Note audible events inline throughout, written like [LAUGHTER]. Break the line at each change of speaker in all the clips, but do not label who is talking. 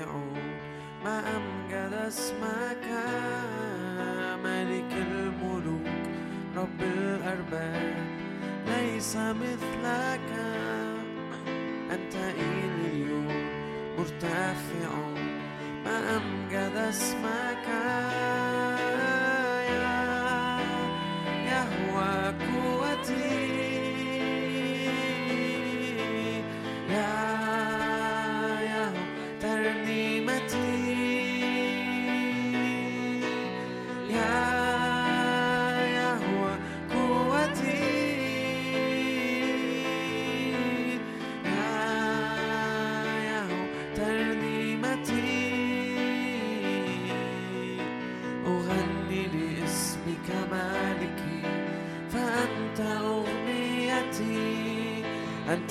مرتفعون ما أمجد اسمك ملك الملوك رب الأرباب ليس مثلك.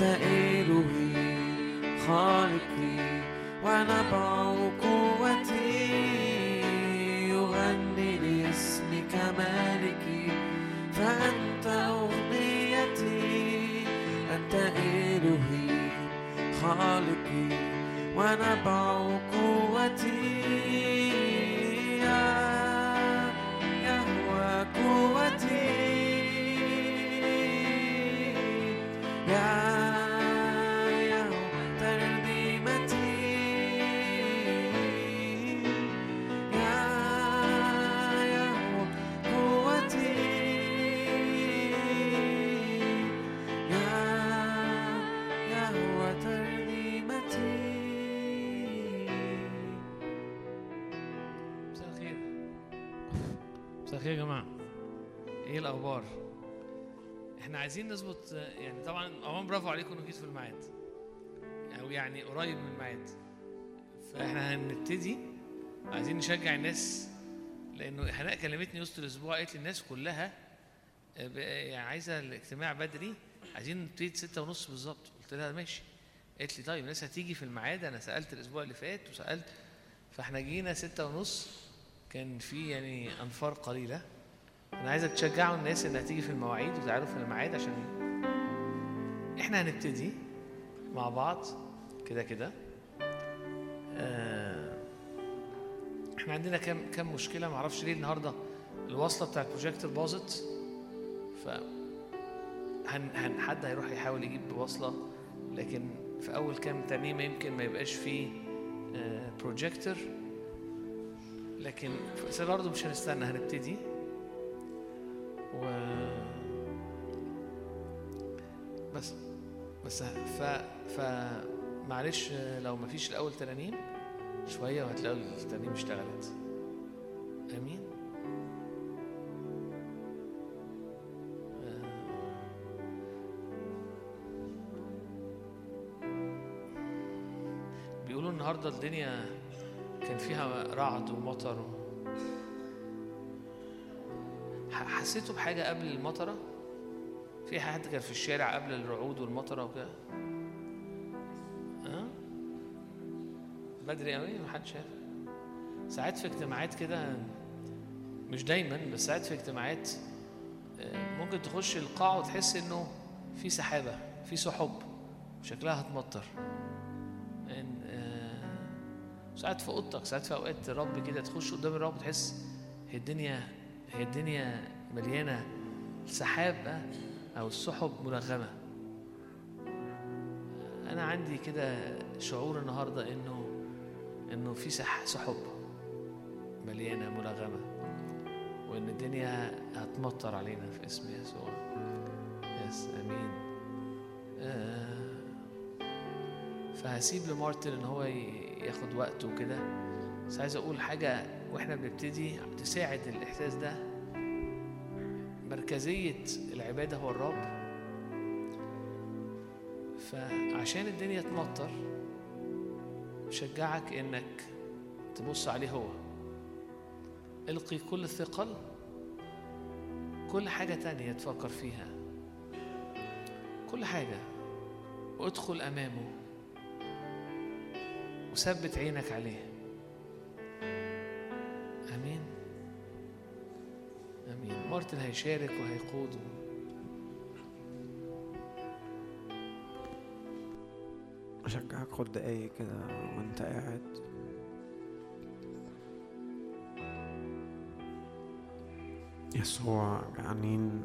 أنت إلهي يا
جماعة إيه الأخبار؟ إحنا عايزين نظبط يعني طبعا اولا برافو عليكم انكم جيتوا في الميعاد أو يعني قريب من الميعاد. فإحنا هنبتدي عايزين نشجع الناس لأنه حناء كلمتني وسط الأسبوع قالت لي الناس كلها آه، يعني عايزة الاجتماع بدري عايزين نبتدي ستة ونص بالظبط. قلت لها ماشي. قالت لي طيب الناس هتيجي في الميعاد أنا سألت الأسبوع اللي فات وسألت فإحنا جينا ستة ونص كان في يعني أنفار قليلة. أنا عايزك تشجعوا الناس إنها تيجي في المواعيد وتعرفوا في الميعاد عشان إحنا هنبتدي مع بعض كده كده. آه، إحنا عندنا كام كام مشكلة معرفش ليه النهارده الوصلة بتاعت البروجيكتور باظت. ف هن هن حد هيروح يحاول يجيب وصلة لكن في أول كام ترنيمه يمكن ما يبقاش فيه آه، بروجيكتور لكن بس برضه مش هنستنى هنبتدي. و بس بس ف ف معلش لو ما فيش الأول ترانيم شوية وهتلاقوا الترانيم اشتغلت. آمين. آه. بيقولوا النهارده الدنيا كان فيها رعد ومطر و... حسيتوا بحاجة قبل المطرة؟ في حد كان في الشارع قبل الرعود والمطرة وكده؟ ها؟ بدري قوي محدش شاف ساعات في اجتماعات كده مش دايما بس ساعات في اجتماعات آه، ممكن تخش القاعة وتحس إنه في سحابة في سحب شكلها هتمطر إن ساعات في اوضتك ساعات في اوقات الرب كده تخش قدام الرب وتحس هي الدنيا هي الدنيا مليانة سحاب أو السحب ملغمة. أنا عندي كده شعور النهارده إنه إنه في سح سحب مليانة ملغمة وإن الدنيا هتمطر علينا في اسم يسوع. يس آمين. آه فهسيب لمارتن إن هو ياخد وقته كده بس عايز أقول حاجة وإحنا بنبتدي تساعد الإحساس ده. مركزية العبادة هو الرب. فعشان الدنيا تمطر بشجعك إنك تبص عليه هو. القي كل الثقل كل حاجة تانية تفكر فيها. كل حاجة وادخل أمامه. وثبت عينك عليه. آمين. آمين. مارتن هيشارك وهيقود.
أشجعك خد دقايق كده وأنت قاعد. يسوع جعانين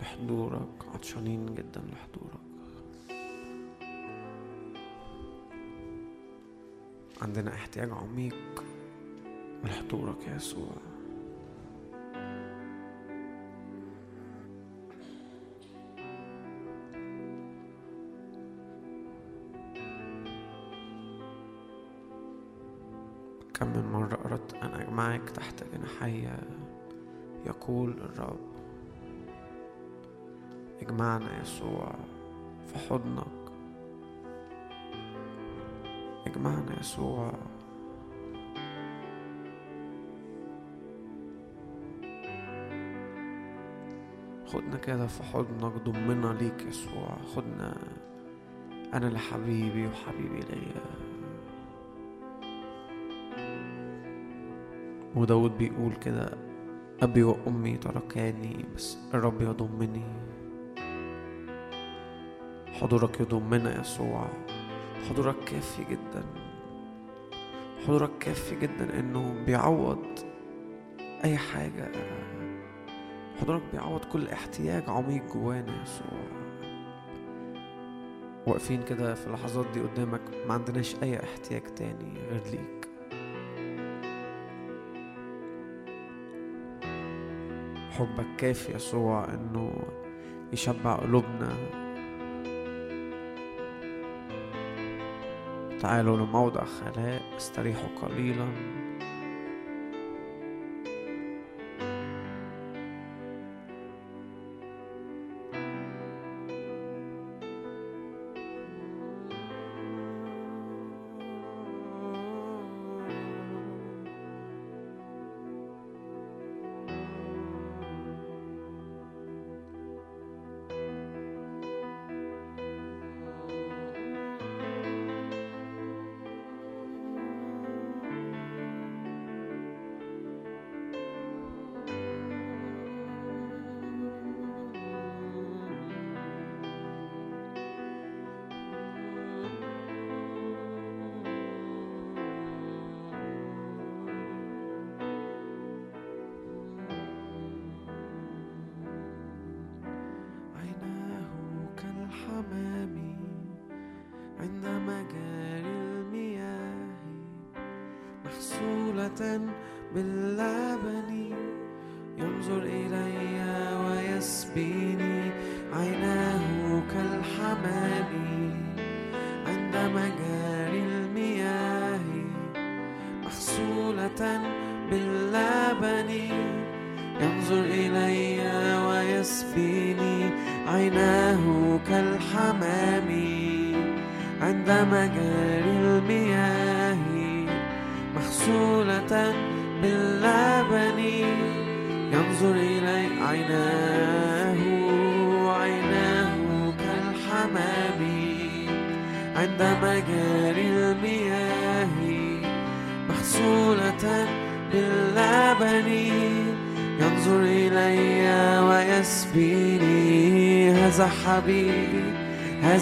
لحضورك. عطشانين جدا لحضورك. عندنا احتياج عميق لحضورك يا يسوع. كم من مرة أردت أن أجمعك تحت جناحي؟ يقول الرب. اجمعنا يسوع في حضنك. اجمعنا يسوع خدنا كده في حضنك ضمنا ليك يسوع خدنا أنا لحبيبي وحبيبي ليا. وداود بيقول كده أبي وأمي تركاني بس الرب يضمني. حضورك يضمنا يسوع حضورك كافي جدا. حضورك كافي جدا إنه بيعوض أي حاجة. حضورك بيعوض كل احتياج عميق جوانا يسوع واقفين كده في اللحظات دي قدامك ما عندناش أي احتياج تاني غير ليك. حبك كافي يسوع إنه يشبع قلوبنا. تعالوا لموضع خلاء استريحوا قليلا.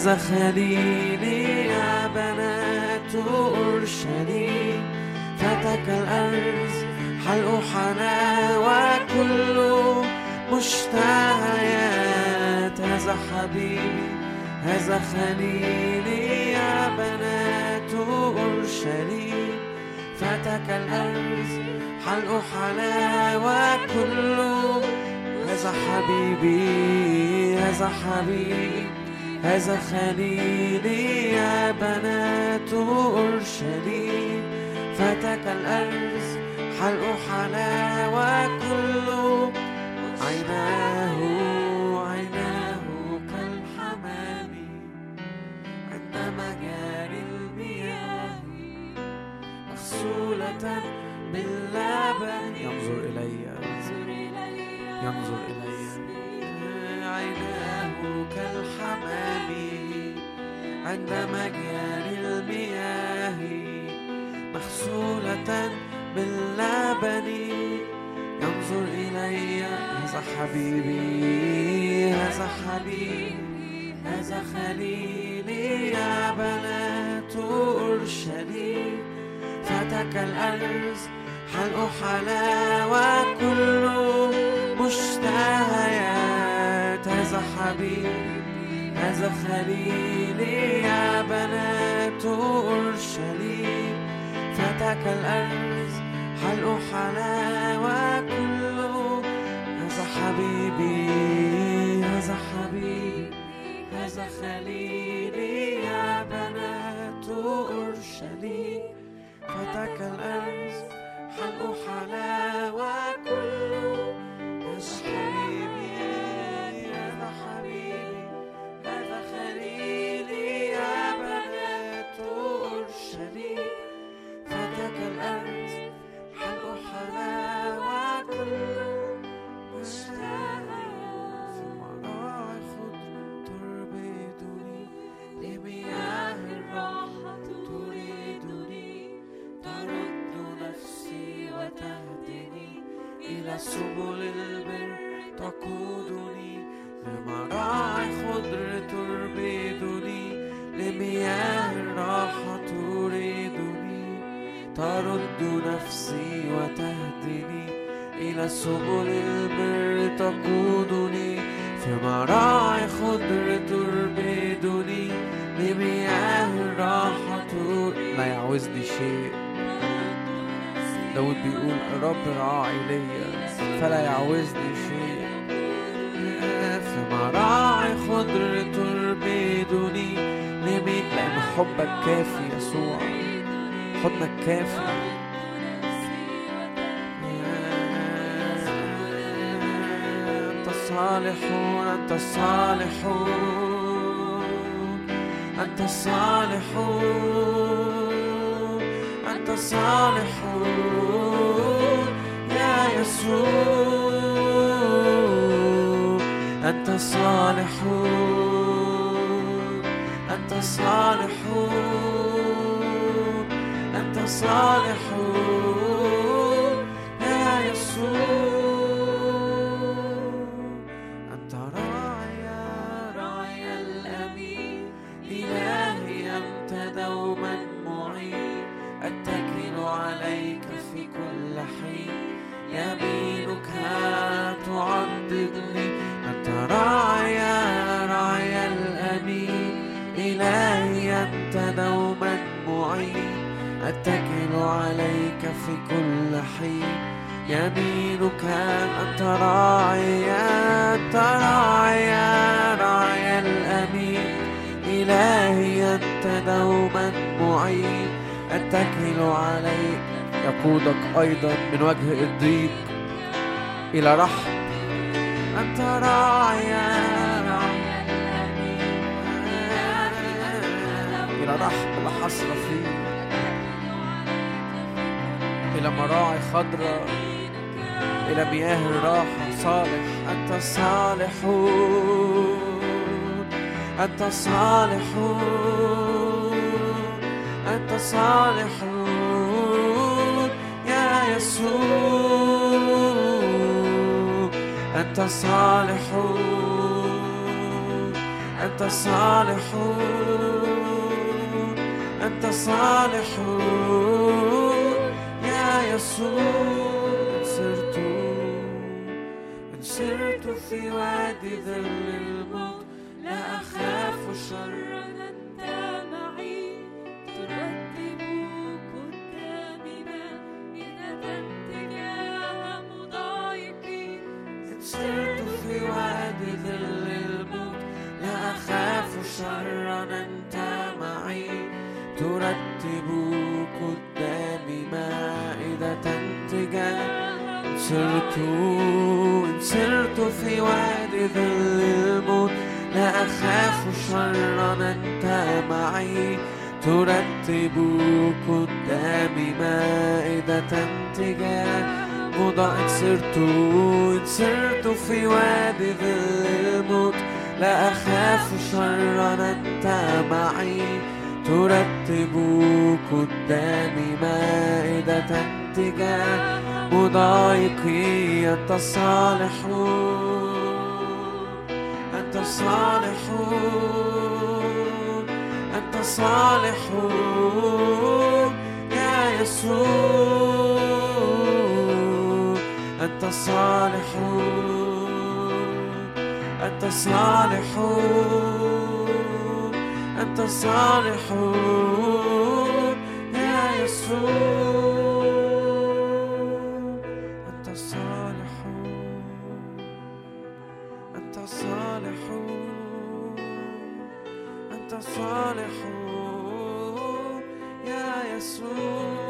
هذا عند مجاري المياه مغسولة باللبن ينظر إلي. هذا حبيبي هذا حبيبي هذا خليلي يا بنات أورشليم فتك الأرز حلق حلاوة كل مشتهيات. هذا حبيبي. هذا خليلي يا بنات أورشليم فتك الأرز حلق حلاوة كل هذا حبيبي هذا حبيبي هذا خليلي يا بنات أورشليم فتك الأرز حلق حلاوة كله. هذا ترد نفسي وتهدني إلى سبل البر تقودني في مراعي خضر تربدني لمياه الراحة. لا يعوزني شيء. داود بيقول الرب راعي ليا فلا يعوزني شيء. في مراعي خضر تربدني لمين لأن حبك كافي يسوع. حضنك كافي أنت الصالحون أنت الصالحون أنت الصالحون أنت الصالحون يا يسوع أنت الصالحون أنت الصالحون أنت الصالحون يا يسوع. أتكل عليك في كل حين. يمينك أنت راعي أنت راعي الأمين. إلهي أنت دوما معين. أتكل عليك. يقودك أيضا من وجه الضيق إلى رحم أنت راعي إلى رحم لا حصر فيه إلى مراعي خضراء إلى مياه الراحة صالح. أنت الصالحون أنت الصالحون أنت صالحون يا يسوع أنت صالحون أنت صالحون أنت صالحون يا يسوع إن سرت إن سرت في وادي ظل الموت لا أخاف شرا
أنت معي ترتب قدامي مائدة تجاه مضايقي
إن سرت في وادي ظل الموت لا أخاف شرا أنت معي ترتب قدامي مائدة تجاه إن سرت إن سرت في وادي ظل الموت لا أخاف شرا أنت معي. ترتب قدامي مائدة تجاه مضى إن إن سرت في وادي ظل الموت لا أخاف شرا أنت معي. ترتب قدامي مائدة تجاه مضايقي أنت الصالحون أنت صالحون أنت صالحون يا يسوع. أنت صالحون أنت صالحون أنت صالحون يا يسوع. أنت صالحون أنت صالحون أنت صالحون يا يسوع.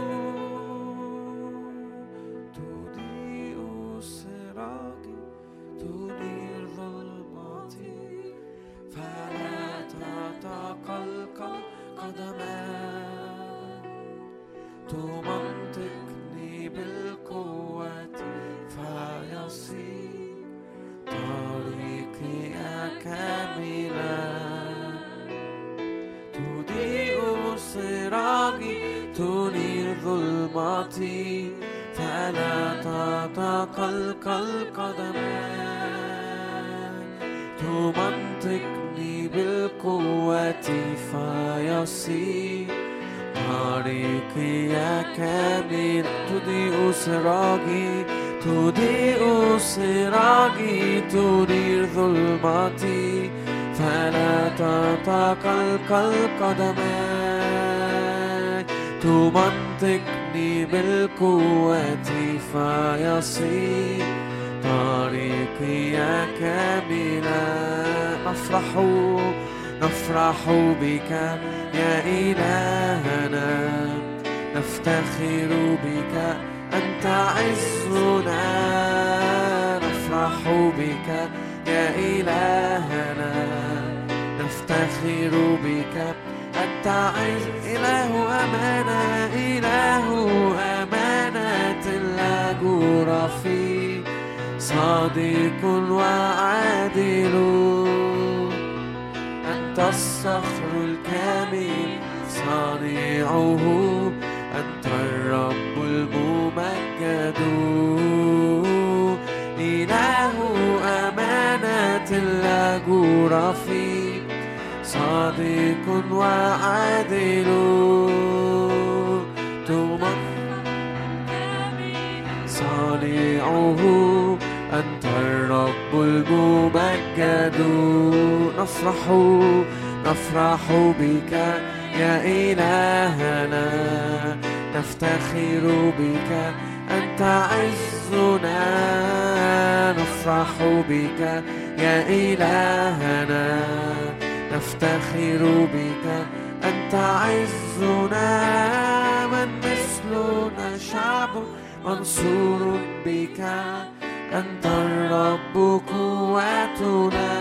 قدماي تمنطقني بالقوة فيصير. طريقي كاملا نفرح نفرح بك يا إلهنا. نفتخر بك أنت عزنا. نفرح بك يا إلهنا. نفتخر بك عز إله أمانة إله أمانة لا جور صادق وعادل. أنت الصخر الكامل صانعه. أنت الرب الممجد. إله أمانة لا جور فيه صادق وعادل. صانعه أنت الرب الممجد نفرح نفرح بك يا إلهنا. نفتخر بك أنت عزنا. نفرح بك يا إلهنا. نفتخر بك أنت عزنا من مثلنا شعب منصور بك أنت الرب قوتنا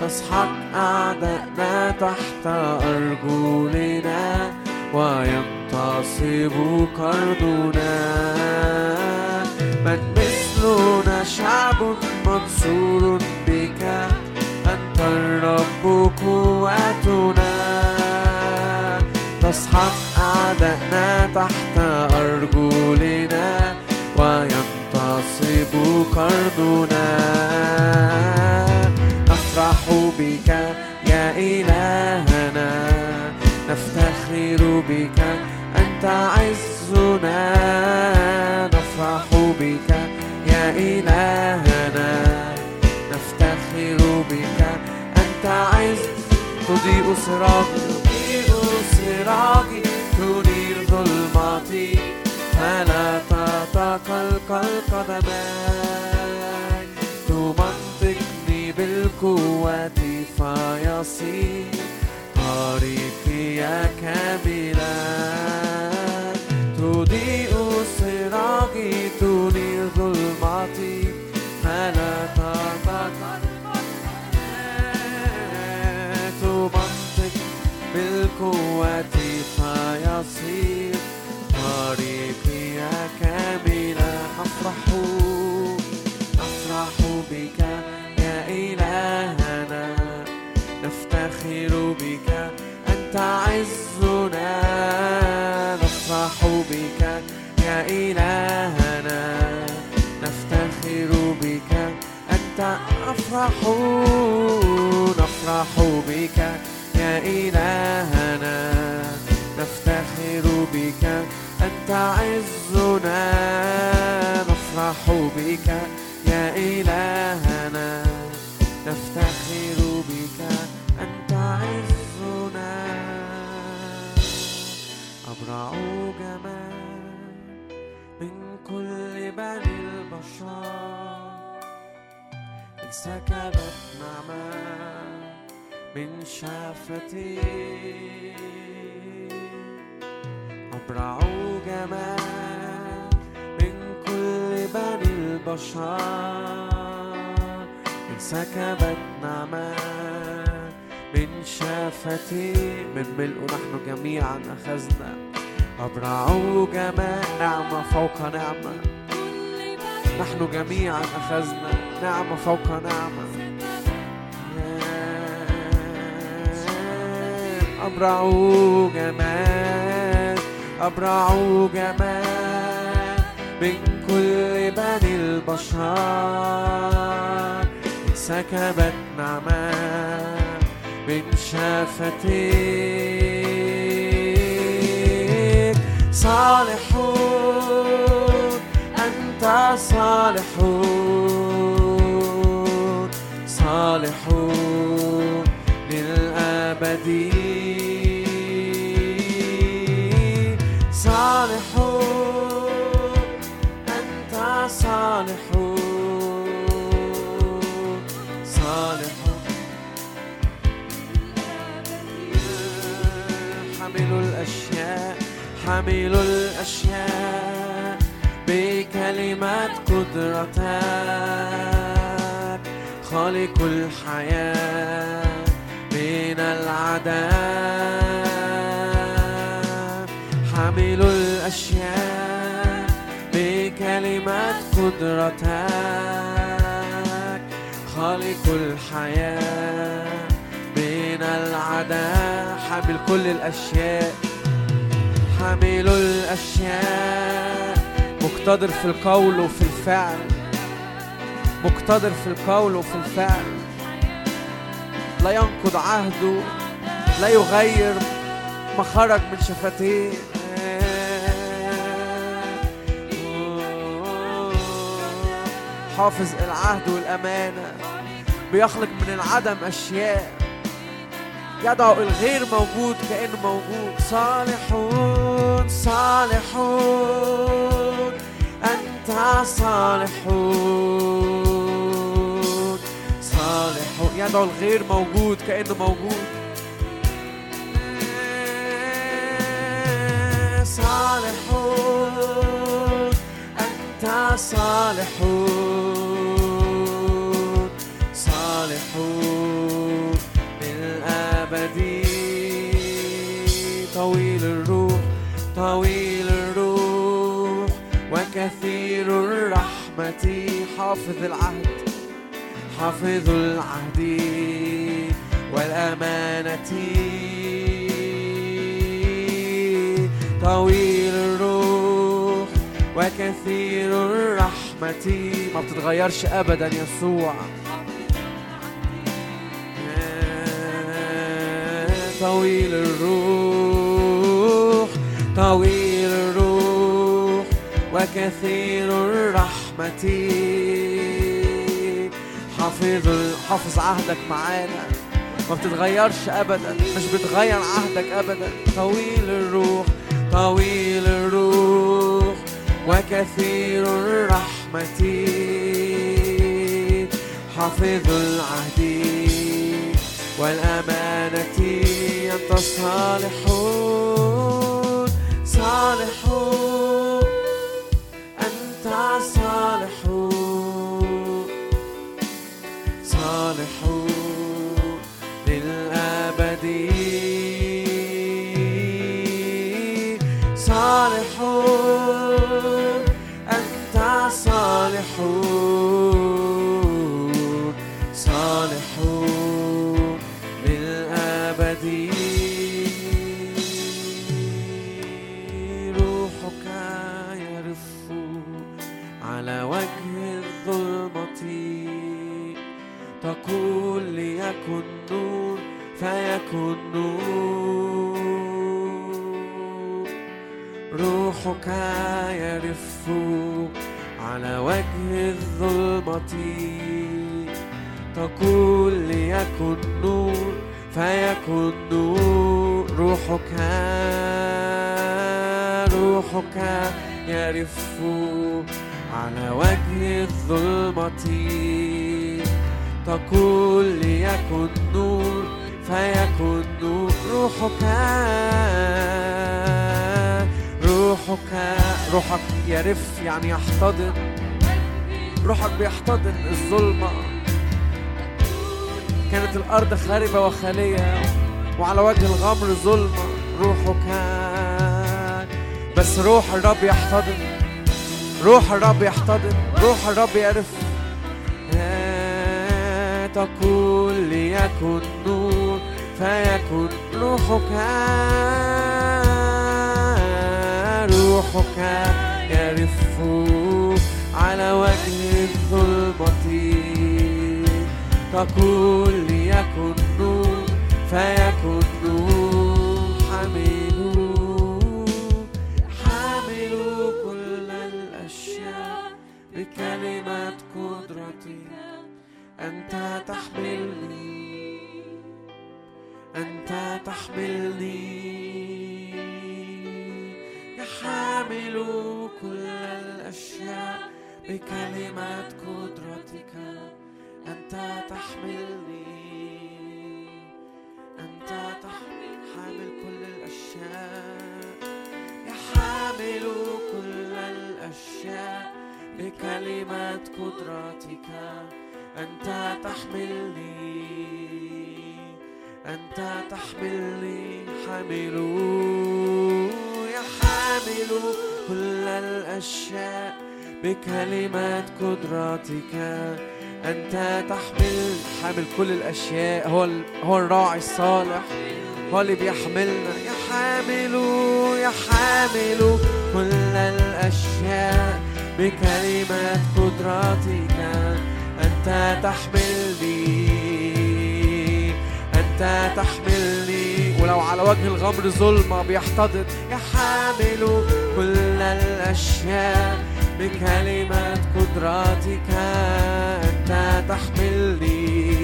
تسحق أعدائنا تحت أرجلنا وينتصب كردنا من مثلنا شعب منصور بك الرب قوتنا تسحق أعدائنا تحت أرجلنا وينتصب كردنا نفرح بك يا إلهنا نفتخر بك أنت عزنا. نفرح بك تضيء سراجي تضيء تنير ظلمتي فلا تتقلقل قدماي تمنطقني بالقوة فيصير. طريقي كاملا. تضيء سراجي تنير ظلمتي فلا بالقوة فيصير طريقي كاملا نفرح نفرح بك يا إلهنا. نفتخر بك أنت عزنا. نفرح بك يا إلهنا. نفتخر بك أنت أفرح. نفرح بك يا إلهنا. بك أنت عزنا نفرح بك. يا إلهنا نفتخر بك. أنت عزنا. أبرع جمال من كل بني البشر. انسكبت نعمة من شفتي. أبرع جمال من كل بني البشر. انسكبت نعمة من شفتي من ملء نحن جميعا أخذنا. أبرع جمال نعمة فوق نعمة نحن جميعا أخذنا نعمة فوق نعمة أبرع جمال. أبرع جمال من كل بني البشر. سكبت نعمة من شفتيك صالحون أنت صالحون صالحون للأبد. حمل الأشياء بكلمات قدرتك. خالق الحياة من العدم حامل الأشياء. بكلمات قدرتك خالق الحياة من العدم حامل كل الأشياء حامل الأشياء. مقتدر في القول وفي الفعل مقتدر في القول وفي الفعل. لا ينقض عهده لا يغير ما خرج من شفتيه. حافظ العهد والأمانة بيخلق من العدم أشياء. يدعو الغير موجود كأنه موجود. صالحون صالحون أنت صالحون. صالحون يدعو الغير موجود كأنه موجود. صالحون. أنت صالحون صالحون للأبد طويل الروح طويل الروح وكثير الرحمة. حافظ العهد حافظ العهد والأمانة. طويل الروح وكثير الرحمة ما بتتغيرش أبدا يسوع. طويل الروح طويل الروح وكثير الرحمة. حافظ حافظ عهدك معانا. ما بتتغيرش ابدا مش بتغير عهدك ابدا. طويل الروح طويل الروح. وكثير الرحمة حافظ العهد والأمانة أنت صالحون صالحون أنت صالحون خاربة وخالية وعلى وجه الغمر ظلمة روحك بس روح الرب يحتضن روح الرب يحتضن روح الرب يعرف. تقول ليكن نور فيكن روحك روحك يرف على وجه الظلمة تقول ليكن نور فيكن نور حملوا حملوا كل الأشياء بكلمة قدرتك أنت تحملني. أنت تحملني. يحمل كل الأشياء بكلمة قدرتك. بكلمة قدرتك أنت تحملني. أنت تحملني حامل. يحمل كل الأشياء بكلمة قدرتك أنت تحمل. حامل كل الأشياء. هو هو الراعي الصالح. هو اللي بيحملنا. يحامل يحامل كل الأشياء بكلمة قدرتك أنت تحملني. أنت تحملني. ولو على وجه الغمر ظلمة بيحتضن. يحامل كل الأشياء. بكلمة قدرتك أنت تحملني.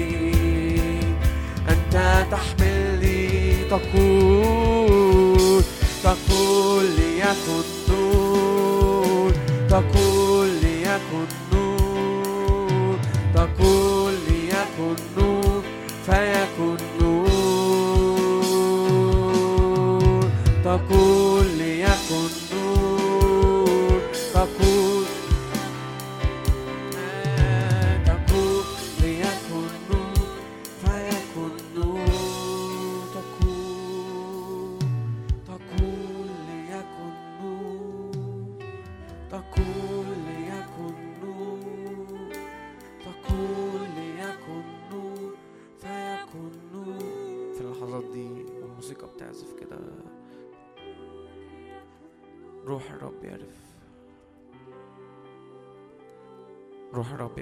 أنت تحملني. تقول تقول ليكن نور تقول تقول ليكن نور فيكن نور. تقول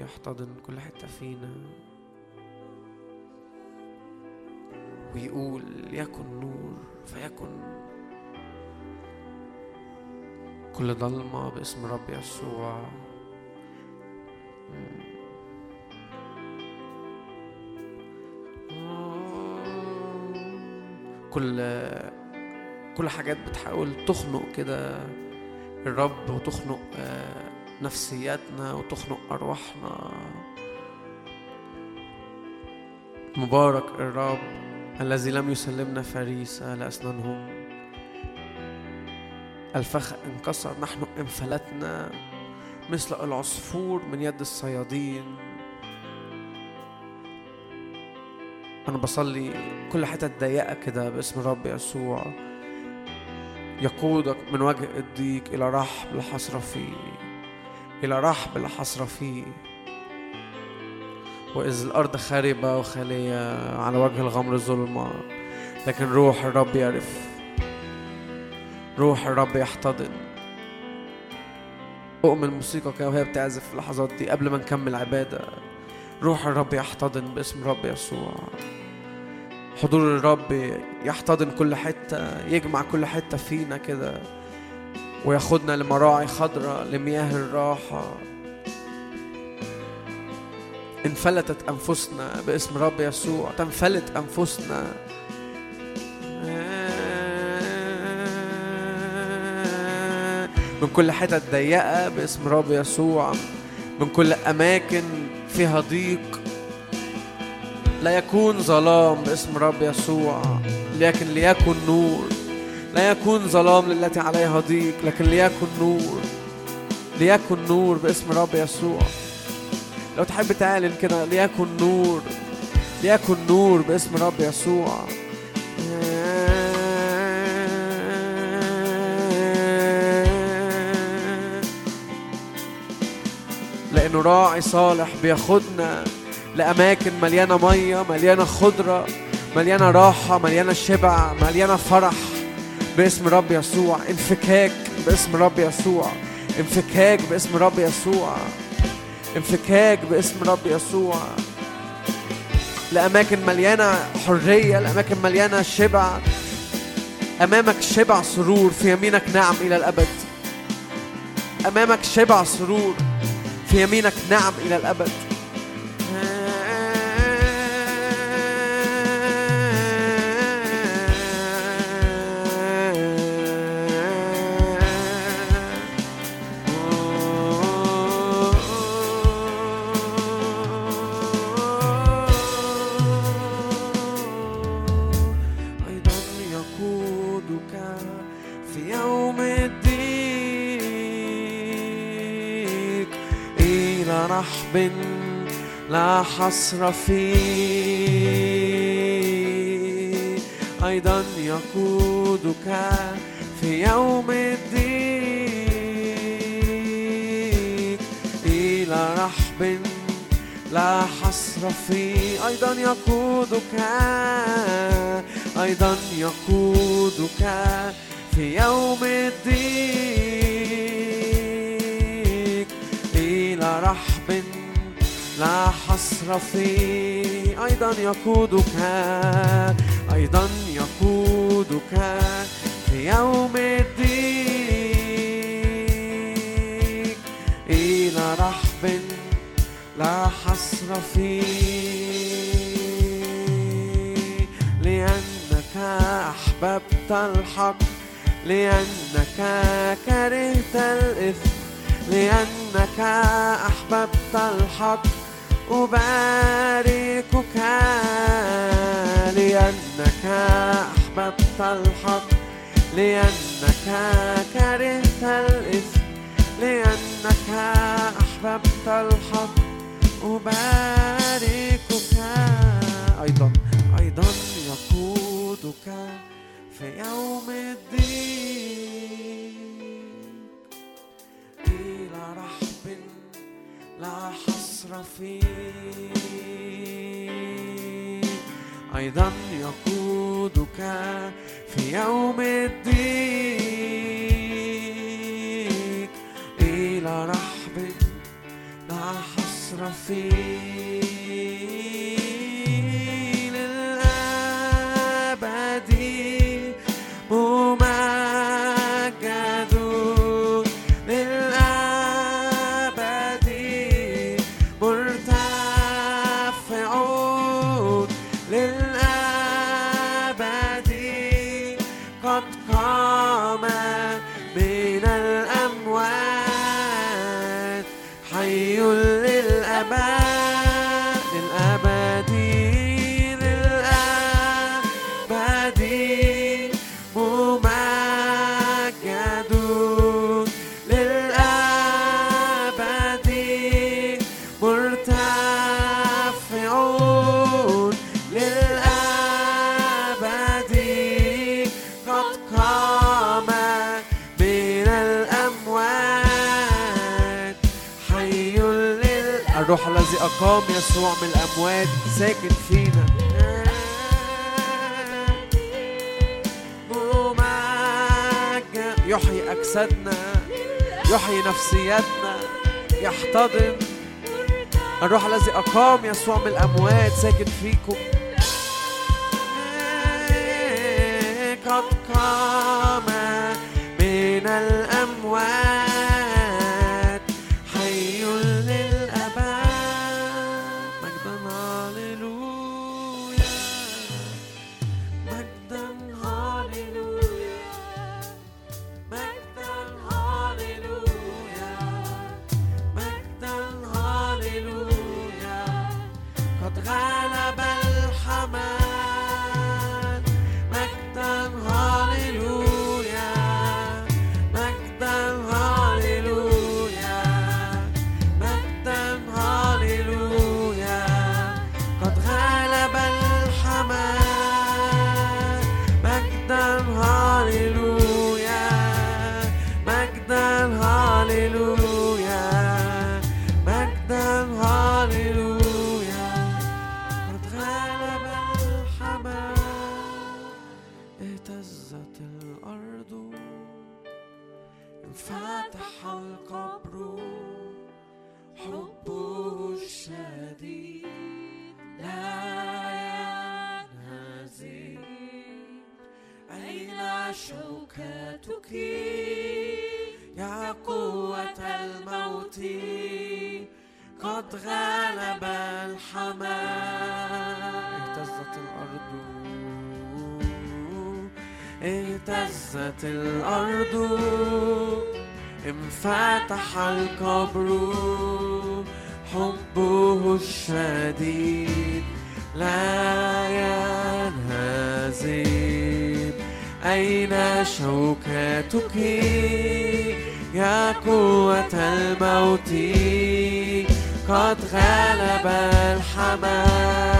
يحتضن كل حتة فينا. ويقول يكن نور فيكن. كل ضلمة باسم رب يسوع. كل كل حاجات بتحاول تخنق كده الرب وتخنق آه، نفسياتنا وتخنق أرواحنا. مبارك الرب الذي لم يسلمنا فريسة لأسنانهم. الفخ انكسر نحن انفلتنا مثل العصفور من يد الصيادين. أنا بصلي كل حتة ضيقة كده باسم الرب يسوع. يقودك من وجه الضيق إلى رحب حصر فيه. إلى رحب لا حصر فيه. وإذ الأرض خاربة وخالية على وجه الغمر ظلمة لكن روح الرب يعرف. روح الرب يحتضن. أؤمن كده وهي بتعزف في اللحظات دي قبل ما نكمل عبادة. روح الرب يحتضن باسم الرب يسوع. حضور الرب يحتضن كل حتة يجمع كل حتة فينا كده. وياخدنا لمراعي خضراء لمياه الراحة. انفلتت أنفسنا باسم رب يسوع. تنفلت أنفسنا. من كل حتت ضيقة باسم رب يسوع. من كل أماكن فيها ضيق. لا يكون ظلام باسم رب يسوع. لكن ليكن نور. لا يكون ظلام للتي عليها ضيق لكن ليكن نور. ليكن نور باسم رب يسوع. لو تحب تعلن كده ليكن نور. ليكن نور باسم رب يسوع. لأنه راعي صالح بياخدنا لأماكن مليانة مية مليانة خضرة مليانة راحة مليانة شبع مليانة فرح. باسم رب يسوع انفكاك باسم رب يسوع انفكاك باسم رب يسوع انفكاك باسم رب يسوع. لأماكن مليانة حرية لأماكن مليانة شبع أمامك شبع سرور في يمينك نعم إلى الأبد. أمامك شبع سرور في يمينك نعم إلى الأبد. رحب لا حصر فيه أيضا يقودك في يوم الضيق إلى رحب لا حصر فيه أيضا يقودك أيضا يقودك في يوم الضيق إلى رحب لا حصر فيه أيضا يقودك أيضا يقودك في يوم الضيق إلى رحب لا حصر فيه لأنك أحببت الحق لأنك كرهت الإثم لأنك أحببت الحق. أباركك لأنك أحببت الحق لأنك كرهت الإثم لأنك أحببت الحق أباركك أيضا أيضا يقودك في يوم الضيق إلى رحب لا حصر فيه أيضا يقودك في يوم الضيق إلى رحب لا حصر فيه. قام يسوع من الأموات. ساكن فينا. يحيي أجسادنا يحيي نفسياتنا يحتضن. الروح الذي أقام يسوع من الأموات. ساكن فيكم. قد قام من الأموات. الأرض. انفتح القبر. حبه الشديد لا ينهزم. أين شوكتك يا قوة الموت؟ قد غلب الحمام.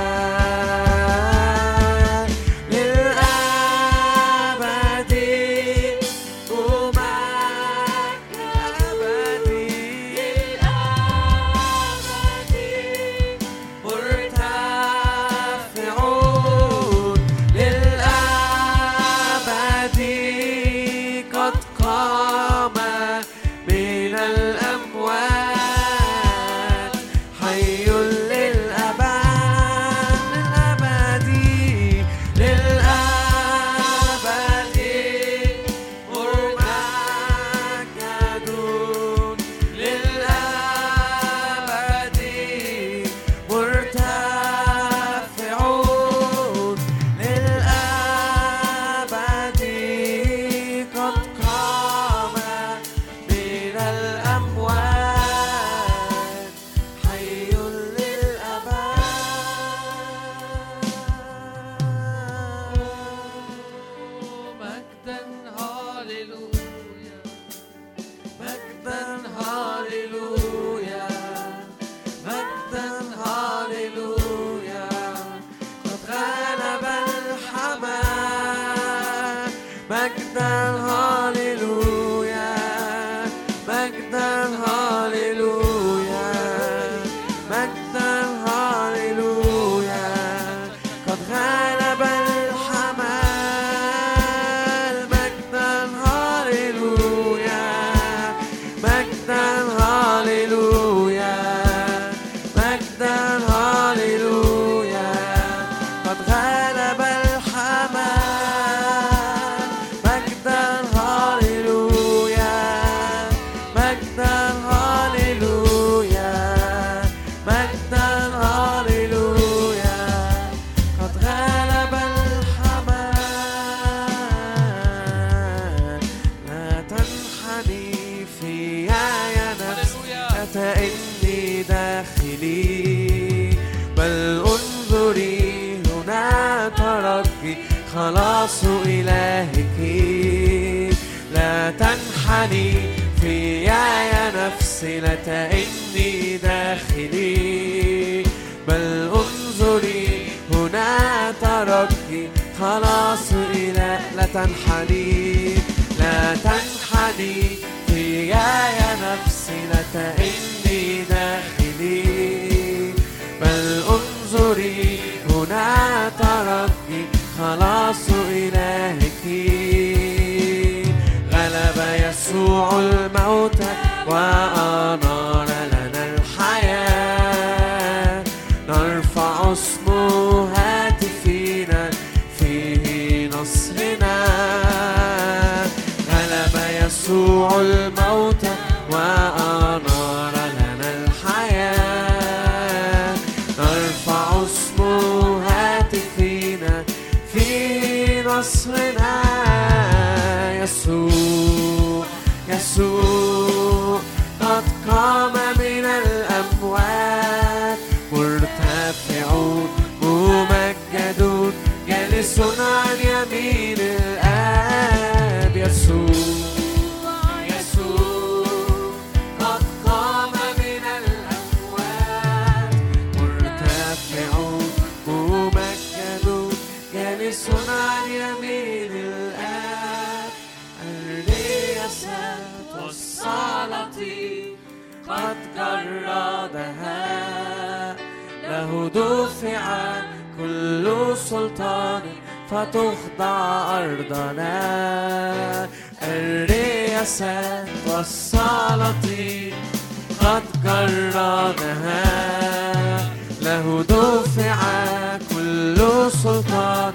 الموت وأ فتخضع أرضنا. الرياسات والسلاطين قد جردها له دفع كل سلطان.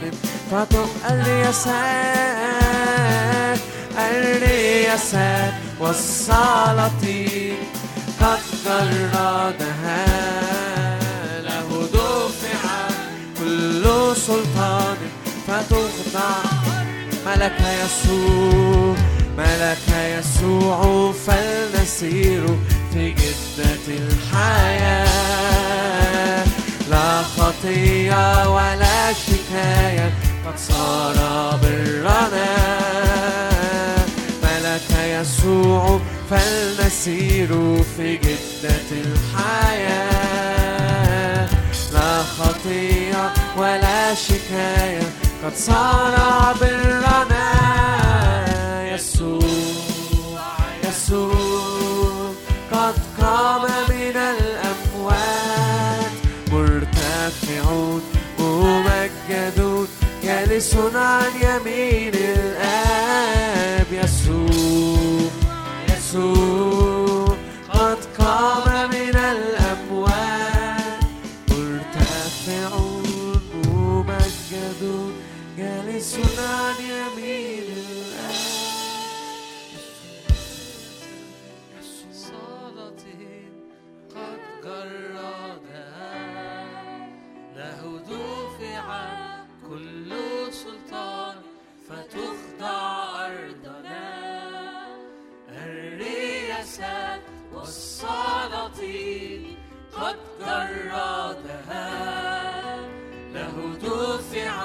فتخ الرياسات الرياسات والسلاطين قد جردها ملك يسوع ملك يسوع فلنسير في جدة الحياة. لا خطية ولا شكاية قد صار برنا. ملك يسوع فلنسير في جدة الحياة. لا خطية ولا شكاية قد صار برنا يسوع يسوع. قد قام من الأموات مرتفعون ممجدون جالس عن يمين الآب يسوع يسوع. قد
جردها له دفع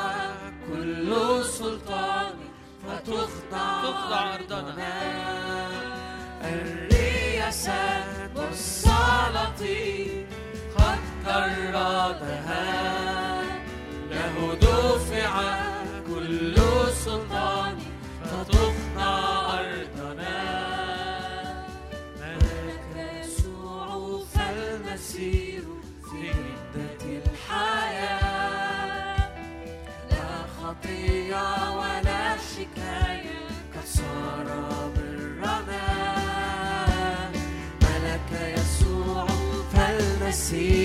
كل سلطان فتخضع
تخضع أرضنا.
الرياسات والسلاطين قد جردها
see.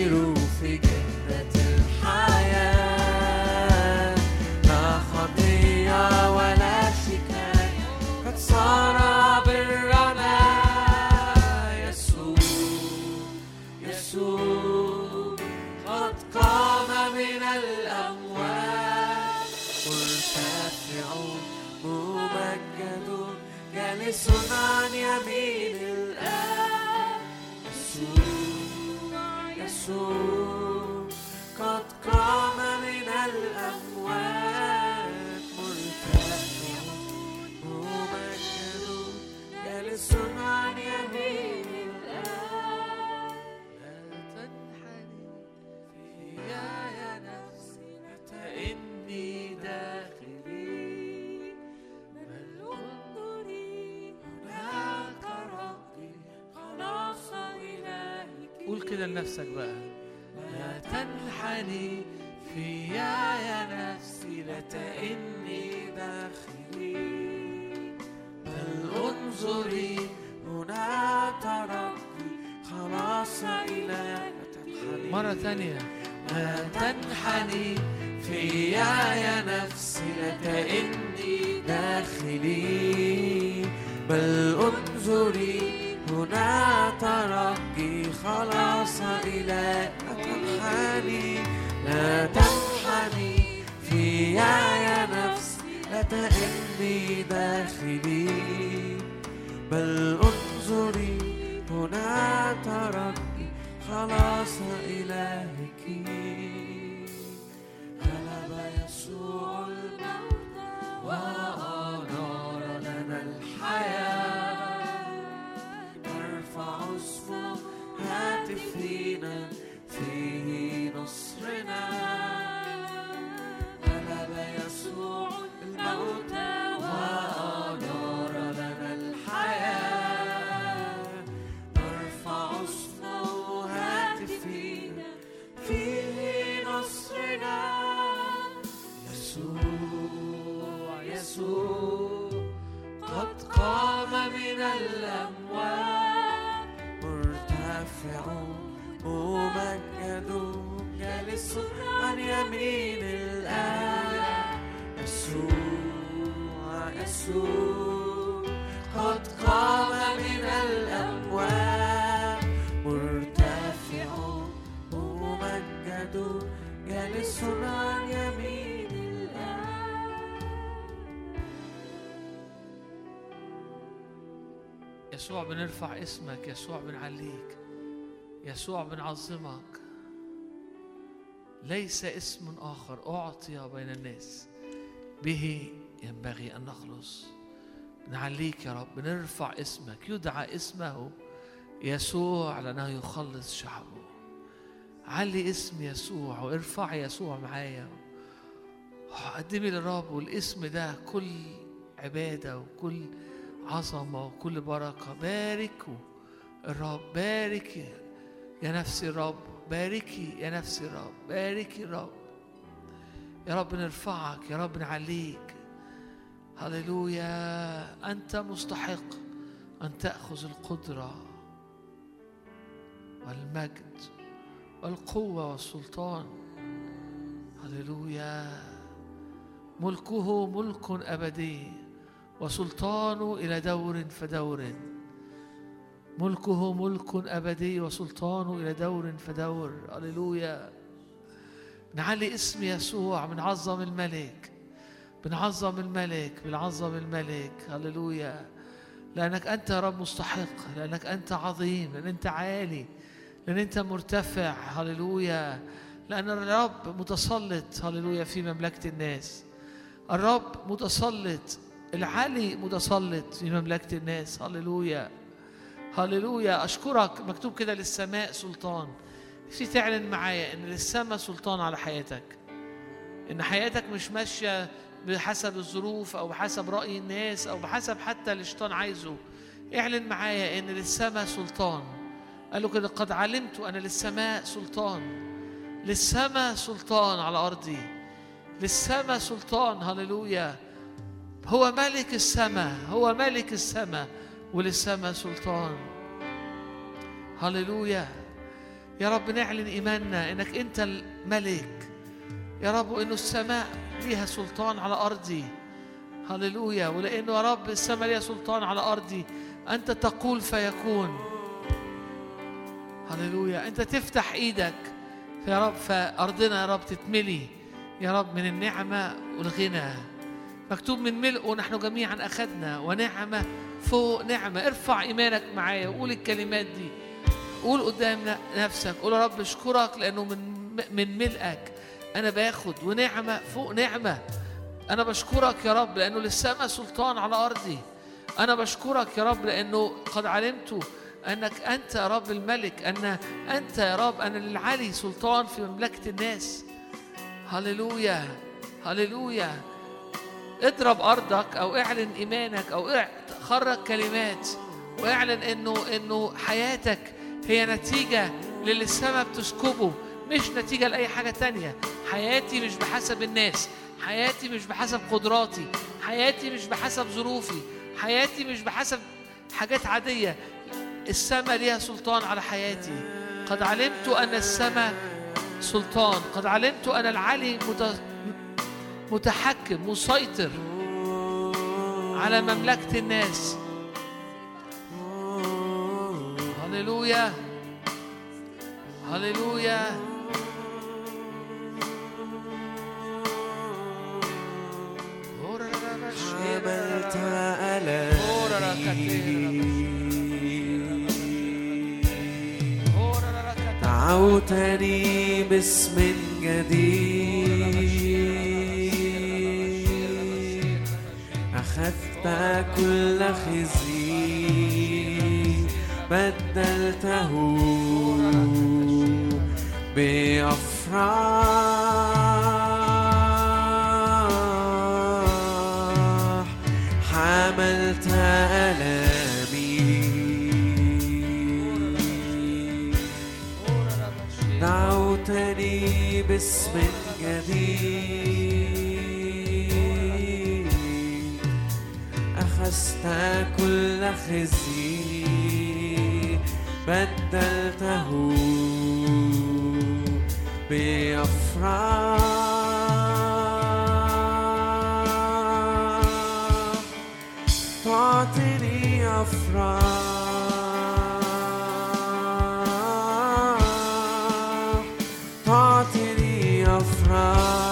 كده لنفسك بقى.
لا تنحني فيا يا نفسي لا تئني داخلي. بل انظري هنا ترقي خلاص تنحني.
مرة تانية
لا تنحني فيا يا نفسي لا تئني داخلي. بل انظري هنا ترقي خلاص إلى تنحني. لا تنحني فيا يا نفسي لا تئني داخلي. بل انظري هنا ترقي خلاص إلهك. غلب يسوع الموت وأنار لنا الحياة. na ممجد جالس عن يمين الآب يسوع يسوع قد قام من الأموات مرتفع ممجد جالس عن يمين الآب
يسوع بنرفع اسمك. يسوع بنعليك. يسوع بنعظمك. ليس اسم آخر أعطي بين الناس. به ينبغي أن نخلص. نعليك يا رب بنرفع اسمك. يدعى اسمه يسوع لأنه يخلص شعبه. علي اسم يسوع وارفع يسوع معايا. قدمي للرب والاسم ده كل عبادة وكل عظمة وكل بركة. باركوا الرب باركي يا نفسي الرب. باركي يا نفسي الرب باركي الرب. يا رب نرفعك يا رب نعليك. هللويا. أنت مستحق أن تأخذ القدرة والمجد والقوة والسلطان. هللويا. ملكه ملك أبدي وسلطانه إلى دور فدور. ملكه ملك أبدي وسلطانه إلى دور فدور. هللويا. نعلي اسم يسوع بنعظم الملك بنعظم الملك بنعظم الملك. هللويا. لأنك أنت رب مستحق لأنك أنت عظيم لأن أنت عالي لأن أنت مرتفع. هللويا. لأن الرب متسلط. هللويا في مملكة الناس. الرب متسلط العلي متسلط في مملكة الناس. هللويا. هللويا. أشكرك. مكتوب كده للسماء سلطان. في تعلن معايا إن للسماء سلطان على حياتك. إن حياتك مش ماشية بحسب الظروف أو بحسب رأي الناس أو بحسب حتى اللي الشيطان عايزه. اعلن معايا إن للسماء سلطان. قال له كده قد علمت أن للسماء سلطان. للسماء سلطان على أرضي. للسماء سلطان. هللويا. هو ملك السماء. هو ملك السماء. وللسماء سلطان. هللويا. يا رب نعلن إيماننا إنك أنت الملك. يا رب وإنه السماء ليها سلطان على أرضي. هللويا. ولأنه يا رب السماء ليها سلطان على أرضي أنت تقول فيكون. هللويا. أنت تفتح إيدك. يا رب فأرضنا يا رب تتملي. يا رب من النعمة والغنى. مكتوب من ملئه نحن جميعا أخذنا ونعمة فوق نعمة. ارفع إيمانك معايا وقول الكلمات دي. قول قدام نفسك. قول يا رب اشكرك لأنه من من ملئك أنا باخد ونعمة فوق نعمة. أنا بشكرك يا رب لأنه للسماء سلطان على أرضي. أنا بشكرك يا رب لأنه قد علمت أنك أنت يا رب الملك. أن أنت يا رب أن للعلي سلطان في مملكة الناس. هللويا. هللويا. اضرب أرضك أو اعلن إيمانك أو اع- خرج كلمات واعلن إنه إنه حياتك هي نتيجة للي السماء بتسكبه مش نتيجة لأي حاجة تانية. حياتي مش بحسب الناس حياتي مش بحسب قدراتي حياتي مش بحسب ظروفي حياتي مش بحسب حاجات عادية. السماء ليها سلطان على حياتي. قد علمت أن السماء سلطان قد علمت أن العلي متحكم مسيطر على مملكة الناس. هللويا هللويا.
حملت ألامي دعوتني باسم جديد. كل خزي بدلته بأفراح. حملت ألامي. دعوتني باسم جديد. أخذت كل خزي بدلته بأفراح. تعطيني أفراح. تعطيني أفراح.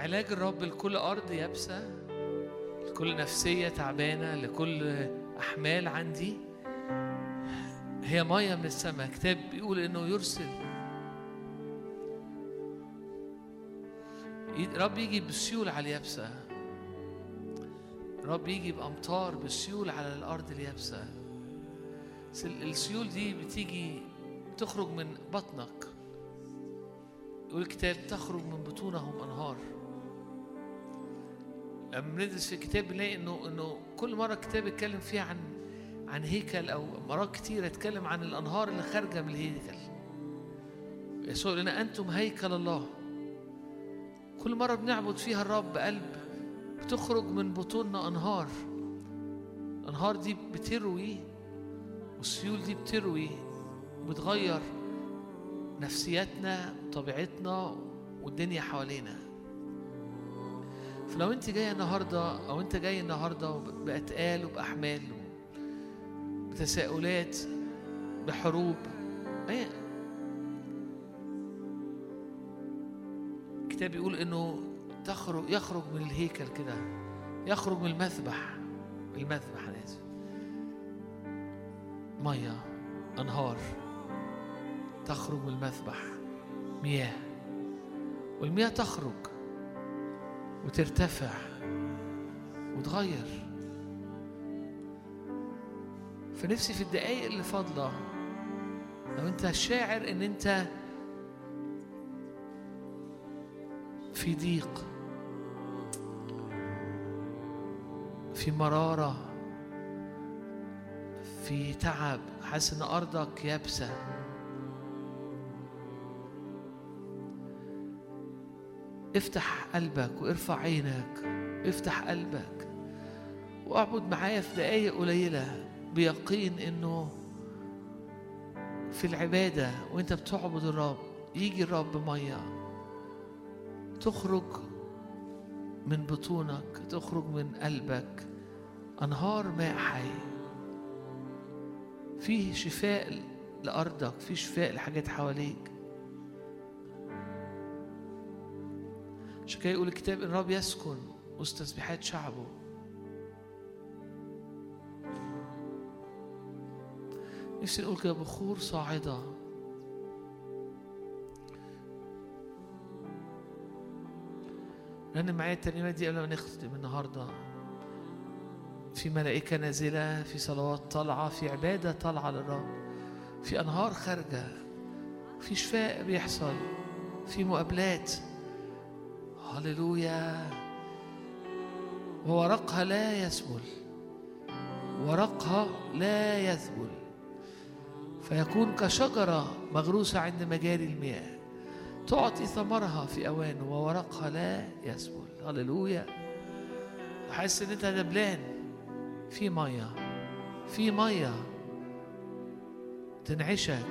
علاج الرب لكل أرض يابسة لكل نفسية تعبانة لكل أحمال عندي. هي مية من السماء. كتاب بيقول إنه يرسل. رب يجي بالسيول على اليابسة. رب يجي بأمطار بالسيول على الأرض اليابسة. السيول دي بتيجي تخرج من بطنك. يقول الكتاب تخرج من بطونهم أنهار. لما بندرس في الكتاب بنلاقي انه إنه كل مرة الكتاب يتكلم فيها عن عن هيكل أو مرات كتير يتكلم عن الأنهار اللي خارجة من الهيكل. يسوع لنا أنتم هيكل الله. كل مرة بنعبد فيها الرب بقلب بتخرج من بطوننا أنهار. الأنهار دي بتروي والسيول دي بتروي وبتغير نفسياتنا وطبيعتنا والدنيا حوالينا. فلو انت جاي النهارده أو انت جاي النهارده بأتقال وبأحمال بتساؤلات بحروب إيه الكتاب بيقول إنه تخرج يخرج من الهيكل كده يخرج من المذبح المذبح أنا آسف. مية أنهار تخرج من المذبح مياه والمياه تخرج. وترتفع وتغير. فنفسي في الدقايق اللي فاضلة لو أنت شاعر إن أنت في ضيق في مرارة في تعب حاسس إن أرضك يابسة. افتح قلبك وارفع عينك افتح قلبك واعبد معايا في دقايق قليلة بيقين إنه في العبادة وإنت بتعبد الرب يجي الرب مية تخرج من بطونك تخرج من قلبك أنهار ماء حي. فيه شفاء لأرضك فيه شفاء لحاجات حواليك. عشان كده يقول الكتاب إن الرب يسكن وسط تسبيحات شعبه. نفسي نقول كده بخور صاعدة. لأن معايا الترنيمة دي قبل ما نختم النهاردة. في ملائكة نازلة في صلوات طالعة في عبادة طالعة للرب. في أنهار خارجة. في شفاء بيحصل. في مقابلات. هللويا. وورقها لا يسبل. ورقها لا يذبل فيكون كشجرة مغروسة عند مجاري المياه. تعطي ثمرها في أوانه وورقها لا يسبل. هللويا. حاسس إن أنت دبلان. في مية. في مية. تنعشك.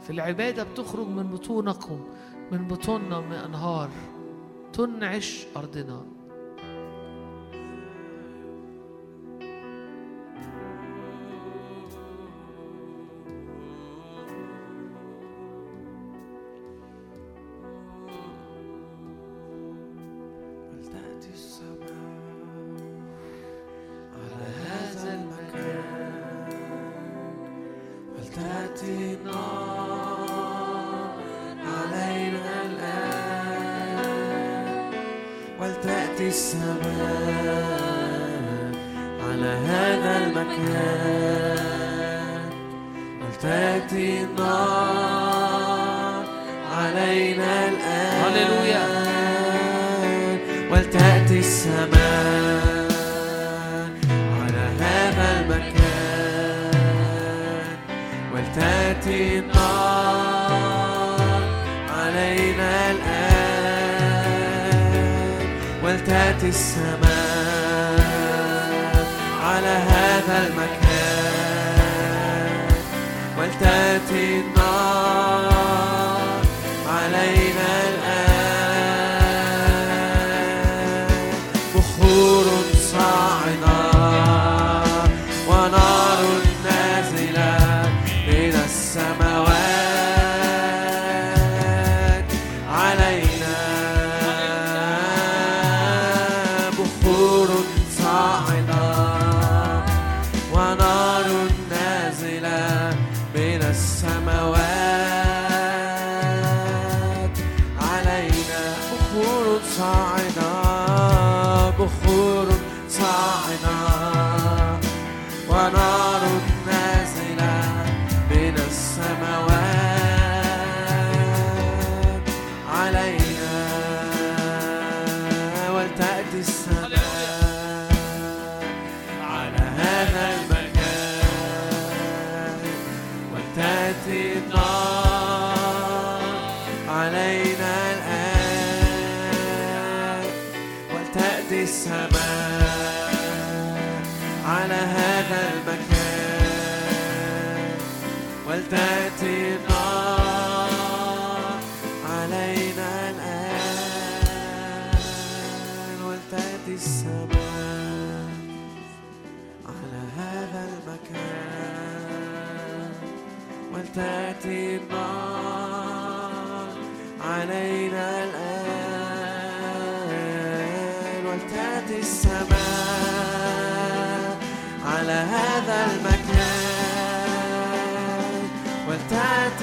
في العبادة بتخرج من بطونكم. من بطوننا من أنهار. تنعش أرضنا.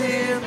in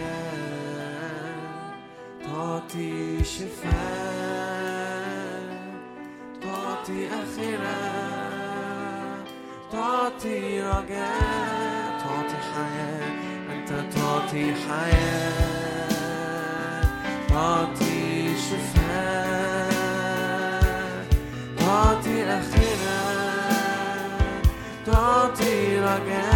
تعطي حياة أنت تعطي حياة. تعطي شفاء تعطي آخرة. تعطي رجاء.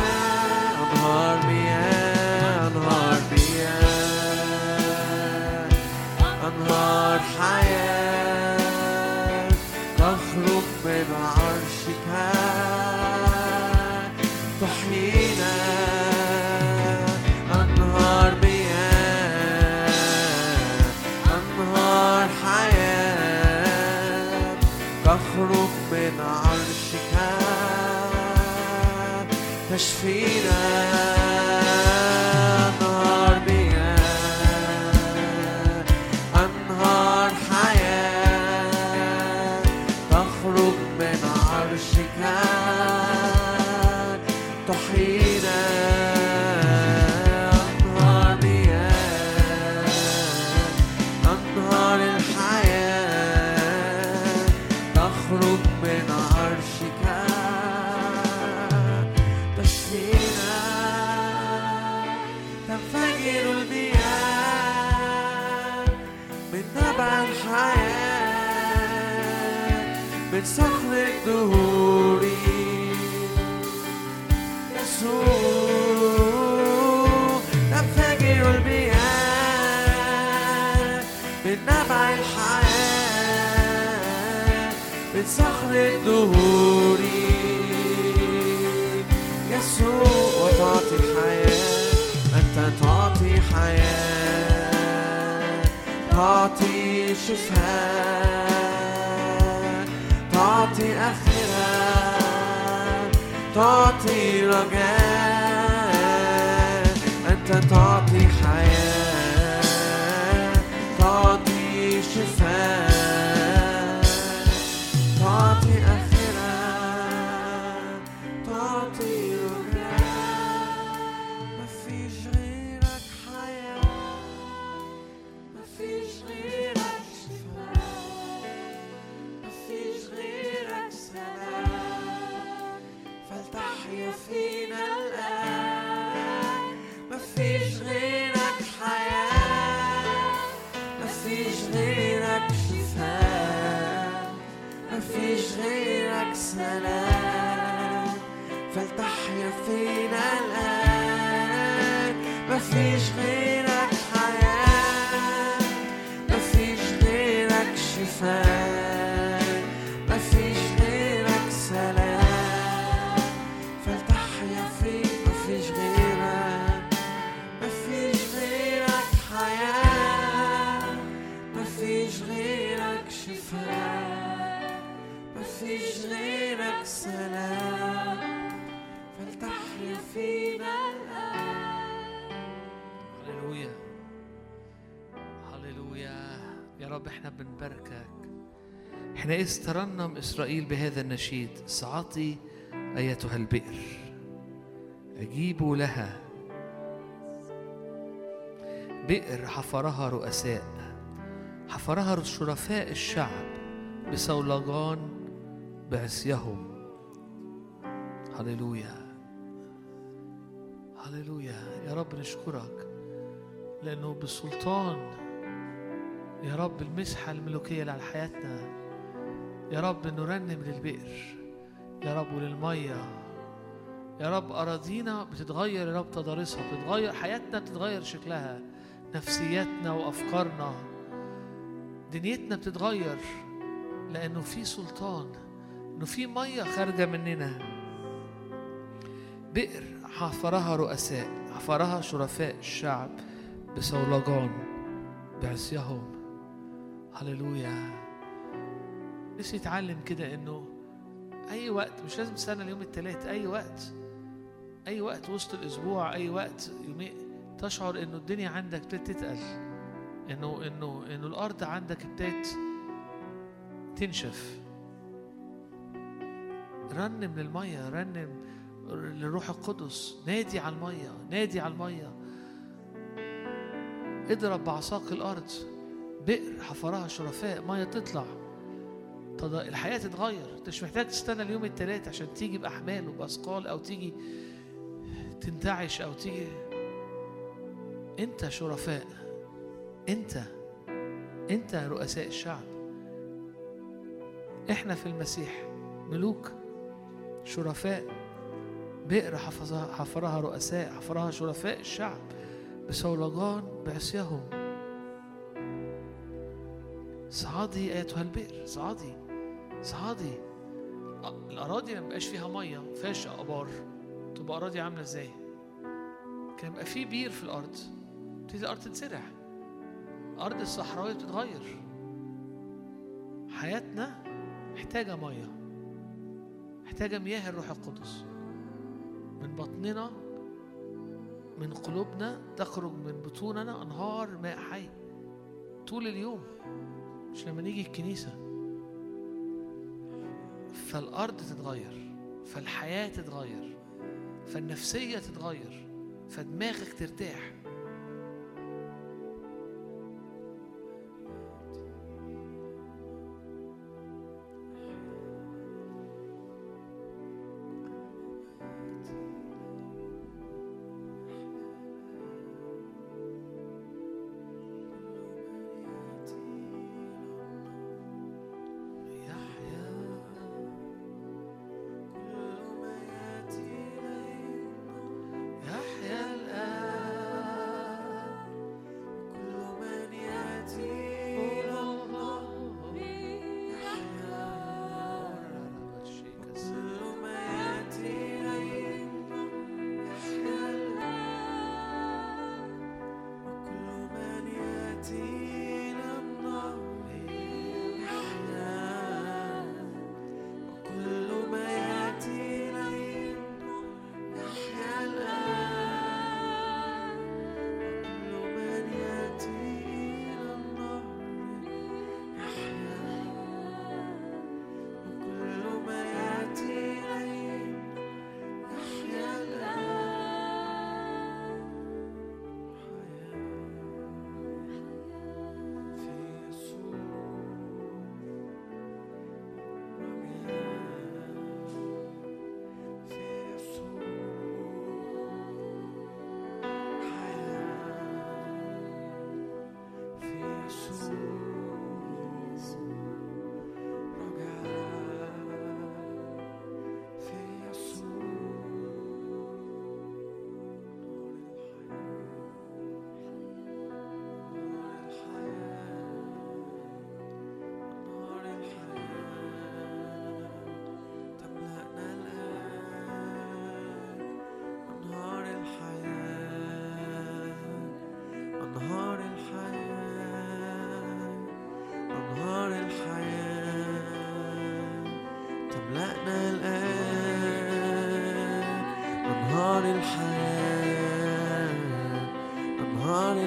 تعطي شفاء تعطي آخرة تعطي رجاء أنت تعطي
إحنا إذ ترنم إسرائيل بهذا النشيد. صعتي أيتها البئر. أجيبوا لها. بئر حفرها رؤساء. حفرها شرفاء الشعب بصولجان بعصيهم هللويا. هللويا. يا رب نشكرك لأنه بالسلطان يا رب المسحة الملوكية اللي على حياتنا. يا رب نرنم للبئر يا رب وللمية يا رب أراضينا بتتغير يا رب تضاريسها بتتغير حياتنا بتتغير شكلها نفسياتنا وأفكارنا دنيتنا بتتغير لأنه في سلطان إنه في مية خارجة مننا. بئر حفرها رؤساء حفرها شرفاء الشعب بصولجان بعصيهم هللويا. نفسي يتعلم كده إنه أي وقت مش لازم تستنى اليوم الثلاث أي وقت أي وقت وسط الأسبوع أي وقت يومين تشعر إنه الدنيا عندك ابتدت تتقل إنه إنه إنه الأرض عندك ابتدت تنشف. رنم للميه رنم للروح القدس. نادي على المية نادي على المية. اضرب بعصاك الأرض بئر حفرها شرفاء مية تطلع. الحياة تتغير. انت مش محتاج تستنى اليوم التلات عشان تيجي بأحمال وبأثقال أو تيجي تنتعش أو تيجي. أنت شرفاء. أنت أنت رؤساء الشعب. إحنا في المسيح ملوك شرفاء بئر حفرها رؤساء حفرها شرفاء الشعب. بصولجان بعصيهم. صعدي ايتها البئر صعدي. صعدي. أ- الأراضي ما بقاش فيها ما فيهاش أبار. تبقى أراضي عاملة إزاي؟ كان يبقى في بير في الأرض. تبتدي الأرض تتزرع الأرض الصحراوية بتتغير. حياتنا محتاجة مية. محتاجة مياه الروح القدس. من بطننا من قلوبنا تخرج من بطوننا أنهار ماء حي. طول اليوم. مش لما نيجي الكنيسة. فالأرض تتغير فالحياة تتغير فالنفسية تتغير فدماغك ترتاح.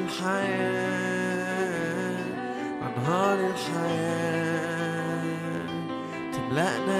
الحياة أنهار الحياة تملأنا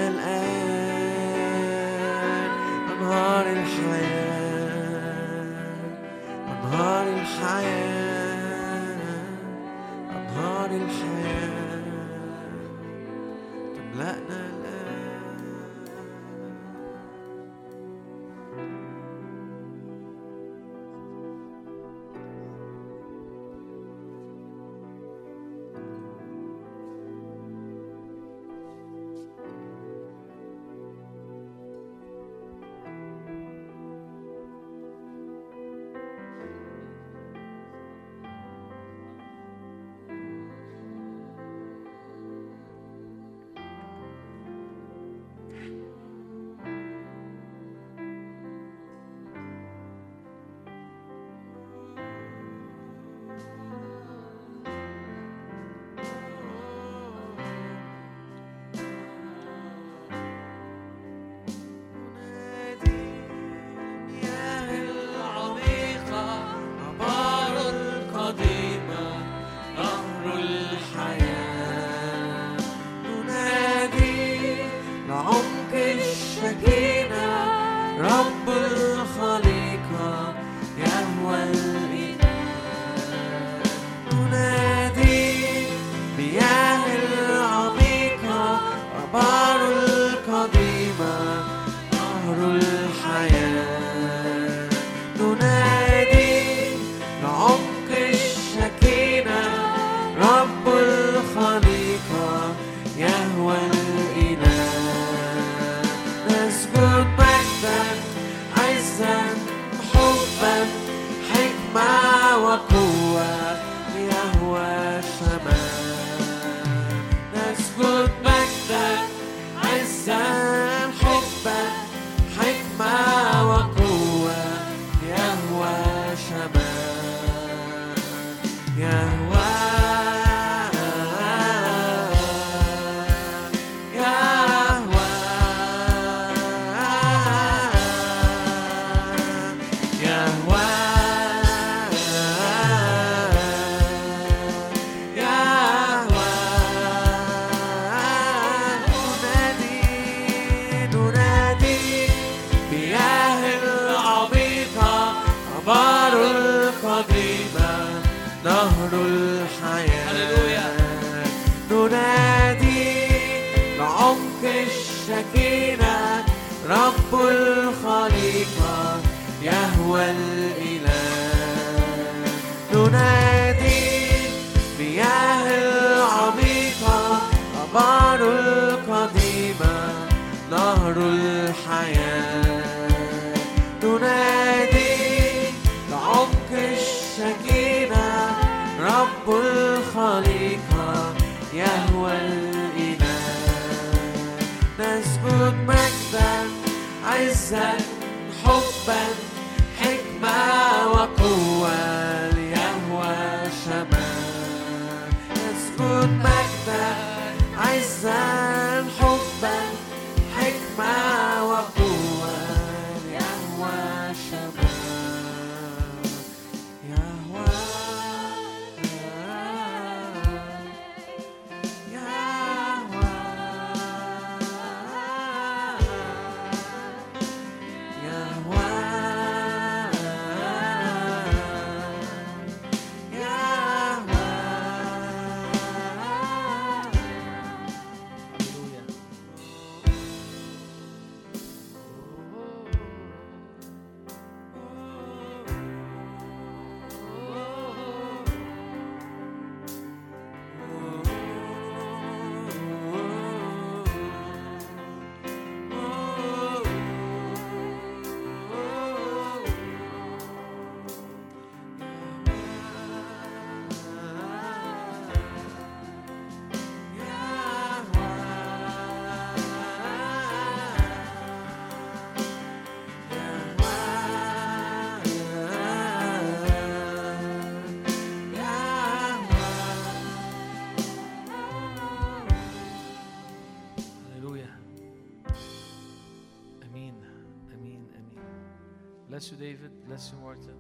you David bless you Martin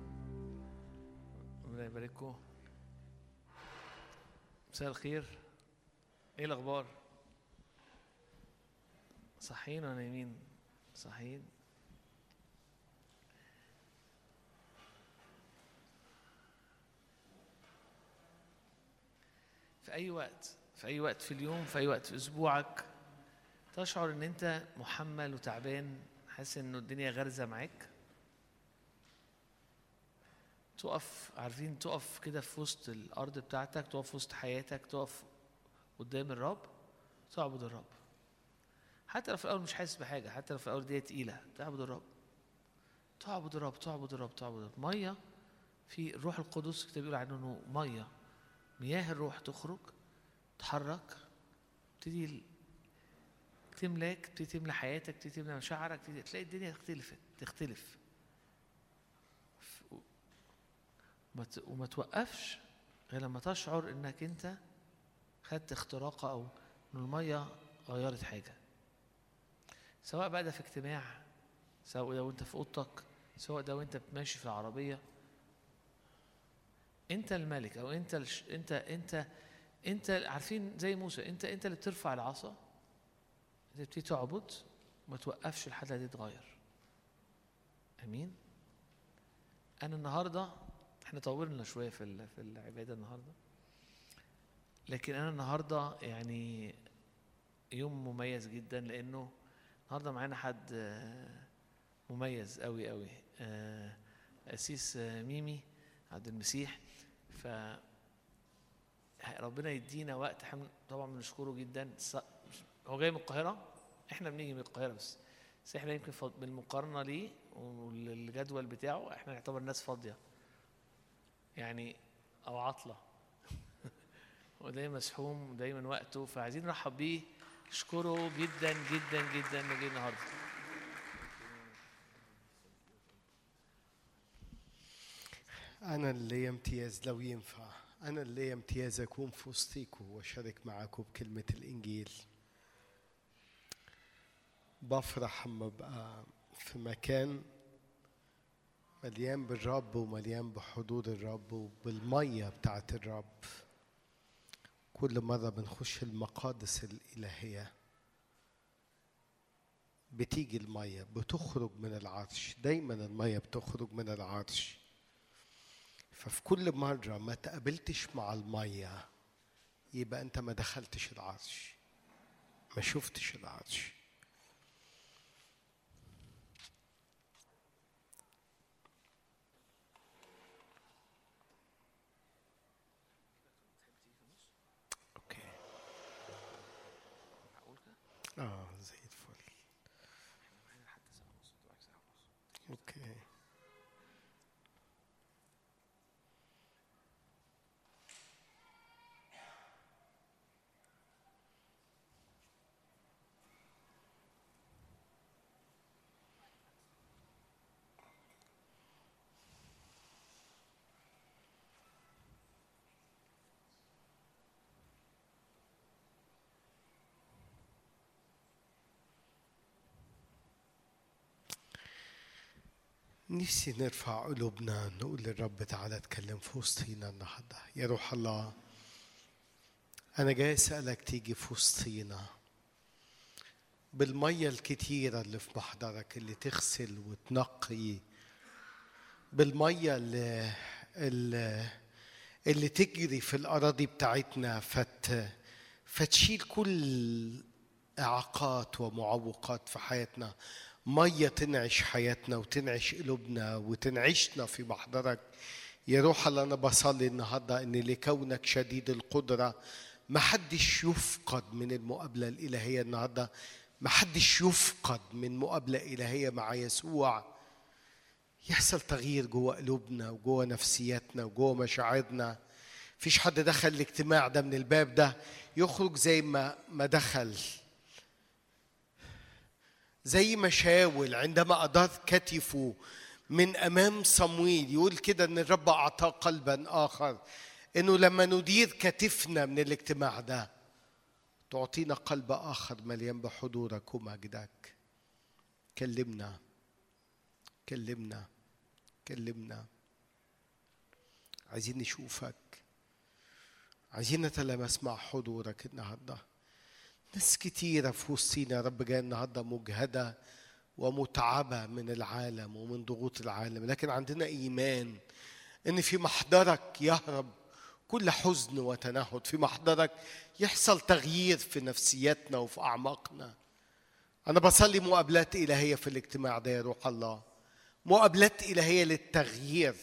ربنا يبارككم مساء الخير إيه الاخبار صحيين ولا نايمين صحيين في اي وقت في اي وقت في اليوم في اي وقت في اسبوعك تشعر ان انت محمل وتعبان حاسس انه الدنيا غارزه معاك تقف عارفين تقف كده في وسط الأرض بتاعتك تقف في وسط حياتك تقف قدام الرب تعبد الرب. حتى لو في الأول مش حاسس بحاجة حتى لو في الأول دي تقيلة تعبد الرب. تعبد الرب تعبد الرب تعبد الرب. مية في الروح القدس الكتاب بيقول عنه إنه مية. مياه الروح تخرج تحرك تبتدي تملاك تبتدي تملى حياتك تبتدي تملى مشاعرك تلاقي الدنيا اختلفت تختلف ف- وما وما توقفش غير لما تشعر إنك أنت خدت اختراقة أو إن المية غيرت حاجة. سواء بقى ده في اجتماع سواء ده وأنت في أوضتك سواء ده وأنت ماشي في العربية. أنت الملك أو أنت الش... أنت أنت أنت عارفين زي موسى أنت أنت اللي بترفع العصا. انت تعبد ما توقفش الحالة دي تتغير. أمين؟ أنا النهارده إحنا طولنا شوية في في العبادة النهارده. لكن أنا النهارده يعني يوم مميز جدا لأنه النهارده معانا حد آه، مميز قوي قوي آه، قسيس آه، ميمي عبد المسيح. ف ربنا يدينا وقت إحنا طبعا بنشكره جدا. هو جاي من القاهرة؟ إحنا بنيجي من القاهرة بس. بس إحنا يمكن بالمقارنة ليه والجدول بتاعه إحنا نعتبر ناس فاضية. يعني أو عطلة. [LAUGHS] ودايما مسحوم ودايما وقته فعايزين نرحب بيه. نشكره جدا جدا جدا إنه جه النهارده.
أنا اللي ليا امتياز لو ينفع. أنا اللي ليا امتياز أكون في وسطيكم وأشارك معاكم بكلمة الإنجيل. بفرح أما أبقى في مكان مليان بالرب ومليان بحضور الرب وبالمية بتاعت الرب. كل مرة بنخش المقادس الإلهية بتيجي المية بتخرج من العرش. دايما المية بتخرج من العرش. ففي كل مرة ما تقابلتش مع المية يبقى أنت ما دخلتش العرش ما شفتش العرش. آه زي الفل أوكي نفسي نرفع قلوبنا نقول للرب تعالى اتكلم في وسطينا النهارده. يا روح الله أنا جاي أسألك تيجي في وسطينا. بالمية الكتيرة اللي في محضرك اللي تغسل وتنقي بالمية اللي اللي, اللي تجري في الأراضي بتاعتنا فت فتشيل كل إعاقات ومعوقات في حياتنا. مية تنعش حياتنا وتنعش قلوبنا وتنعشنا في محضرك يا روح الله أنا بصلي النهارده إن لكونك شديد القدرة ما حدش يفقد من المقابلة الإلهية النهارده. ما حدش يفقد من مقابلة إلهية مع يسوع. يحصل تغيير جوه قلوبنا وجوه نفسياتنا وجوه مشاعرنا. فيش حد دخل الاجتماع ده من الباب ده يخرج زي ما ما دخل. زي ما شاول عندما أدار كتفه من أمام صمويل يقول كده أن الرب أعطاه قلبا آخر أنه لما ندير كتفنا من الاجتماع ده تعطينا قلب آخر مليان بحضورك ومجدك كلمنا كلمنا كلمنا. عايزين نشوفك عايزين نتلامس مع حضورك النهارده. ناس كتيرة في وسطينا يا رب جاية النهاردة مجهدة ومتعبة من العالم ومن ضغوط العالم لكن عندنا إيمان إن في محضرك يهرب كل حزن وتنهد في محضرك يحصل تغيير في نفسيتنا وفي أعماقنا. أنا بصلي مقابلات إلهية في الاجتماع ده يا روح الله مقابلات إلهية للتغيير.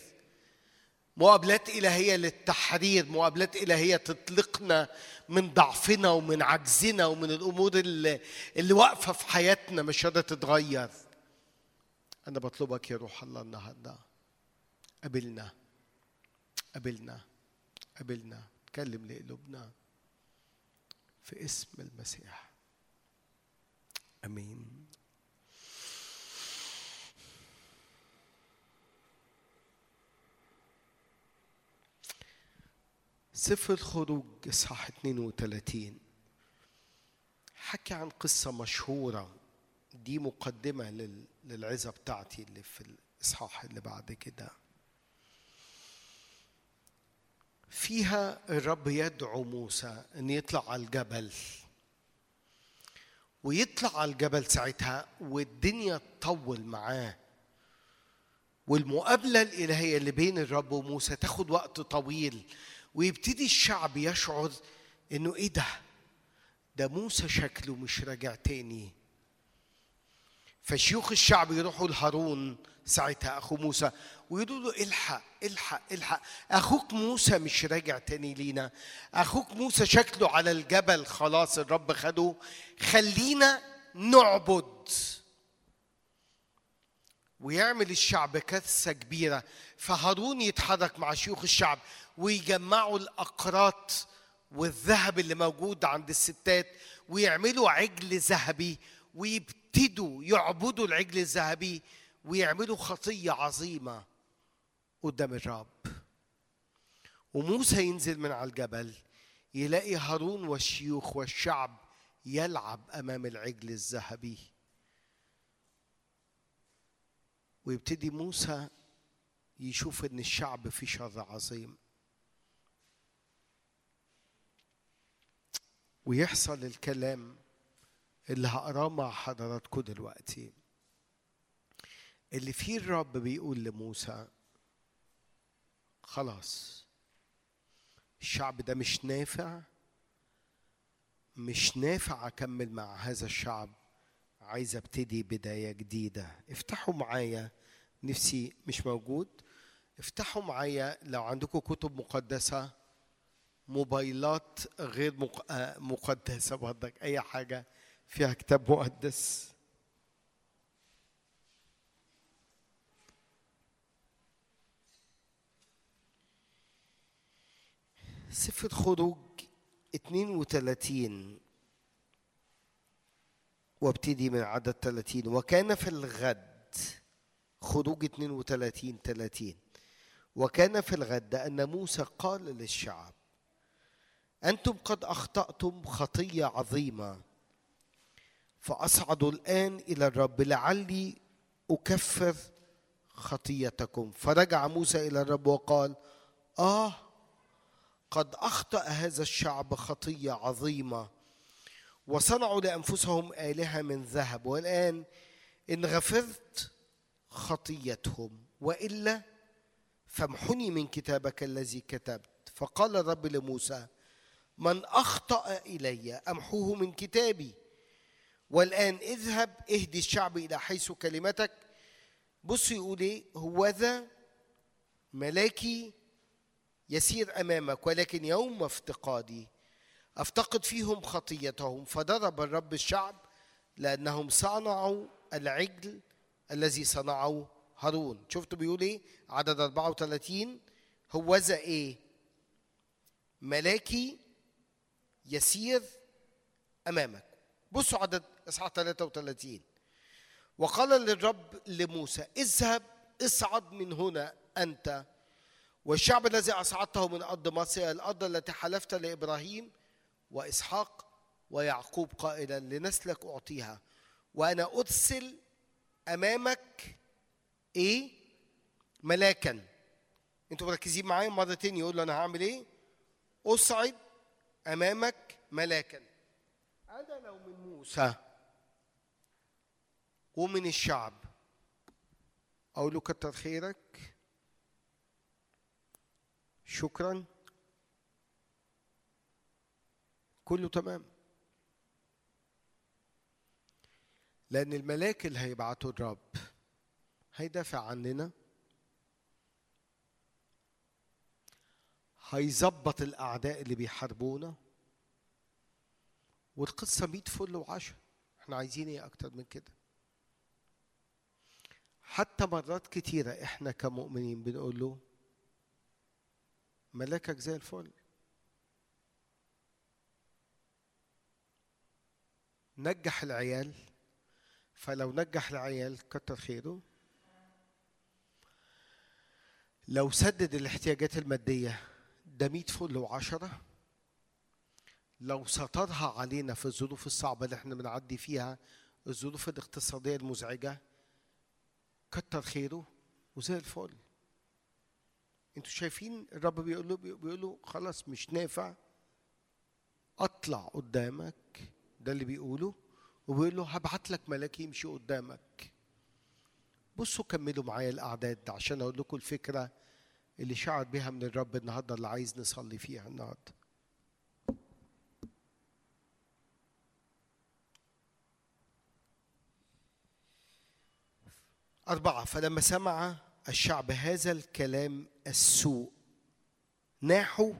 مقابلات إلهية للتحرير مقابلات إلهية تطلقنا من ضعفنا ومن عجزنا ومن الأمور اللي, اللي واقفة في حياتنا مش قادرة تتغير. أنا بطلبك يا روح الله النهاردة. قابلنا. قابلنا. قابلنا. اتكلم لقلوبنا في اسم المسيح. آمين. سفر الخروج اصحاح 32 حكي عن قصة مشهورة دي مقدمة لل- للعظة بتاعتي اللي في الإصحاح اللي بعد كده. فيها الرب يدعو موسى أن يطلع على الجبل. ويطلع على الجبل ساعتها والدنيا تطول معاه. والمقابلة الإلهية اللي بين الرب وموسى تاخد وقت طويل. ويبتدي الشعب يشعر إنه إيه ده؟ ده موسى شكله مش راجع تاني. فشيوخ الشعب يروحوا لهارون ساعتها أخو موسى ويقولوا له إلحق إلحق إلحق. أخوك موسى مش راجع تاني لينا. أخوك موسى شكله على الجبل خلاص الرب خده. خلينا نعبد. ويعمل الشعب كارثة كبيرة. فهارون يتحرك مع شيوخ الشعب. ويجمعوا الأقراط والذهب اللي موجود عند الستات ويعملوا عجل ذهبي ويبتدوا يعبدوا العجل الذهبي ويعملوا خطية عظيمة قدام الرب. وموسى ينزل من على الجبل يلاقي هارون والشيوخ والشعب يلعب أمام العجل الذهبي. ويبتدي موسى يشوف إن الشعب في شر عظيم. ويحصل الكلام اللي هقراه مع حضراتكم دلوقتي. اللي فيه الرب بيقول لموسى خلاص الشعب ده مش نافع مش نافع أكمل مع هذا الشعب عايز أبتدي بداية جديدة. افتحوا معايا نفسي مش موجود افتحوا معايا لو عندكم كتب مقدسة موبايلات غير آه، مقدسة برضك. أي حاجة فيها كتاب مقدس. سفر خروج 32 وابتدي من عدد 30 وكان في الغد. خروج 32 30 وكان في الغد أن موسى قال للشعب أنتم قد أخطأتم خطية عظيمة. فأصعدوا الآن إلى الرب لعلي أكفر خطيتكم. فرجع موسى إلى الرب وقال آه قد أخطأ هذا الشعب خطية عظيمة. وصنعوا لأنفسهم آلهة من ذهب. والآن إن غفرت خطيتهم. وإلا فامحني من كتابك الذي كتبت. فقال الرب لموسى من أخطأ إلي أمحوه من كتابي. والآن اذهب اهدي الشعب إلى حيث كلمتك. بص يقول إيه هو ذا ملاكي يسير أمامك ولكن يوم افتقادي أفتقد فيهم خطيتهم. فضرب الرب الشعب لأنهم صنعوا العجل الذي صنعه هارون. شفتوا بيقول إيه؟ عدد 34 هوذا إيه؟ ملاكي يسير أمامك. بصوا عدد إصحاح 33 وقال للرب لموسى اذهب اصعد من هنا أنت. والشعب الذي أصعدته من أرض مصر إلى الأرض التي حلفت لإبراهيم وإسحاق ويعقوب قائلا لنسلك أعطيها. وأنا أرسل أمامك إيه؟ ملاكا. أنتوا مركزين معايا مرتين يقول له أنا هعمل إيه؟ أصعد أمامك ملاكا. أنا لو من موسى. ومن الشعب. أقول له كتر خيرك. شكرا. كله تمام. لأن الملاك اللي هيبعته الرب هيدافع عننا. هيظبط الأعداء اللي بيحاربونا. والقصة ميت فل وعشا إحنا عايزين إيه أكتر من كده؟ حتى مرات كتيرة إحنا كمؤمنين بنقول له ملاكك زي الفل. نجح العيال فلو نجح العيال كتر خيره. لو سدد الاحتياجات المادية ده مية فل وعشرة لو سطرها علينا في الظروف الصعبة اللي إحنا بنعدي فيها الظروف الاقتصادية المزعجة كتر خيره وزي الفل. أنتوا شايفين الرب بيقول له بيقول له خلاص مش نافع اطلع قدامك. ده اللي بيقوله. وبيقول له هبعت لك ملاك يمشي قدامك. بصوا كملوا معايا الأعداد عشان أقول لكم الفكرة. اللي شعر بها من الرب النهارده اللي عايز نصلي فيها النهارده. أربعة فلما سمع الشعب هذا الكلام السوء ناحوا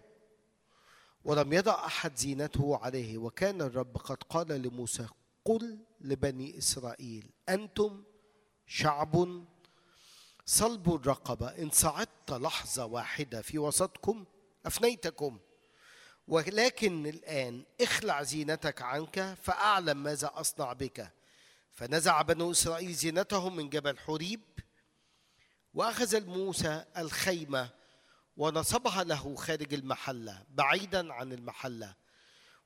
ولم يضع أحد زينته عليه وكان الرب قد قال لموسى قل لبني إسرائيل أنتم شعب صلب الرقبة إن صعدت لحظة واحدة في وسطكم أفنيتكم. ولكن الآن اخلع زينتك عنك فأعلم ماذا أصنع بك. فنزع بنو إسرائيل زينتهم من جبل حريب وأخذ موسى الخيمة ونصبها له خارج المحلة بعيدا عن المحلة.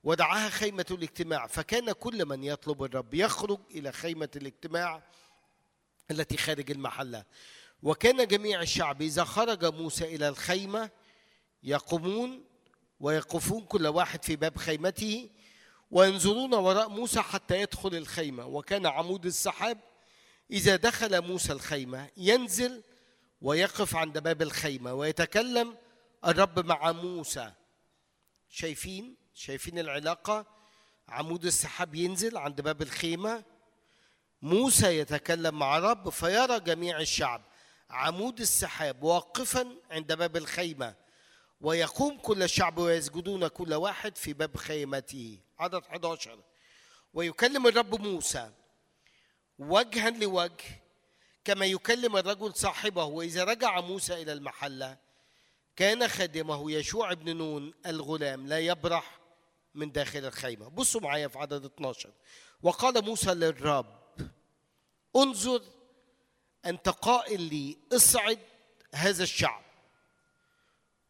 ودعاها خيمة الاجتماع فكان كل من يطلب الرب يخرج إلى خيمة الاجتماع التي خارج المحلة. وكان جميع الشعب إذا خرج موسى إلى الخيمة يقومون ويقفون كل واحد في باب خيمته وينظرون وراء موسى حتى يدخل الخيمة. وكان عمود السحاب إذا دخل موسى الخيمة ينزل ويقف عند باب الخيمة ويتكلم الرب مع موسى. شايفين؟ شايفين العلاقة؟ عمود السحاب ينزل عند باب الخيمة. موسى يتكلم مع الرب فيرى جميع الشعب. عمود السحاب واقفا عند باب الخيمة ويقوم كل الشعب ويسجدون كل واحد في باب خيمته. عدد 11 ويكلم الرب موسى وجها لوجه كما يكلم الرجل صاحبه. وإذا رجع موسى إلى المحلة كان خادمه يشوع بن نون الغلام لا يبرح من داخل الخيمة. بصوا معايا في عدد 12 وقال موسى للرب انظر أنت قائل لي اصعد هذا الشعب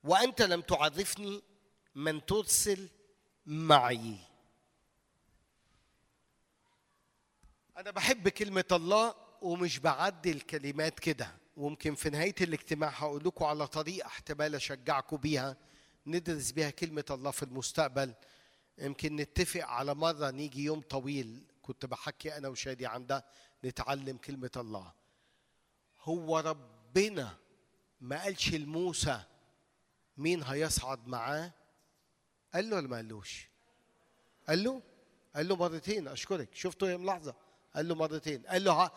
وأنت لم تعرفني من ترسل معي. أنا بحب كلمة الله ومش بعدي الكلمات كده. وممكن في نهاية الاجتماع هقول لكم على طريقة احتمال أشجعكم بيها. ندرس بيها كلمة الله في المستقبل. يمكن نتفق على مرة نيجي يوم طويل. كنت بحكي أنا وشادي عن ده. نتعلم كلمة الله. هو ربنا ما قالش لموسى مين هيصعد معاه؟ قال له ولا ما قالوش؟ قال له قال له مرتين أشكرك شفتوا يا ملاحظة. قال له مرتين قال له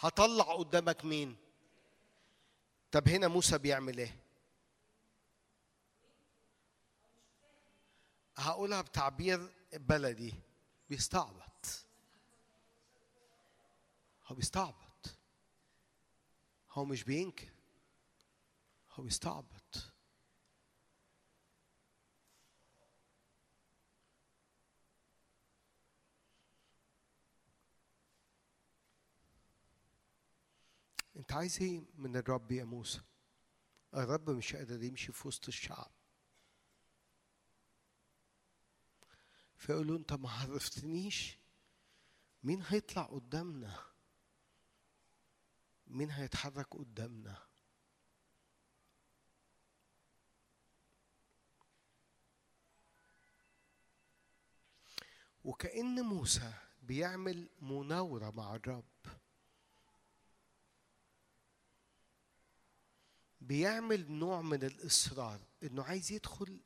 هطلع قدامك مين؟ طب هنا موسى بيعمل إيه؟ هقولها بتعبير بلدي بيستعبط. هو بيستعبط. هو مش بينكر هو بيستعبط. انت عايز إيه من الرب يا موسى؟ الرب مش قادر يمشي في وسط الشعب. فيقول له انت ما عرفتنيش؟ مين هيطلع قدامنا؟ مين هيتحرك قدامنا؟ وكأن موسى بيعمل مناورة مع الرب. بيعمل نوع من الإصرار إنه عايز يدخل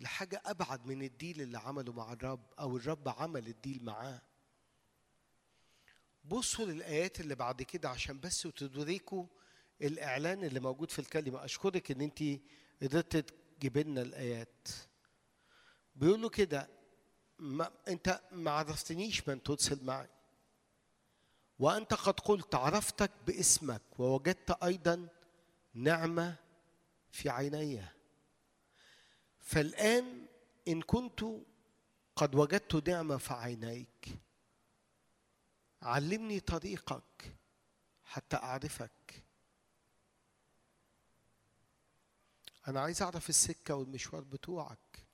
لحاجة أبعد من الديل اللي عمله مع الرب أو الرب عمل الديل معاه. بصوا للآيات اللي بعد كده عشان بس تدركوا الإعلان اللي موجود في الكلمة. أشكرك إن أنت قدرت تجيب لنا الآيات. بيقولوا كده ما أنت ما عرفتنيش من ترسل معي. وأنت قد قلت عرفتك باسمك ووجدت أيضا نعمة في عيني. فالآن إن كنت قد وجدت نعمة في عينيك علمني طريقك حتى أعرفك. أنا عايز أعرف السكة والمشوار بتوعك.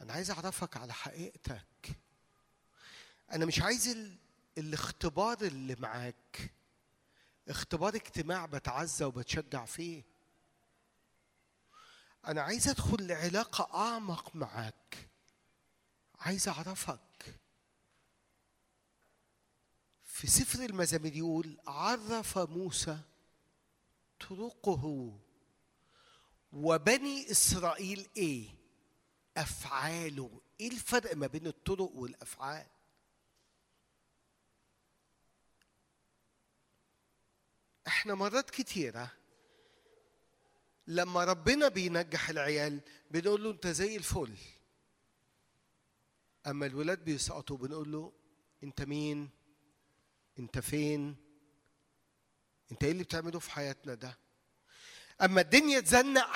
أنا عايز أعرفك على حقيقتك. أنا مش عايز ال... الاختبار اللي معاك. اختبار اجتماع بتعزى وبتشجع فيه. أنا عايز أدخل لعلاقة أعمق معاك. عايز أعرفك في سفر المزامير يقول عرف موسى طرقه. وبني إسرائيل إيه؟ افعاله إيه الفرق ما بين الطرق والأفعال؟ إحنا مرات كتيرة لما ربنا بينجح العيال بنقول له أنت زي الفل. أما الولاد بيسقطوا بنقول له أنت مين؟ انت فين؟ انت إيه اللي بتعمله في حياتنا ده؟ اما الدنيا تزنق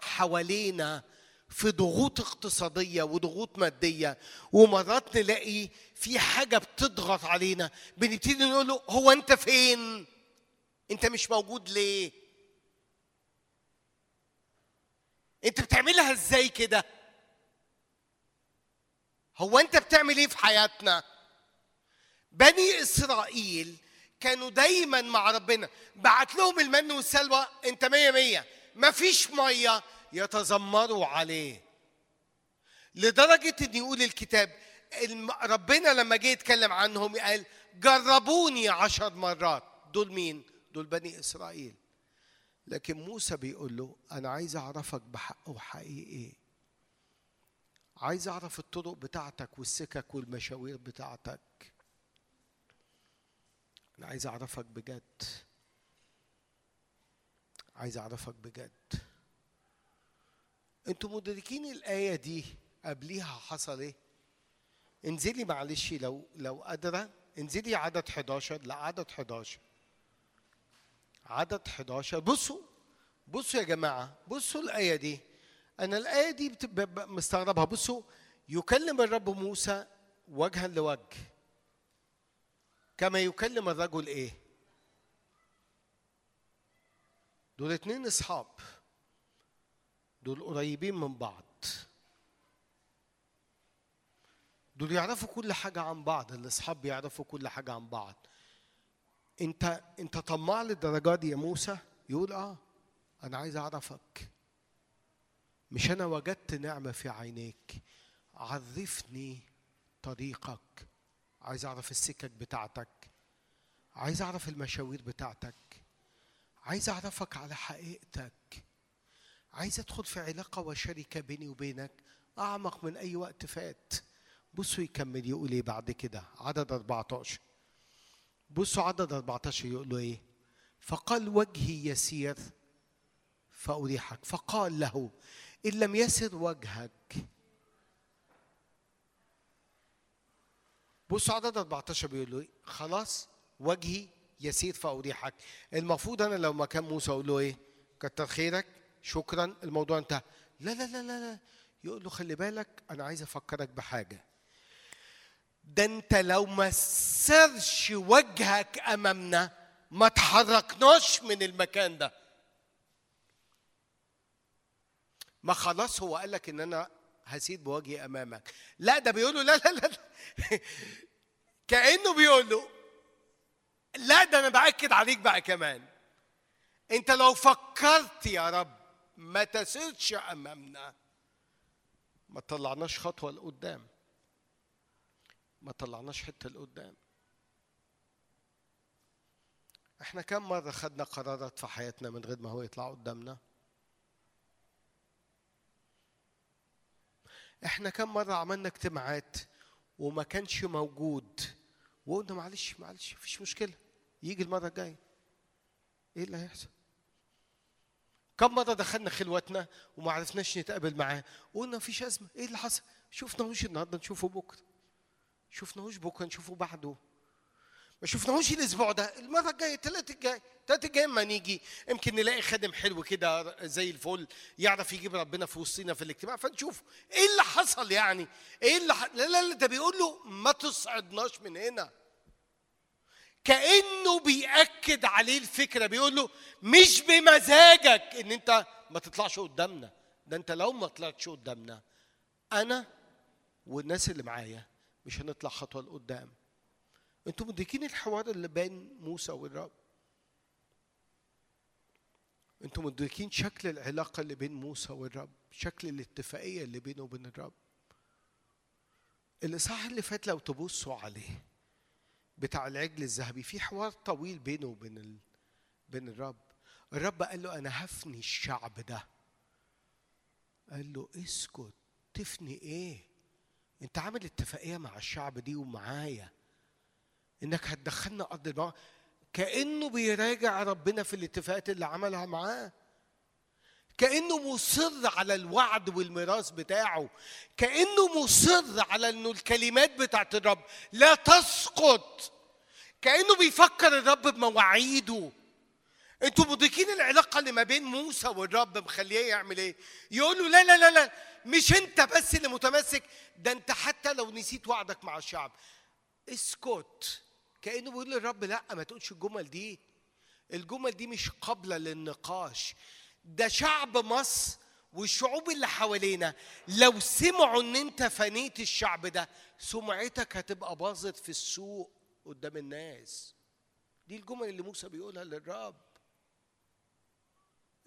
حوالينا في ضغوط اقتصادية وضغوط مادية ومرات نلاقي في حاجة بتضغط علينا بنبتدي نقول له هو انت فين؟ انت مش موجود ليه؟ انت بتعملها إزاي كده؟ هو انت بتعمل إيه في حياتنا؟ بني إسرائيل كانوا دايما مع ربنا. بعت لهم المن والسلوى أنت مية مية. مفيش مية يتذمروا عليه. لدرجة إن يقول الكتاب ربنا لما جه يتكلم عنهم قال جربوني عشر مرات. دول مين؟ دول بني إسرائيل. لكن موسى بيقول له أنا عايز أعرفك بحق وحقيقي. عايز أعرف الطرق بتاعتك والسكك والمشاوير بتاعتك. أنا عايز أعرفك بجد. عايز أعرفك بجد. أنتوا مدركين الآية دي قبليها حصل إيه؟ انزلي معلش لو لو قادرة. انزلي عدد 11 لا عدد 11 عدد 11 بصوا بصوا يا جماعة بصوا الآية دي. أنا الآية دي مستغربها. بصوا يكلم الرب موسى وجها لوجه. كما يكلم الرجل إيه؟ دول اتنين أصحاب. دول قريبين من بعض. دول يعرفوا كل حاجة عن بعض. الأصحاب بيعرفوا كل حاجة عن بعض. أنت أنت طماع للدرجة دي يا موسى؟ يقول آه أنا عايز أعرفك. مش أنا وجدت نعمة في عينيك. عرفني طريقك. عايز أعرف السكك بتاعتك عايز أعرف المشاوير بتاعتك عايز أعرفك على حقيقتك. عايز أدخل في علاقة وشركة بيني وبينك أعمق من أي وقت فات. بصوا يكمل يقول إيه بعد كده. عدد 14 بصوا عدد 14 يقول له إيه. فقال وجهي يسير فأريحك. فقال له إن لم يسر وجهك بصوا عدد 14 بيقول له إيه؟ خلاص وجهي يسير فأريحك المفروض أنا لو مكان موسى أقول له إيه؟ كتر خيرك شكرا الموضوع انتهى. لا لا لا لا لا. يقول له خلي بالك أنا عايز أفكرك بحاجة. ده أنت لو ما سرش وجهك أمامنا ما تحركناش من المكان ده. ما خلاص هو قال لك إن أنا هسير بوجهي أمامك. لا ده بيقول له لا لا لا. كأنه بيقول له لا ده أنا بأكد عليك بقى كمان. أنت لو فكرت يا رب ما تسيرش أمامنا. ما طلعناش خطوة لقدام. ما طلعناش حتة لقدام. إحنا كم مرة خدنا قرارات في حياتنا من غير ما هو يطلع قدامنا؟ إحنا كم مرة عملنا اجتماعات وما كانش موجود؟ وقلنا معلش معلش مفيش مشكلة يجي المرة الجاية. إيه اللي هيحصل؟ كم مرة دخلنا خلوتنا وما عرفناش نتقابل معاه؟ وقلنا مفيش أزمة. إيه اللي حصل؟ شفناهوش النهاردة نشوفه بكرة. شفناهوش بكرة نشوفه بعده. ما شفناهوش الأسبوع ده المرة الجاية التلات الجاي التلات الجاي ما نيجي. يمكن نلاقي خادم حلو كده زي الفل يعرف يجيب ربنا في وسطنا في الاجتماع فنشوف إيه اللي حصل يعني؟ إيه اللي ح... لا لا لا ده بيقول له ما تصعدناش من هنا. كأنه بيأكد عليه الفكرة بيقول له مش بمزاجك إن أنت ما تطلعش قدامنا. ده أنت لو ما طلعتش قدامنا أنا والناس اللي معايا مش هنطلع خطوة لقدام. أنتوا مدركين الحوار اللي بين موسى والرب؟ أنتوا مدركين شكل العلاقة اللي بين موسى والرب؟ شكل الاتفاقية اللي بينه وبين الرب؟ الإصحاح اللي فات لو تبصوا عليه بتاع العجل الذهبي في حوار طويل بينه وبين ال... بين الرب. الرب قال له أنا هفني الشعب ده. قال له اسكت تفني إيه؟ أنت عامل اتفاقية مع الشعب دي ومعايا. إنك هتدخلنا أرض الموعد كأنه بيراجع ربنا في الاتفاقات اللي عملها معاه. كأنه مصر على الوعد والميراث بتاعه. كأنه مصر على إنه الكلمات بتاعت الرب لا تسقط. كأنه بيفكر الرب بمواعيده. أنتوا مدركين العلاقة اللي ما بين موسى والرب مخليه يعمل إيه؟ يقول له لا لا لا لا مش انت بس اللي متمسك. ده انت حتى لو نسيت وعدك مع الشعب. اسكت. كأنه بيقول للرب لا ما تقولش الجمل دي. الجمل دي مش قابلة للنقاش. ده شعب مصر والشعوب اللي حوالينا. لو سمعوا إن أنت فنيت الشعب ده سمعتك هتبقى باظت في السوق قدام الناس. دي الجمل اللي موسى بيقولها للرب.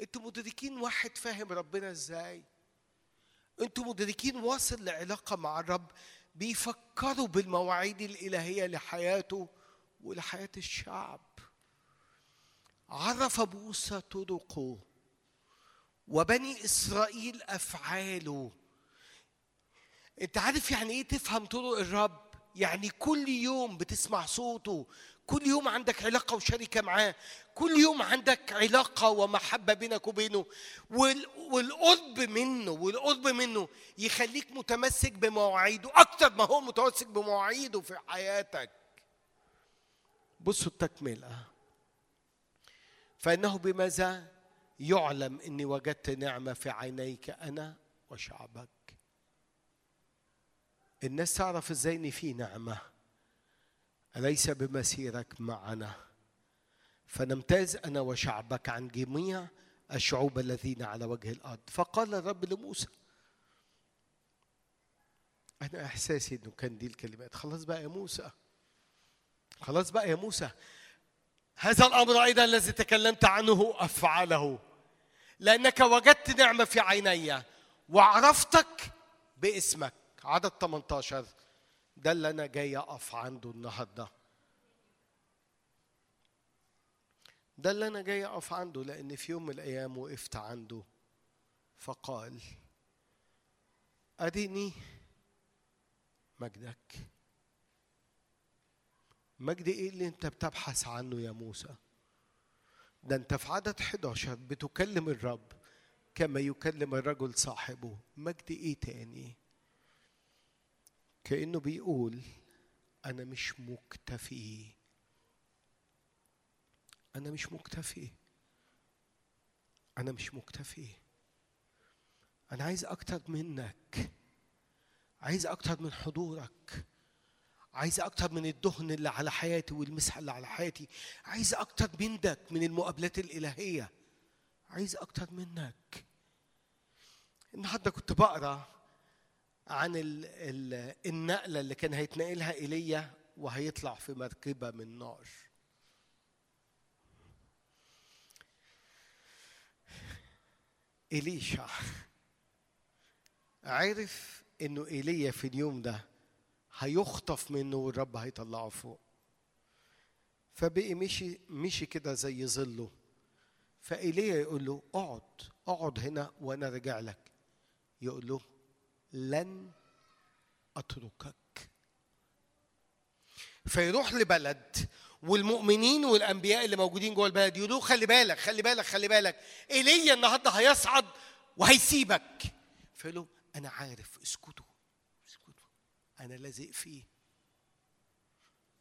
أنتوا مدركين واحد فاهم ربنا إزاي؟ أنتوا مدركين واصل لعلاقة مع الرب؟ بيفكروا بالمواعيد الإلهية لحياته ولحياة الشعب. عرف موسى طرقه وبني إسرائيل أفعاله. أنت عارف يعني إيه تفهم طرق الرب؟ يعني كل يوم بتسمع صوته كل يوم عندك علاقة وشركة معاه كل يوم عندك علاقة ومحبة بينك وبينه. وال- والقرب منه والقرب منه يخليك متمسك بمواعيده أكتر ما هو متمسك بمواعيده في حياتك. بصوا التكملة. فإنه بماذا يعلم إني وجدت نعمة في عينيك أنا وشعبك؟ الناس تعرف إزاي إن في نعمة. أليس بمسيرك معنا؟ فنمتاز أنا وشعبك عن جميع الشعوب الذين على وجه الأرض. فقال الرب لموسى أنا إحساسي إنه كان دي الكلمات. خلاص بقى يا موسى. خلاص بقى يا موسى. هذا الأمر أيضا الذي تكلمت عنه افعله لأنك وجدت نعمة في عيني وعرفتك باسمك. عدد 18 ده اللي أنا جاي أقف عنده النهارده. ده اللي أنا جاي أقف عنده لأن في يوم من الأيام وقفت عنده. فقال ارني مجدك. مجد إيه اللي أنت بتبحث عنه يا موسى؟ ده أنت في عدد 11 بتكلم الرب كما يكلم الرجل صاحبه. مجد إيه تاني؟ كأنه بيقول أنا مش مكتفي. أنا مش مكتفي. أنا مش مكتفي. أنا عايز أكتر منك. عايز أكتر من حضورك. عايز أكتر من الدهن اللي على حياتي والمسحه اللي على حياتي. عايز أكتر منك من المقابلات الإلهية. عايز أكتر منك. النهارده كنت بقرأ عن ال ال النقلة اللي كان هيتنقلها إيليا وهيطلع في مركبة من نار. إليشع. عرف إنه إيليا في اليوم ده هيخطف منه والرب هيطلعه فوق. فبقي مشي مشي كده زي ظله. فإيليا يقول له اقعد اقعد هنا وأنا راجع لك. يقول له لن اتركك. فيروح لبلد والمؤمنين والأنبياء اللي موجودين جوه البلد يقولوا خلي بالك خلي بالك خلي بالك إيليا النهارده هيصعد وهيسيبك. فيقول أنا عارف اسكتوا. أنا لازق فيه.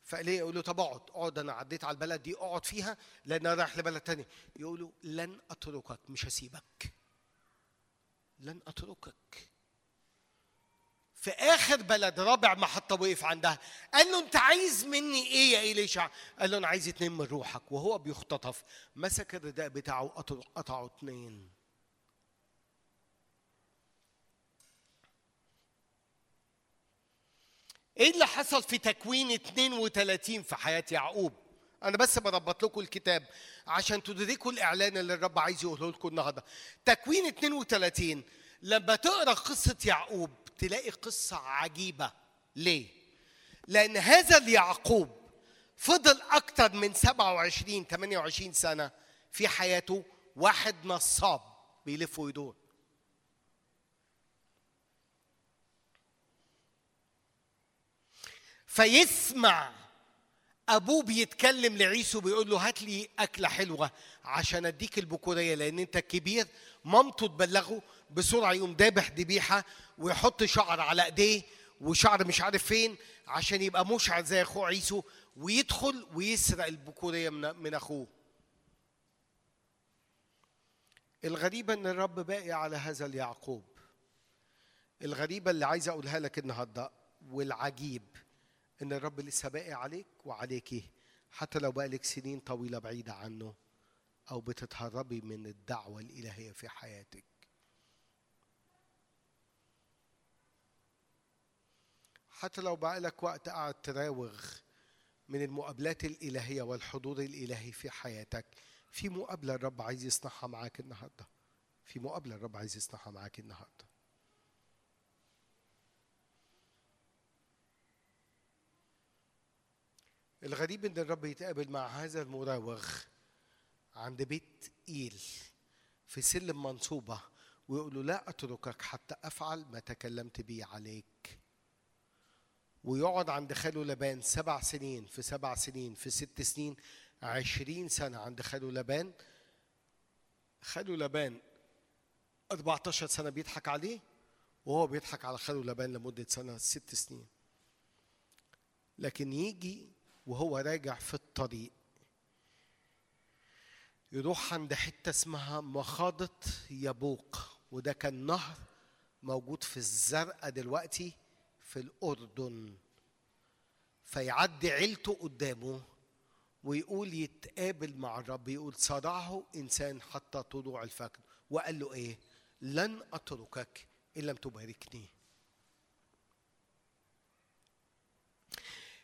فايليا يقول له طب أقعد أقعد أنا عديت على البلد دي أقعد فيها لأن أنا رايح لبلد تاني. يقول له لن أتركك مش هسيبك. لن أتركك. في آخر بلد رابع محطة وقف عندها. قال له أنت عايز مني إيه يا إليشع؟ قال له أنا عايز اتنين من روحك وهو بيختطف. مسك الرداء بتاعه قطعه اتنين. إيه اللي حصل في تكوين 32 في حياة يعقوب؟ أنا بس بربط لكم الكتاب عشان تدركوا الإعلان اللي الرب عايز يقوله لكم النهارده. تكوين 32 لما تقرأ قصة يعقوب تلاقي قصة عجيبة. ليه؟ لأن هذا اليعقوب فضل أكتر من 27 28 سنة في حياته واحد نصاب بيلف ويدور. فيسمع. أبوه بيتكلم لعيسو بيقول له هات لي أكلة حلوة عشان أديك البكوريه لأن أنت كبير. مامته تبلغه بسرعة يقوم دابح ذبيحه ويحط شعر على إيديه وشعر مش عارف فين عشان يبقى مشعر زي أخوه عيسو ويدخل ويسرق البكوريه من من أخوه. الغريبة إن الرب باقي على هذا اليعقوب. الغريبة اللي عايز أقولها لك النهارده والعجيب إن الرب لسه باقي عليك وعليكي حتى لو بقالك سنين طويلة بعيدة عنه أو بتتهربي من الدعوة الإلهية في حياتك. حتى لو بقالك وقت قاعد تراوغ من المقابلات الإلهية والحضور الإلهي في حياتك في مقابلة الرب عايز يصنعها معاك النهارده. في مقابلة الرب عايز يصنعها معاك النهارده. الغريب إن الرب يتقابل مع هذا المراوغ عند بيت إيل في سلم منصوبة ويقول له لا أتركك حتى أفعل ما تكلمت به عليك. ويقعد عند خاله لبان سبع سنين في سبع سنين في ست سنين عشرين سنة عند خاله لبان. خاله لبان 14 سنة بيضحك عليه وهو بيضحك على خاله لبان لمدة سنة ست سنين. لكن يجي وهو راجع في الطريق. يروح عند حتة اسمها مخاضة يبوق وده كان نهر موجود في الزرقاء دلوقتي في الأردن. فيعدي عيلته قدامه ويقول يتقابل مع الرب يقول صرعه إنسان حتى طلوع الفجر. وقال له إيه؟ لن أتركك إن لم تباركني.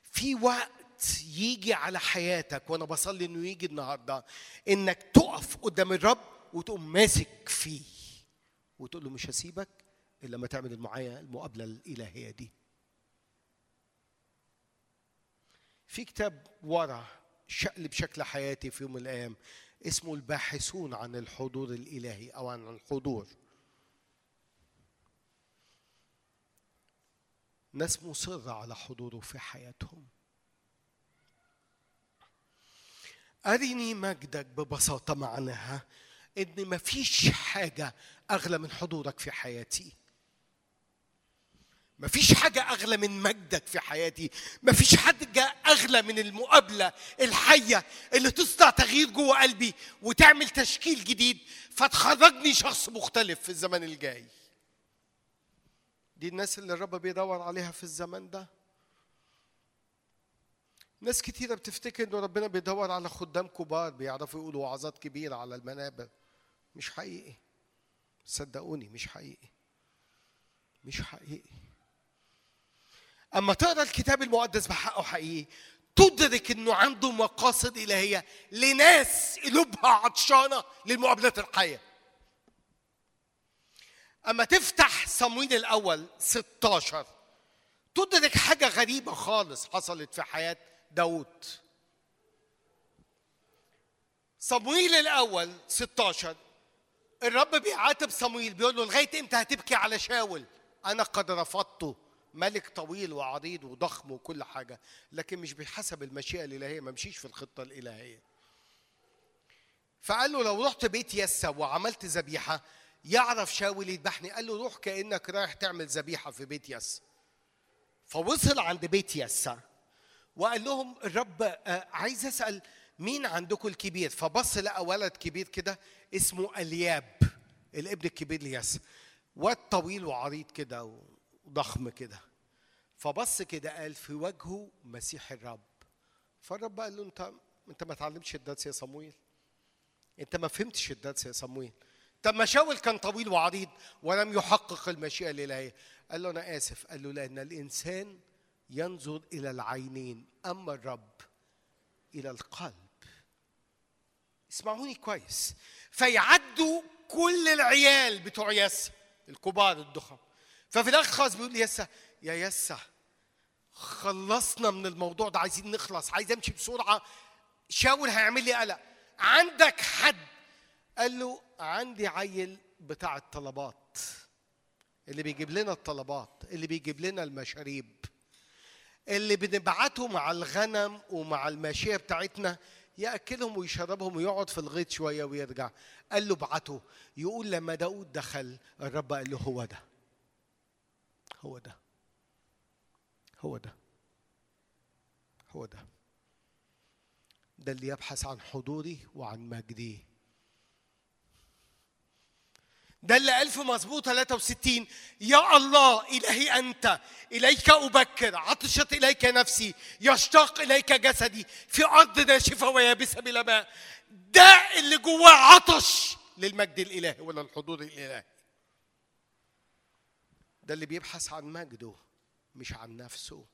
في وقت يجي على حياتك وأنا بصلي إنه يجي النهارده إنك تقف قدام الرب وتقوم ماسك فيه. وتقول له مش هسيبك إلا لما تعمل معايا المقابلة الإلهية دي. في كتاب ورا شقلب شكل حياتي في يوم من الأيام اسمه الباحثون عن الحضور الإلهي أو عن الحضور. ناس مصرة على حضوره في حياتهم. أرني مجدك ببساطة معناها إن مفيش حاجة أغلى من حضورك في حياتي. مفيش حاجة أغلى من مجدك في حياتي. مفيش حاجة أغلى من المقابلة الحية اللي تصنع تغيير جوه قلبي وتعمل تشكيل جديد فتخرجني شخص مختلف في الزمن الجاي. دي الناس اللي الرب بيدور عليها في الزمن ده. ناس كتيرة بتفتكر إن ربنا بيدور على خدام كبار بيعرفوا يقولوا وعظات كبيرة على المنابر. مش حقيقي. صدقوني مش حقيقي. مش حقيقي. أما تقرأ الكتاب المقدس بحقه حقيقي تدرك إنه عنده مقاصد إلهية لناس قلوبها عطشانة للمقابلات الحية. أما تفتح صمويل الأول 16 تدرك حاجة غريبة خالص حصلت في حياة داود صمويل الأول 16 الرب بيعاتب صمويل بيقول له لغاية إمتى هتبكي على شاول؟ أنا قد رفضته ملك طويل وعريض وضخم وكل حاجة لكن مش بحسب المشيئة الإلهية ما مشيش في الخطة الإلهية. فقال له لو رحت بيت يسا وعملت ذبيحة يعرف شاول يذبحني؟ قال له روح كأنك رايح تعمل ذبيحة في بيت يسا. فوصل عند بيت يسا. وقال لهم الرب آه، عايز أسأل مين عندكم الكبير؟ فبص لقى ولد كبير كده اسمه ألياب الابن الكبير لياس. واد طويل وعريض كده وضخم كده. فبص كده قال في وجهه مسيح الرب. فالرب قال له انت أنت ما اتعلمتش الدرس يا صمويل؟ أنت ما فهمتش الدرس يا صمويل؟ طب ما شاول كان طويل وعريض ولم يحقق المشيئة الإلهية. قال له أنا آسف. قال له لأن الإنسان ينظر إلى العينين أما الرب إلى القلب. اسمعوني كويس. فيعدوا كل العيال بتوع يسا الكبار الضخم. ففي الآخر خالص بيقول يسا يا يسا خلصنا من الموضوع ده عايزين نخلص عايز أمشي بسرعة. شاول هيعمل لي قلق. عندك حد؟ قال له عندي عيل بتاع الطلبات اللي بيجيب لنا الطلبات اللي بيجيب لنا المشاريب. اللي بنبعته مع الغنم ومع الماشية بتاعتنا يأكلهم ويشربهم ويقعد في الغيط شوية ويرجع. قال له ابعته يقول لما داود دخل الرب قال له هو ده. هو ده. هو ده. هو ده. ده اللي يبحث عن حضوري وعن مجدي. ده اللي قال في مزمور 63 يا الله إلهي أنت إليك أبكر عطشت إليك نفسي يشتاق إليك جسدي في أرض ناشفة ويابسة بلا ماء. ده اللي جواه عطش للمجد الإلهي ولا الحضور الإلهي. ده اللي بيبحث عن مجده مش عن نفسه.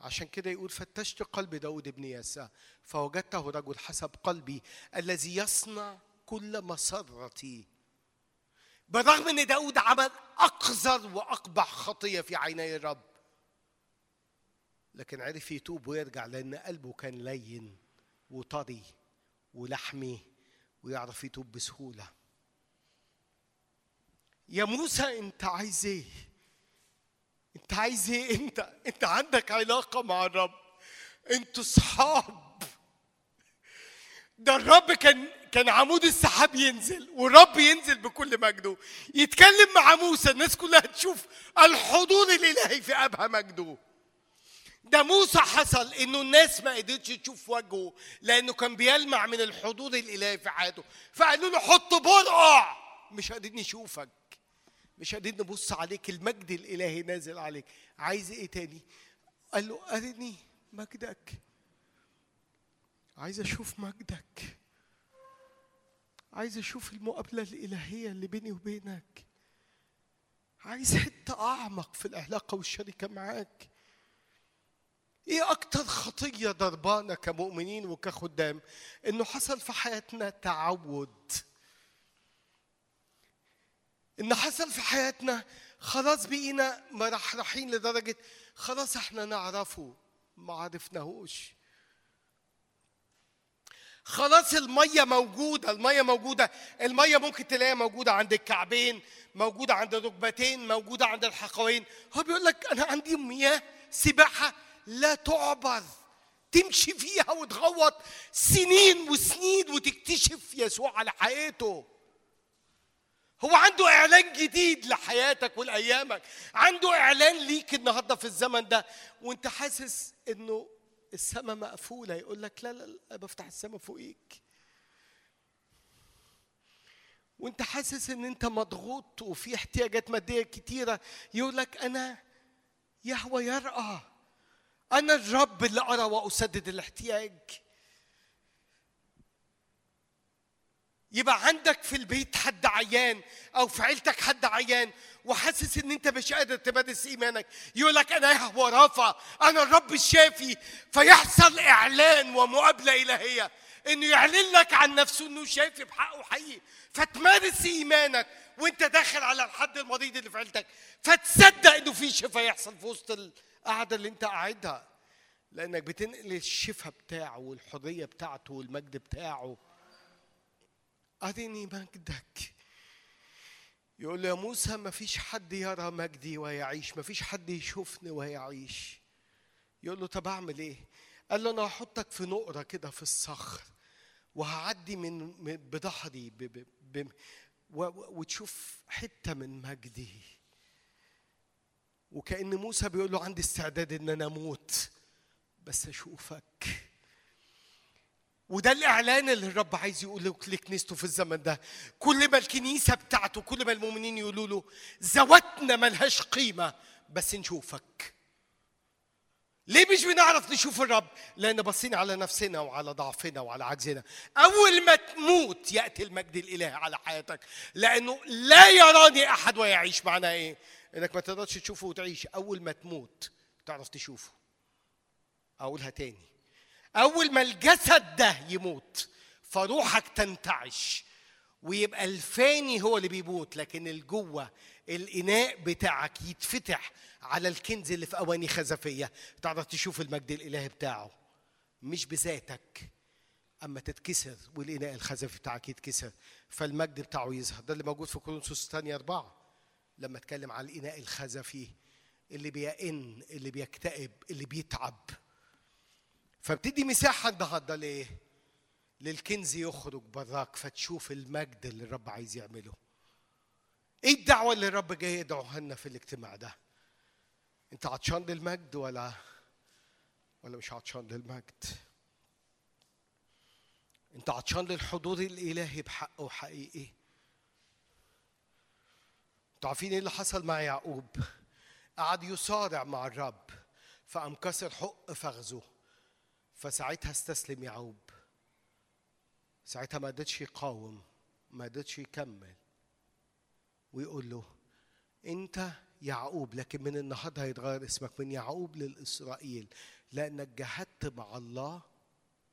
عشان كده يقول فتشت قلب داود بن يسى فوجدته رجل حسب قلبي الذي يصنع كل مسرتي. بالرغم إن داود عمل أقذر وأقبح خطية في عيني الرب لكن عرف يتوب ويرجع لأن قلبه كان لين وطري ولحمي ويعرف يتوب بسهولة. يا موسى أنت عايز إيه؟ أنت عايز إيه؟ أنت أنت عندك علاقة مع الرب. أنتوا صحاب. ده الرب كان كان عمود السحاب ينزل والرب ينزل بكل مجده. يتكلم مع موسى الناس كلها تشوف الحضور الإلهي في ابهى مجده. ده موسى حصل إنه الناس ما قدرتش تشوف وجهه لأنه كان بيلمع من الحضور الإلهي في حياته. فقالوا له حط برقع. مش قادرين نشوفك مش قادرين نبص عليك المجد الإلهي نازل عليك. عايز إيه تاني؟ قال له أرني مجدك. عايز أشوف مجدك. عايز أشوف المقابلة الإلهية اللي بيني وبينك. عايز حتة أعمق في العلاقه والشركة معاك. إيه أكتر خطية ضربانا كمؤمنين وكخدام؟ إنه حصل في حياتنا تعود. ان حصل في حياتنا خلاص بقينا مرحرحين لدرجة خلاص إحنا نعرفه ما عرفناهوش. خلاص المية موجودة المية موجودة. المية ممكن تلاقيها موجودة عند الكعبين موجودة عند الركبتين موجودة عند الحقوين. هو بيقول لك أنا عندي مياه سباحة لا تعبر تمشي فيها وتغوط سنين وسنين وتكتشف يسوع على حقيقته هو عنده إعلان جديد لحياتك ولأيامك. عنده إعلان ليك النهارده في الزمن ده. وأنت حاسس إنه السماء مقفولة يقول لك لا لا لا بفتح السماء فوقيك. وأنت حاسس إن أنت مضغوط وفي احتياجات مادية كتيرة يقول لك أنا يهوى يرأى أنا الرب اللي أرى وأسدد الاحتياج. يبقى عندك في البيت حد عيان أو في عيلتك حد عيان وحاسس إن أنت مش قادر تمارس إيمانك. يقول لك أنا يهوى رافع أنا الرب الشافي. فيحصل إعلان ومقابلة إلهية إنه يعلن لك عن نفسه إنه شافي بحقه حقيقي. فتمارس إيمانك وأنت داخل على الحد المريض اللي في عيلتك. فتصدق إنه في شفاء يحصل في وسط القعدة اللي أنت قاعدها. لأنك بتنقل الشفاء بتاعه والحرية بتاعته والمجد بتاعه. أرني مجدك. يقول يا موسى ما فيش حد يرى مجدي ويعيش ما فيش حد يشوفني ويعيش. يقول له طب أعمل إيه؟ قال له أنا هحطك في نقرة كده في الصخر وهعدي من بظهري وتشوف حتة من مجدي. وكأن موسى بيقول له عندي استعداد إن أنا أموت بس أشوفك. وده الإعلان اللي الرب عايز يقوله لكنيسته في الزمن ده. كل ما الكنيسة بتاعته كل ما المؤمنين يقولوا له زواتنا ملهاش قيمة. بس نشوفك. ليه مش بنعرف نشوف الرب؟ لأن باصين على نفسنا وعلى ضعفنا وعلى عجزنا. أول ما تموت يأتي المجد الإلهي على حياتك. لأنه لا يراني أحد ويعيش. معناه إيه؟ إنك ما تقدرش تشوفه وتعيش. أول ما تموت تعرف تشوفه. أقولها تاني. أول ما الجسد ده يموت فروحك تنتعش. ويبقى الفاني هو اللي بيموت لكن الجوة الإناء بتاعك يتفتح على الكنز اللي في أواني خزفية. تعرف تشوف المجد الإلهي بتاعه؟ مش بذاتك. أما تتكسر والإناء الخزفي بتاعك يتكسر فالمجد بتاعه يظهر. ده اللي موجود في كورنثوس الثانية أربعة. لما أتكلم على الإناء الخزفي اللي بيئن اللي بيكتئب اللي بيتعب. فبتدي مساحة النهارده ليه؟ للكنز يخرج براك فتشوف المجد اللي الرب عايز يعمله. إيه الدعوة اللي الرب جاي يدعوها لنا في الاجتماع ده؟ أنت عطشان للمجد ولا ولا مش عطشان للمجد؟ أنت عطشان للحضور الإلهي بحقه حقيقي. أنتوا عارفين إيه اللي حصل مع يعقوب؟ قعد يصارع مع الرب فقام كسر حق فخذه فساعتها استسلم يعقوب ساعتها ما قدرش يقاوم ما قدرش يكمل. ويقول له أنت يعقوب لكن من النهارده هيتغير اسمك من يعقوب للإسرائيل لأنك جاهدت مع الله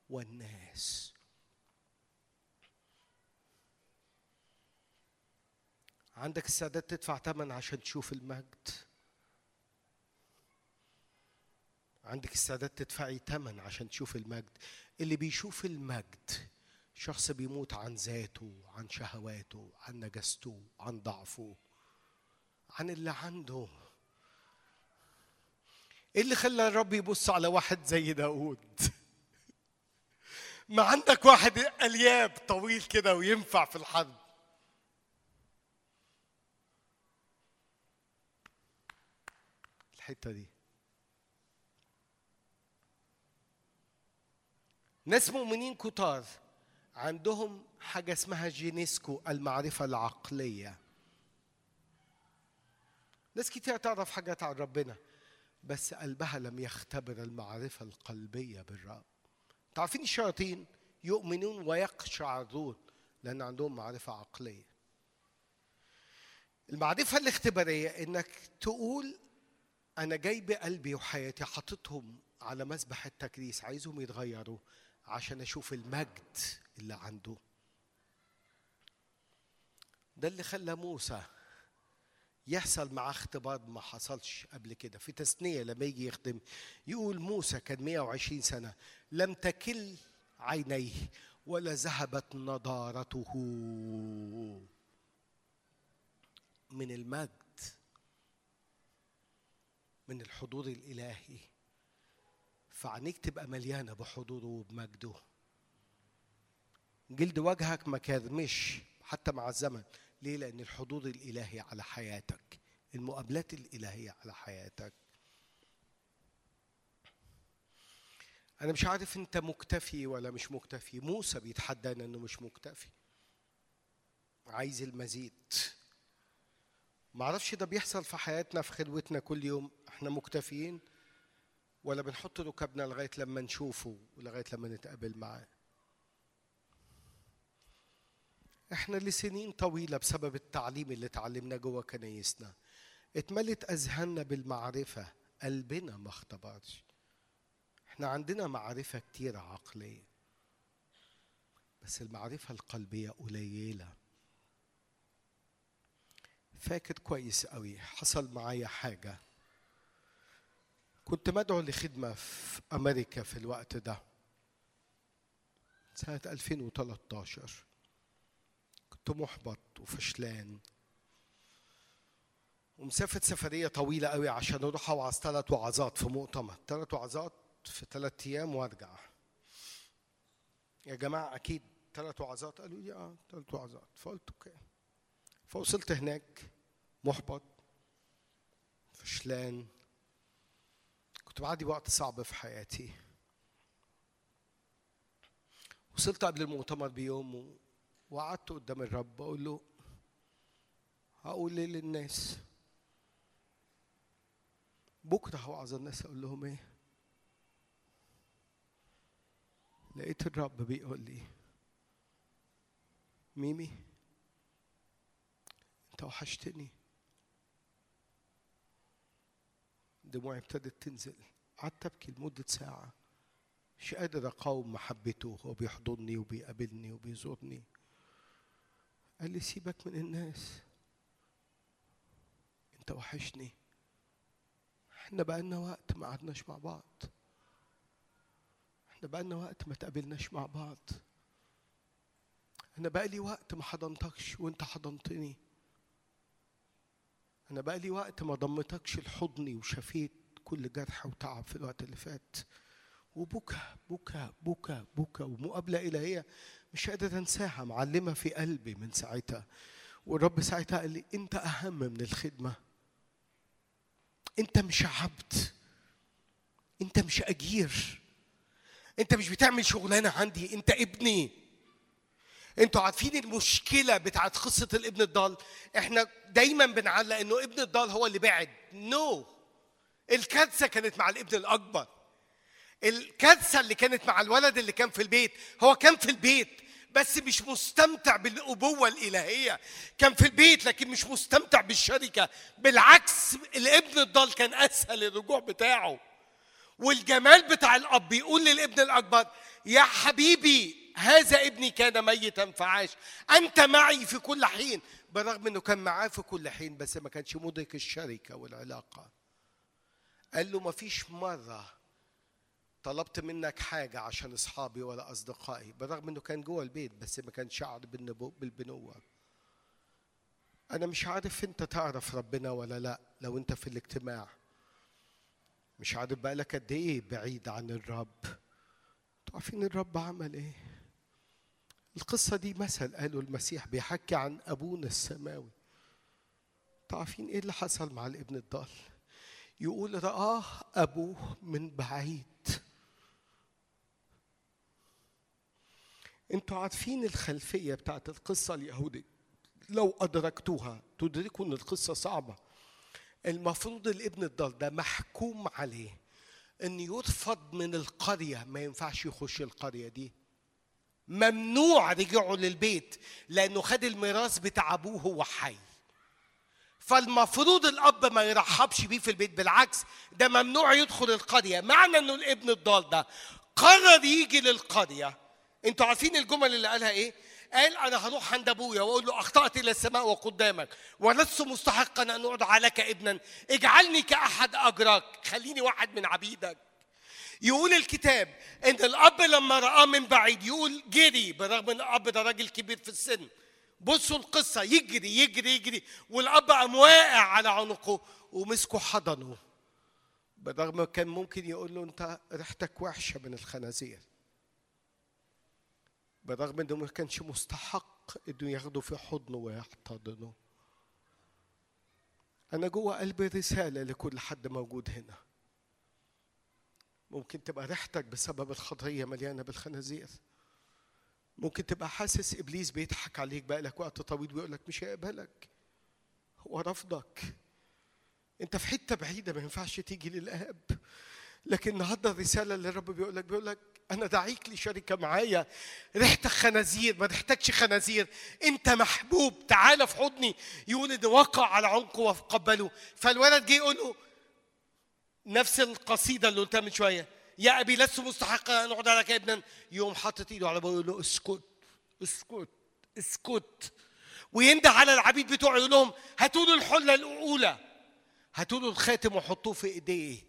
والناس. عندك استعداد تدفع ثمن عشان تشوف المجد؟ عندك استعداد تدفعي ثمن عشان تشوف المجد. اللي بيشوف المجد شخص بيموت عن ذاته عن شهواته عن نجاسته عن ضعفه عن اللي عنده. إيه اللي خلى الرب يبص على واحد زي داود؟ ما عندك واحد الياب طويل كده وينفع في الحرب. الحتة دي. ناس مؤمنين كتار عندهم حاجة اسمها جينيسكو المعرفة العقلية. ناس كتير تعرف حاجات عن ربنا بس قلبها لم يختبر المعرفة القلبية بالرب. تعرفين الشياطين يؤمنون ويقشعرون لأن عندهم معرفة عقلية. المعرفة الاختبارية إنك تقول أنا جاي بقلبي وحياتي حاططهم على مسبح التكريس عايزهم يتغيروا. عشان أشوف المجد اللي عنده. ده اللي خلى موسى يحصل معاه اختبار ما حصلش قبل كده. في تثنية لما يجي يخدم يقول موسى كان 120 سنة لم تكل عينيه ولا ذهبت نضارته. من المجد من الحضور الإلهي. فعينيك تبقى مليانة بحضوره وبمجده. جلد وجهك ما كرمش حتى مع الزمن. ليه؟ لأن الحضور الإلهي على حياتك. المقابلات الإلهية على حياتك. أنا مش عارف أنت مكتفي ولا مش مكتفي. موسى بيتحدانا أنه مش مكتفي. عايز المزيد. معرفش ده بيحصل في حياتنا في خلوتنا كل يوم. إحنا مكتفيين. ولا بنحط ركبنا لغاية لما نشوفه ولغاية لما نتقابل معاه. إحنا لسنين طويلة بسبب التعليم اللي اتعلمناه جوه كنايسنا. اتملت أذهاننا بالمعرفة. قلبنا ما اختبرش. إحنا عندنا معرفة كتيرة عقلية. بس المعرفة القلبية قليلة. فاكر كويس قوي. حصل معايا حاجة. كنت مدعو لخدمة في أمريكا في الوقت ده. سنة 2013 كنت محبط وفشلان. ومسافة سفرية طويلة قوي عشان أروح أوعظ ثلاث وعظات في مؤتمر. ثلاث وعظات في ثلاث أيام وأرجع. يا جماعة أكيد ثلاث وعظات؟ قالوا لي آه ثلاث وعظات. فقلت أوكي. فوصلت هناك محبط فشلان. كنت بعدي وقت صعب في حياتي. وصلت قبل المؤتمر بيوم وقعدت قدام الرب بقول له هقول إيه للناس؟ بكرة هوعظ الناس أقول لهم إيه؟ لقيت الرب بيقول لي ميمي أنت وحشتني. دموعي ابتدت تنزل. قعدت أبكي لمدة ساعة. مش قادر أقاوم محبته. هو بيحضني وبيقابلني وبيزورني. قال لي سيبك من الناس. انت وحشني. إحنا بقالنا وقت ما قعدناش مع بعض. إحنا بقالنا وقت ما تقابلناش مع بعض. أنا بقالي وقت ما حضنتكش وانت حضنتني. أنا بقالي وقت ما ضمتكش لحضني وشفيت كل جرح وتعب في الوقت اللي فات. وبكى بكى بكى بكى ومقابلة إلهية مش قادر أنساها معلمة في قلبي من ساعتها. والرب ساعتها قال لي أنت أهم من الخدمة. أنت مش عبد. أنت مش أجير. أنت مش بتعمل شغلانة عندي. أنت ابني. أنتوا عارفين المشكلة بتاعت قصة الابن الضال؟ إحنا دايما بنعلق إنه ابن الضال هو اللي بعد نو no. الكارثة كانت مع الابن الأكبر. الكارثة اللي كانت مع الولد اللي كان في البيت هو كان في البيت بس مش مستمتع بالابوه الإلهية. كان في البيت لكن مش مستمتع بالشركة. بالعكس الابن الضال كان أسهل الرجوع بتاعه. والجمال بتاع الأب يقول للابن الأكبر يا حبيبي هذا ابني كان ميتا فعاش. أنت معي في كل حين. بالرغم إنه كان معاه في كل حين بس ما كانش مدرك الشركة والعلاقة. قال له ما فيش مرة طلبت منك حاجة عشان أصحابي ولا أصدقائي. بالرغم إنه كان جوه البيت بس ما كان شعر بالبنوة. أنا مش عارف أنت تعرف ربنا ولا لأ لو أنت في الاجتماع. مش عارف بقالك قد إيه بعيد عن الرب. أنتوا عارفين الرب عمل إيه؟ القصة دي مثل قاله المسيح بيحكي عن أبونا السماوي. أنتوا عارفين إيه اللي حصل مع الابن الضال؟ يقول رآه أبوه من بعيد. أنتوا عارفين الخلفية بتاعت القصة اليهودية؟ لو أدركتوها تدركوا ان القصة صعبة. المفروض الابن الضال ده محكوم عليه إن يرفض من القرية ما ينفعش يخش القرية دي. ممنوع رجعوا للبيت لأنه خد الميراث بتاع أبوه وهو حي. فالمفروض الأب ما يرحبش بيه في البيت بالعكس ده ممنوع يدخل القرية. معنى إنه الابن الضال ده قرر يجي للقرية. أنتوا عارفين الجمل اللي قالها إيه؟ قال أنا هروح عند أبويا وأقول له أخطأت إلى السماء وقدامك ولست مستحقا أن ادعى لك ابنا. اجعلني كأحد اجراك خليني واحد من عبيدك. يقول الكتاب إن الأب لما راه من بعيد يقول جري برغم إن الأب ده راجل كبير في السن. بصوا القصة يجري يجري يجري والأب قام واقع على عنقه ومسكه حضنه. بالرغم كان ممكن يقول له أنت ريحتك وحشة من الخنازير. بالرغم إنه ما كانش مستحق إنه ياخده في حضنه ويحتضنه. أنا جوه قلبي رسالة لكل حد موجود هنا. ممكن تبقى ريحتك بسبب الخطيه مليانة بالخنازير. ممكن تبقى حاسس إبليس بيضحك عليك بقالك وقت طويل ويقول لك مش هيقبلك. هو رفضك. أنت في حتة بعيدة ما ينفعش تيجي للآب. لكن النهارده الرسالة اللي الرب بيقول لك بيقول لك أنا دعيك لشركة معايا. ريحتك خنازير ما ريحتكش خنازير. أنت محبوب. تعالى في حضني. يقول ان وقع على عنقه وقبله. فالولد جه يقول له نفس القصيدة اللي قلتها من شوية. يا أبي لست مستحقا أن اقعد لك ابنا. يقوم حاطط إيده على ابوه يقول له اسكت اسكت اسكت. وينده على العبيد بتوعه يقول لهم هاتوا له الحلة الأولى. هاتوا له الخاتم وحطوه في إيديه.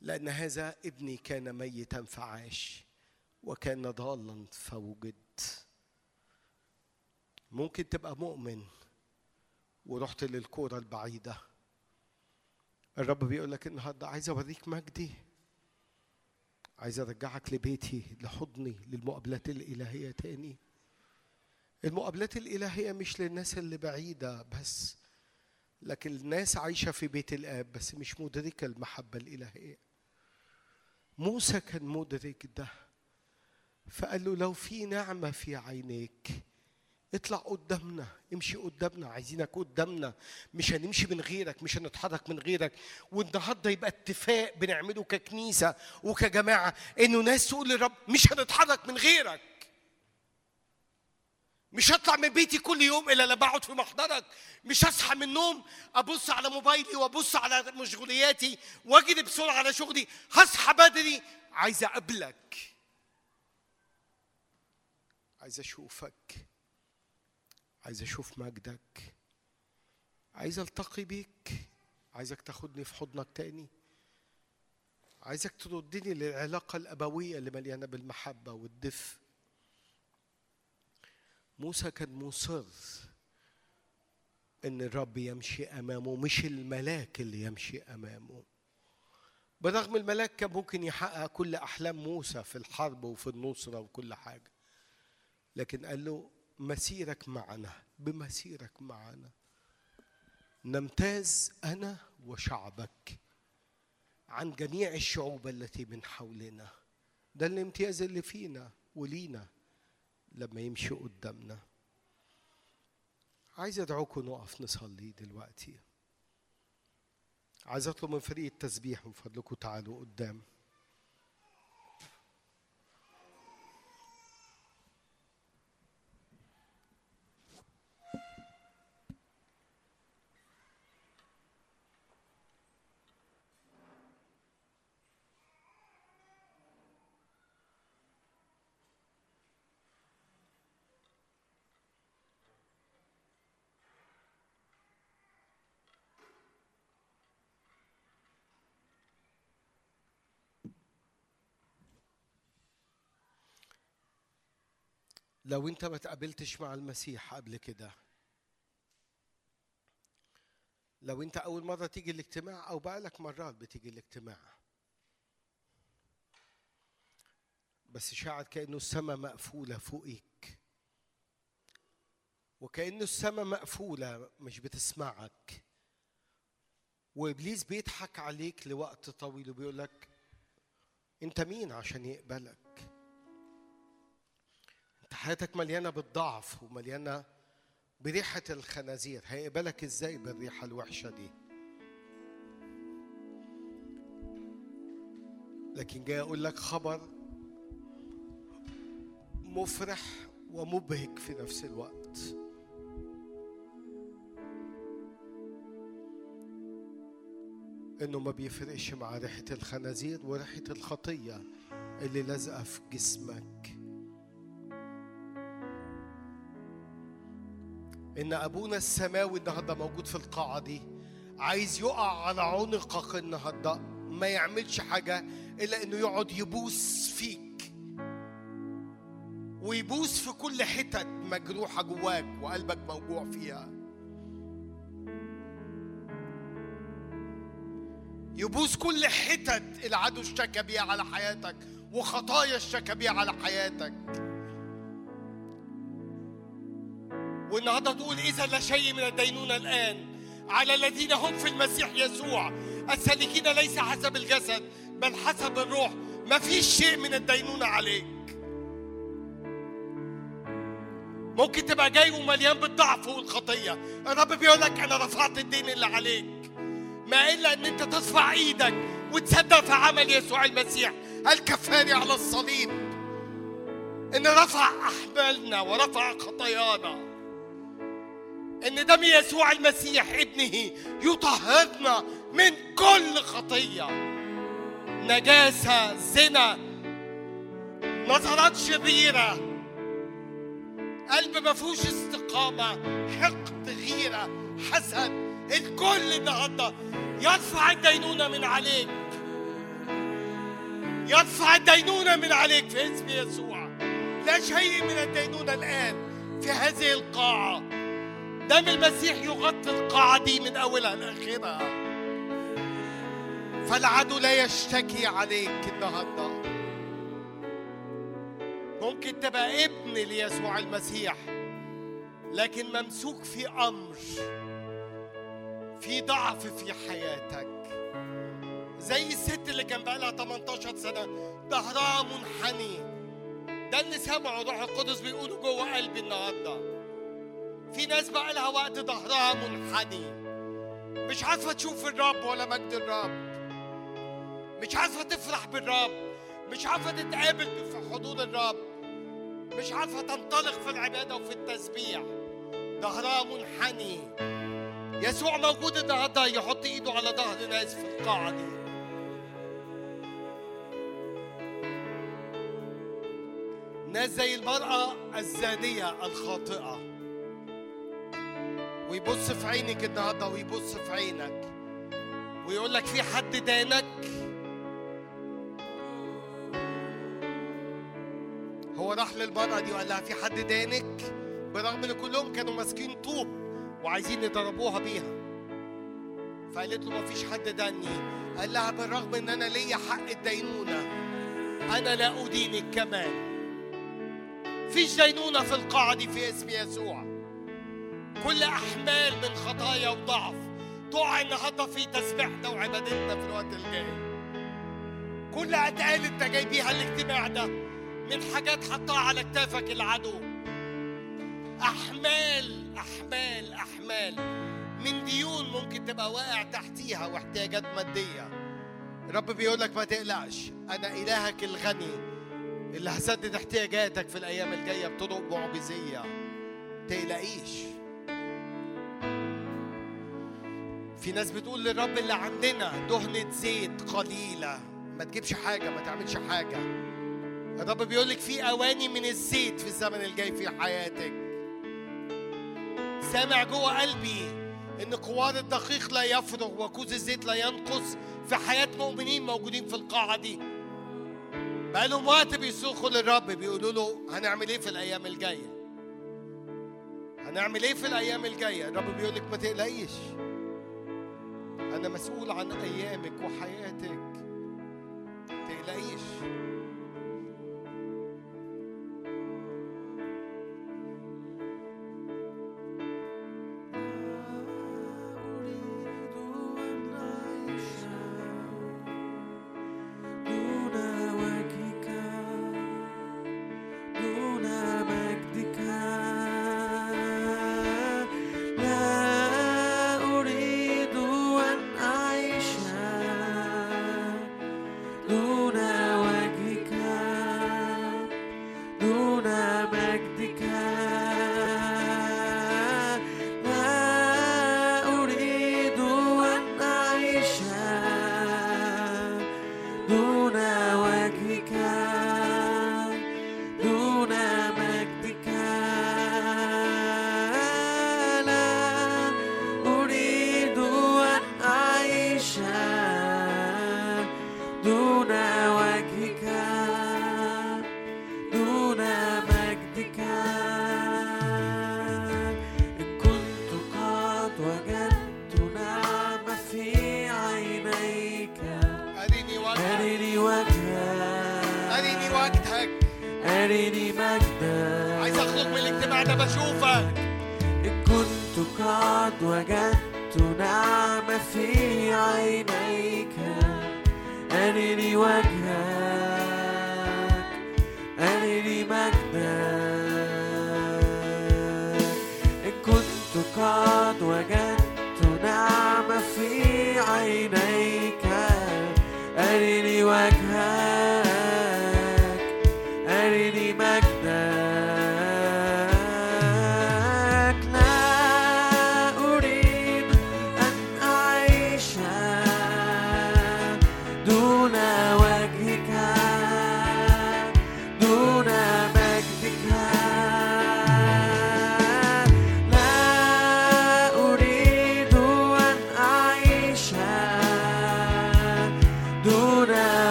لأن هذا ابني كان ميتا فعاش وكان ضالا فوجد. ممكن تبقى مؤمن ورحت للكورة البعيدة. الرب بيقول لك النهارده عايز أوريك مجدي. عايز أرجعك لبيتي لحضني للمقابلات الإلهية تاني. المقابلات الإلهية مش للناس اللي بعيدة بس لكن الناس عايشة في بيت الآب بس مش مدركة المحبة الإلهية. موسى كان مدرك ده فقال له لو في نعمة في عينيك اطلع قدامنا امشي قدامنا عايزينك قدامنا مش هنمشي من غيرك مش هنتحرك من غيرك. والنهارده يبقى اتفاق بنعمله ككنيسة وكجماعة إنه ناس تقول للرب مش هنتحرك من غيرك. مش هطلع من بيتي كل يوم إلا لما أقعد في محضرك. مش هصحى من النوم أبص على موبايلي وأبص على مشغولياتي وأجري بسرعة على شغلي. هصحى بدري عايز أقابلك. عايز أشوفك. عايز أشوف مجدك عايز ألتقي بيك عايزك تاخدني في حضنك تاني عايزك تردني للعلاقة الأبوية اللي مليانة بالمحبة والدفء. موسى كان مصر إن الرب يمشي أمامه مش الملاك اللي يمشي أمامه. برغم الملاك كان ممكن يحقق كل أحلام موسى في الحرب وفي النصرة وكل حاجة لكن قال له مسيرك معنا بمسيرك معنا. نمتاز أنا وشعبك عن جميع الشعوب التي من حولنا. ده الامتياز اللي فينا ولينا لما يمشي قدامنا. عايز أدعوكم نقف نصلي دلوقتي. عايز أطلب من فريق التسبيح من فضلكم تعالوا قدام. لو انت ما تقابلتش مع المسيح قبل كده لو انت اول مرة تيجي الاجتماع أو بقالك مرات بتيجي الاجتماع بس شعر كأنه السماء مقفولة فوقيك وكأنه السماء مقفولة مش بتسمعك وإبليس بيضحك عليك لوقت طويل وبيقول لك انت مين عشان يقبلك؟ حياتك مليانة بالضعف ومليانة بريحة الخنازير. هيقبلك إزاي بالريحة الوحشة دي؟ لكن جاي أقول لك خبر مفرح ومبهج في نفس الوقت. إنه ما بيفرقش مع ريحة الخنازير وريحة الخطية اللي لازقة في جسمك. إن أبونا السماوي النهارده موجود في القاعة دي عايز يقع على عنقك النهارده ما يعملش حاجة إلا إنه يقعد يبوس فيك. ويبوس في كل حتت مجروحة جواك وقلبك موجوع فيها. يبوس كل حتت العدو اشتكى بيها على حياتك وخطايا اشتكى بيها على حياتك. والنهاردة تقول إذا لا شيء من الدينونة الآن. على الذين هم في المسيح يسوع. السالكين ليس حسب الجسد بل حسب الروح. ما فيش شيء من الدينونة عليك. ممكن تبقى جاي ومليان بالضعف والخطية. الرب بيقول لك أنا رفعت الدين اللي عليك. ما إلا إن أنت ترفع إيدك وتصدق في عمل يسوع المسيح. الكفاري على الصليب. إن رفع احمالنا ورفع خطايانا. إن دم يسوع المسيح ابنه يطهرنا من كل خطية. نجاسة زنا نظرات شريرة. قلب ما فيهوش استقامة حقد غيرة حسد الكل النهارده يرفع الدينونة من عليك. يرفع الدينونة من عليك في اسم يسوع. لا شيء من الدينونة الآن في هذه القاعة. دم المسيح يغطي القاعة دي من أولها لآخرها. فالعدو لا يشتكي عليك النهارده. ممكن تبقى ابن ليسوع المسيح لكن ممسوك في أمر في ضعف في حياتك. زي الست اللي كان بقالها 18 سنة ظهرها منحني. ده اللي سمعه روح القدس بيقوله جوه قلبي النهارده. في ناس بقى لها وقت ظهرها منحني. مش عارفة تشوف الرب ولا مجد الرب. مش عارفة تفرح بالرب. مش عارفة تتقابل في حضور الرب. مش عارفة تنطلق في العبادة وفي التسبيح. ظهرها منحني. يسوع موجود النهارده يحط إيده على ظهر ناس في القاعة دي ناس زي المرأة الزانية الخاطئة.
ويبص في عينك النهارده ويبص في عينك ويقول لك في حد دانك هو راح للمرأة دي وقال لها في حد دانك برغم إن كلهم كانوا ماسكين طوب وعايزين يضربوها بيها. فقالت له مفيش حد داني. قال لها بالرغم إن أنا ليا حق الدينونة أنا لا أدينك كمان. فيش دينونة في القاعة دي في اسم يسوع. كل أحمال من خطايا وضعف تقع النهارده في تسبيحنا وعبادتنا في الوقت الجاي. كل أتقال أنت جاي بيها الاجتماع ده من حاجات حطها على كتافك العدو. أحمال أحمال أحمال من ديون ممكن تبقى واقع تحتيها واحتياجات مادية. الرب بيقول لك ما تقلقش أنا إلهك الغني اللي هسدد احتياجاتك في الأيام الجاية بطرق معجزية. تقلقيش. في ناس بتقول للرب اللي عندنا دهنة زيت قليلة. ما تجيبش حاجة ما تعملش حاجة. الرب بيقول لك في أواني من الزيت في الزمن الجاي في حياتك. سامع جوه قلبي إن قوار الدقيق لا يفرغ وكوز الزيت لا ينقص في حياة مؤمنين موجودين في القاعة دي. بقالهم وقت بيصرخوا للرب بيقولوا له هنعمل إيه في الأيام الجاية؟ هنعمل إيه في الأيام الجاية؟ الرب بيقول لك ما تقلقيش. أنا مسؤول عن أيامك وحياتك. تقلقيش.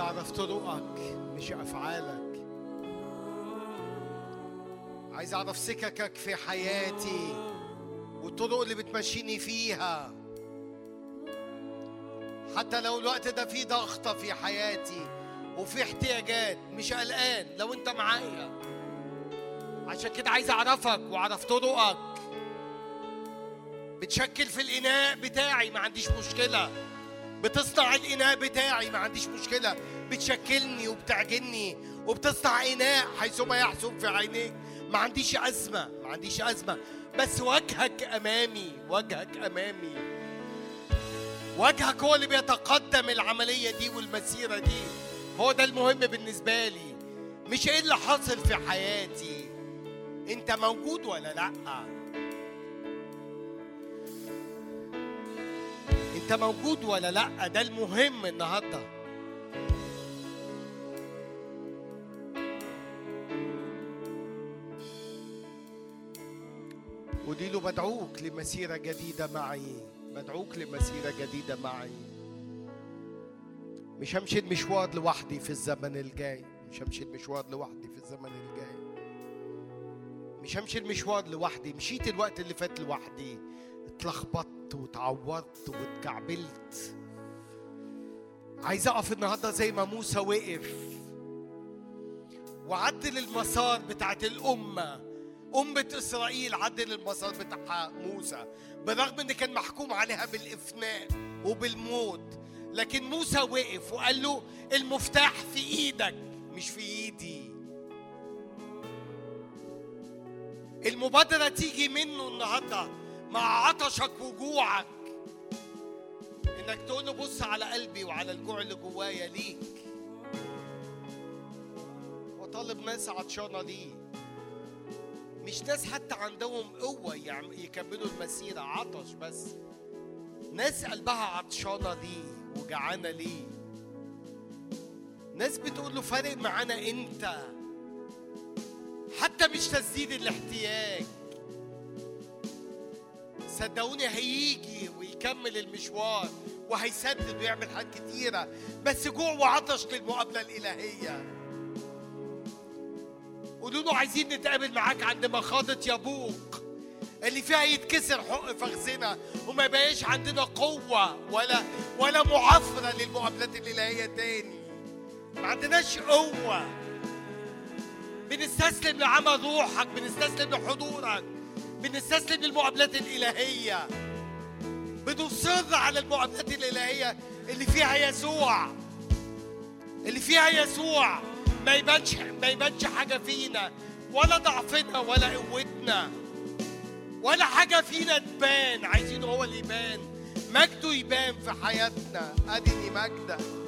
اعرف طرقك مش أفعالك. عايز أعرف سككك في حياتي والطرق اللي بتمشيني فيها. حتى لو الوقت ده فيه ضغطة في حياتي وفي احتياجات مش قلقان لو أنت معايا. عشان كده عايز أعرفك وأعرف طرقك. بتشكل في الإناء بتاعي ما عنديش مشكلة. بتصنع الإناء بتاعي ما عنديش مشكلة. بتشكلني وبتعجني وبتصنع إناء حيثما يحسن في عينيك ما عنديش أزمة ما عنديش أزمة. بس وجهك أمامي وجهك أمامي. وجهك هو اللي بيتقدم العملية دي والمسيرة دي. هو ده المهم بالنسبة لي. مش إيه اللي حاصل في حياتي. أنت موجود ولا لأ؟ انت موجود ولا لا؟ ده المهم النهارده. قولي له بدعوك لمسيرة جديدة معي. بدعوك لمسيرة جديدة معي. مش همشي المشوار لوحدي في الزمن الجاي. مش همشي المشوار لوحدي في الزمن الجاي. مش همشي المشوار لوحدي. مشيت الوقت اللي فات لوحدي. اتلخبطت. واتعورت واتكعبلت عايز أقف النهارده زي ما موسى وقف وعدل المسار بتاعت الأمة. أمة إسرائيل عدل المسار بتاعها موسى بالرغم إن كان محكوم عليها بالإفناء وبالموت. لكن موسى وقف وقال له المفتاح في إيدك مش في إيدي. المبادرة تيجي منه النهاردة. مع عطشك وجوعك. إنك تقول له بص على قلبي وعلى الجوع اللي جوايا ليك. وطالب ناس عطشانة ليه مش ناس حتى عندهم قوة يكملوا المسيرة عطش بس. ناس قلبها عطشانة ليه وجعانة ليه. ناس بتقول له فارق معانا انت حتى مش تسديد الاحتياج. صدقوني هيجي ويكمل المشوار وهيسدد ويعمل حاجات كتيرة. بس جوع وعطش للمقابلة الإلهية. قولوا له عايزين نتقابل معاك عند مخاضة يبوق اللي فيها يتكسر حق فخذنا وما يبقاش عندنا قوة ولا ولا معافرة للمقابلات الإلهية تاني. ما عندناش قوة. بنستسلم لعمل روحك بنستسلم لحضورك. بنستسلم للمقابلات الإلهية. بنصر على المقابلات الإلهية اللي فيها يسوع. اللي فيها يسوع. ما يبانش ما يبانش حاجة فينا. ولا ضعفنا ولا قوتنا. ولا حاجة فينا تبان. عايزين هو اللي يبان. مجده يبان في حياتنا. أدني مجدك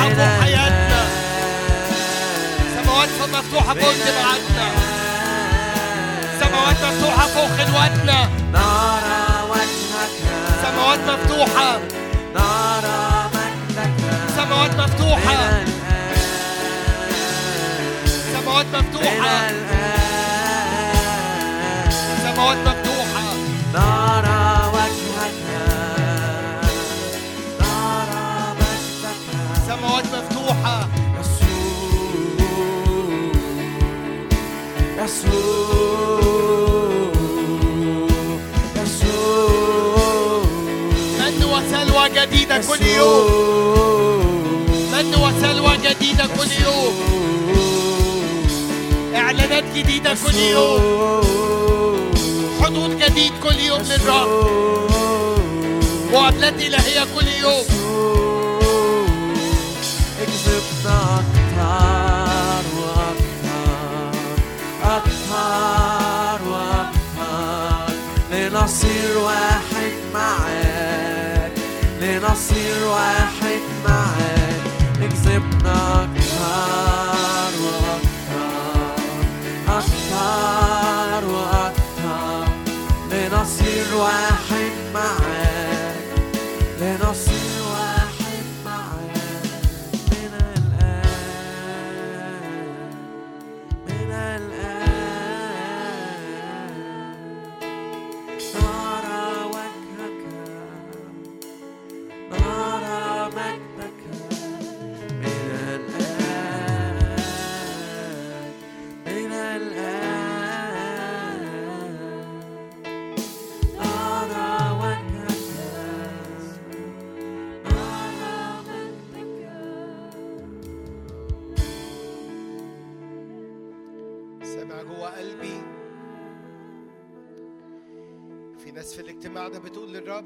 فوق حياتنا. سماوات مفتوحة فوق جماعتنا. سماوات مفتوحة فوق خلوتنا
نرى وجهك
سماوات مفتوحة.
نرى مجدك
سماوات مفتوحة. سماوات مفتوحة. سماوات مفتوحة. جديدة كل يوم من وسلوى جديدة كل يوم إعلانات جديدة كل يوم حدود جديد كل يوم للرب مقابلات إلهية كل يوم
لنصير واحد معاك. لنصير واحد معاك؟ اكذبنا أكتر وأكتر. أكتر وأكتر. لنصير واحد
في الاجتماع ده بتقول للرب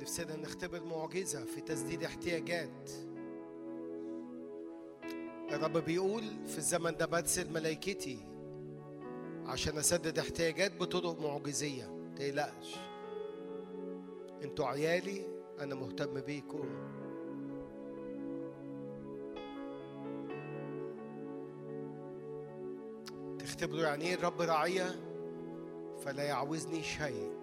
نفسنا نختبر معجزة في تسديد احتياجات. الرب بيقول في الزمن ده برسل ملائكتي عشان أسدد احتياجات بطرق معجزية. متقلقش أنتوا عيالي أنا مهتم بيكم. تختبروا يعني إيه الرب راعية فلا يعوزني شيء.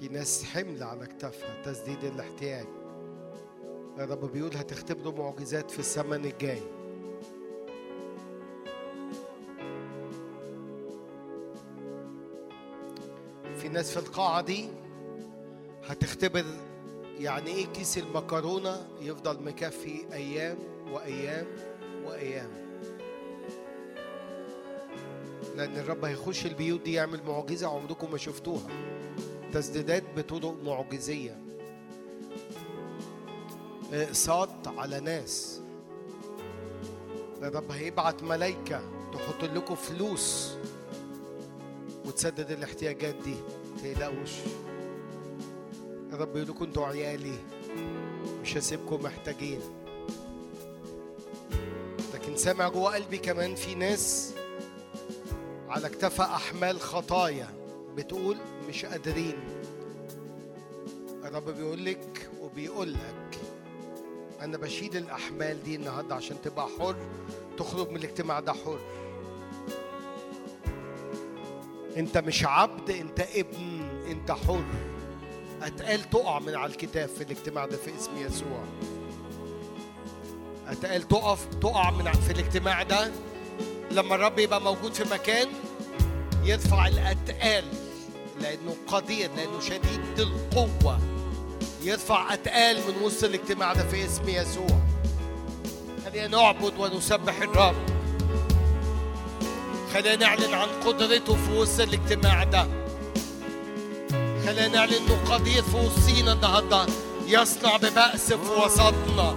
في ناس حمل على كتافها تسديد الاحتياج. الرب بيقول هتختبروا معجزات في الزمن الجاي. في ناس في القاعة دي هتختبر يعني إيه كيس المكرونة يفضل مكفي أيام وأيام وأيام. لأن الرب هيخش البيوت دي يعمل معجزة عمركم ما شفتوها. تسديدات بطرق معجزية. اقساط على ناس. الرب هيبعت ملايكة تحط لكم فلوس وتسدد الاحتياجات دي. تقلقوش الرب يقول لكم أنتوا عيالي مش هسيبكم محتاجين. لكن سامع جوه قلبي كمان في ناس على اكتافها أحمال خطايا بتقول مش قادرين. الرب بيقول لك وبيقول لك أنا بشيل الأحمال دي النهارده عشان تبقى حر تخرج من الاجتماع ده حر. أنت مش عبد أنت ابن أنت حر. أتقال تقع من على الكتاف في الاجتماع ده في اسم يسوع. أتقال تقف تقع من في الاجتماع ده. لما الرب يبقى موجود في مكان يرفع الأتقال. لأنه قدير لأنه شديد القوة. يرفع أتقال من وسط الاجتماع ده في اسم يسوع. خلينا نعبد ونسبح الرب. خلينا نعلن عن قدرته في وسط الاجتماع ده. خلينا نعلن إنه قدير في وسطينا النهارده. يصنع ببأس في وسطنا.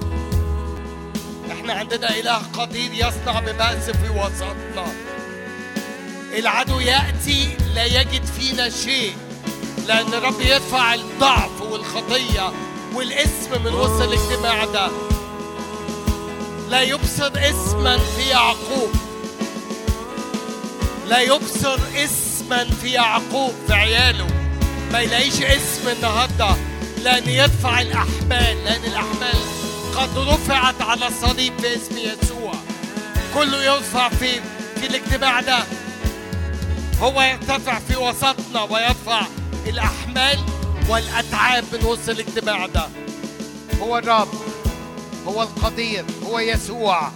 إحنا عندنا إله قدير يصنع ببأس في وسطنا. العدو يأتي لا يجد فينا شيء لأن الرب يرفع الضعف والخطية والاسم من وسط الاجتماع ده. لا يبصر اسما في يعقوب. لا يبصر اسما في يعقوب في عياله. ما يلاقيش اسم النهارده لأن يرفع الأحمال لأن الأحمال قد رفعت على الصليب باسم يسوع. كله يرفع في في الاجتماع ده. هو يرتفع في وسطنا ويرفع الأحمال والأتعاب من وسط الاجتماع ده. هو الرب هو القدير هو يسوع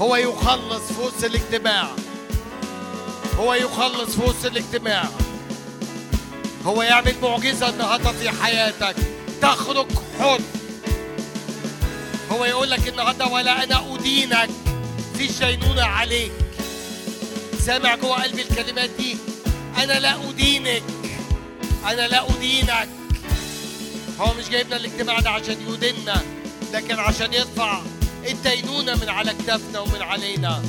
هو يخلص في وسط الاجتماع. هو يخلص في وسط الاجتماع. هو يعمل معجزة النهاردة في حياتك. تخرج حر. هو يقول لك النهاردة ولا أنا أدينك. في دينونة عليك. سامع جوه قلبي الكلمات دي. أنا لا أدينك. أنا لا أدينك. هو مش جايبنا الاجتماع ده عشان يديننا لكن عشان يرفع الدينونة من على كتافنا ومن علينا.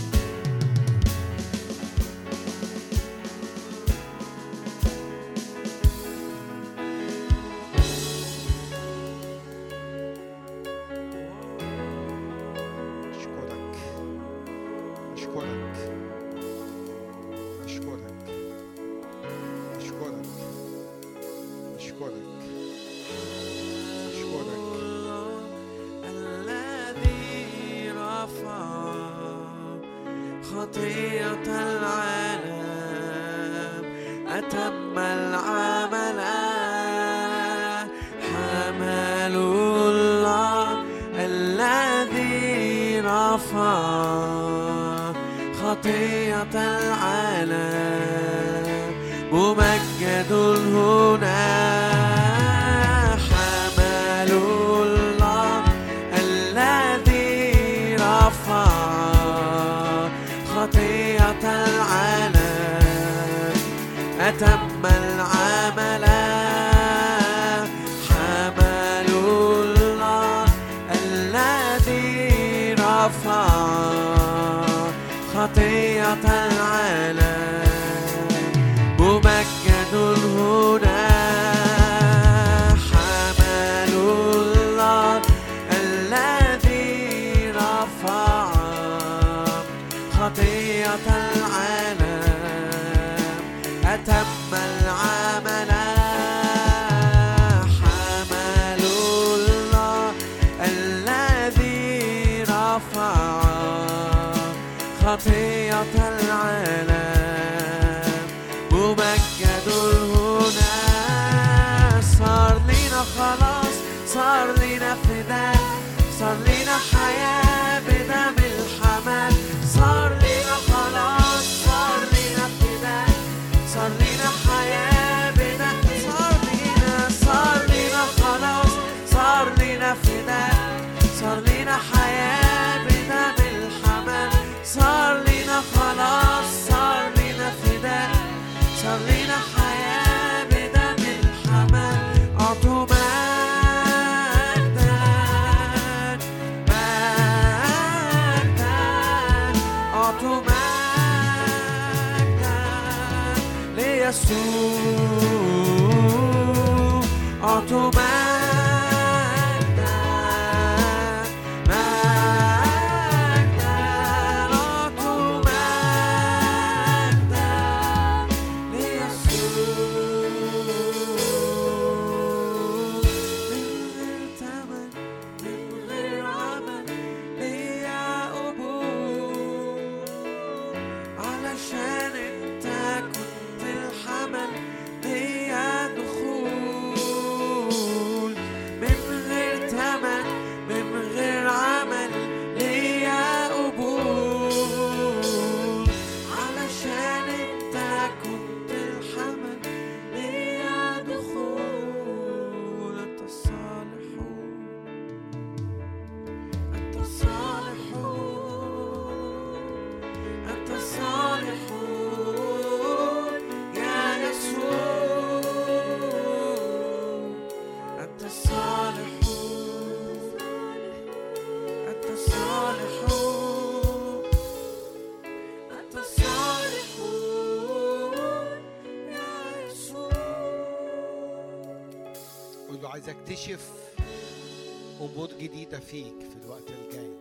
عايز اكتشف أمور جديدة فيك في الوقت الجاي.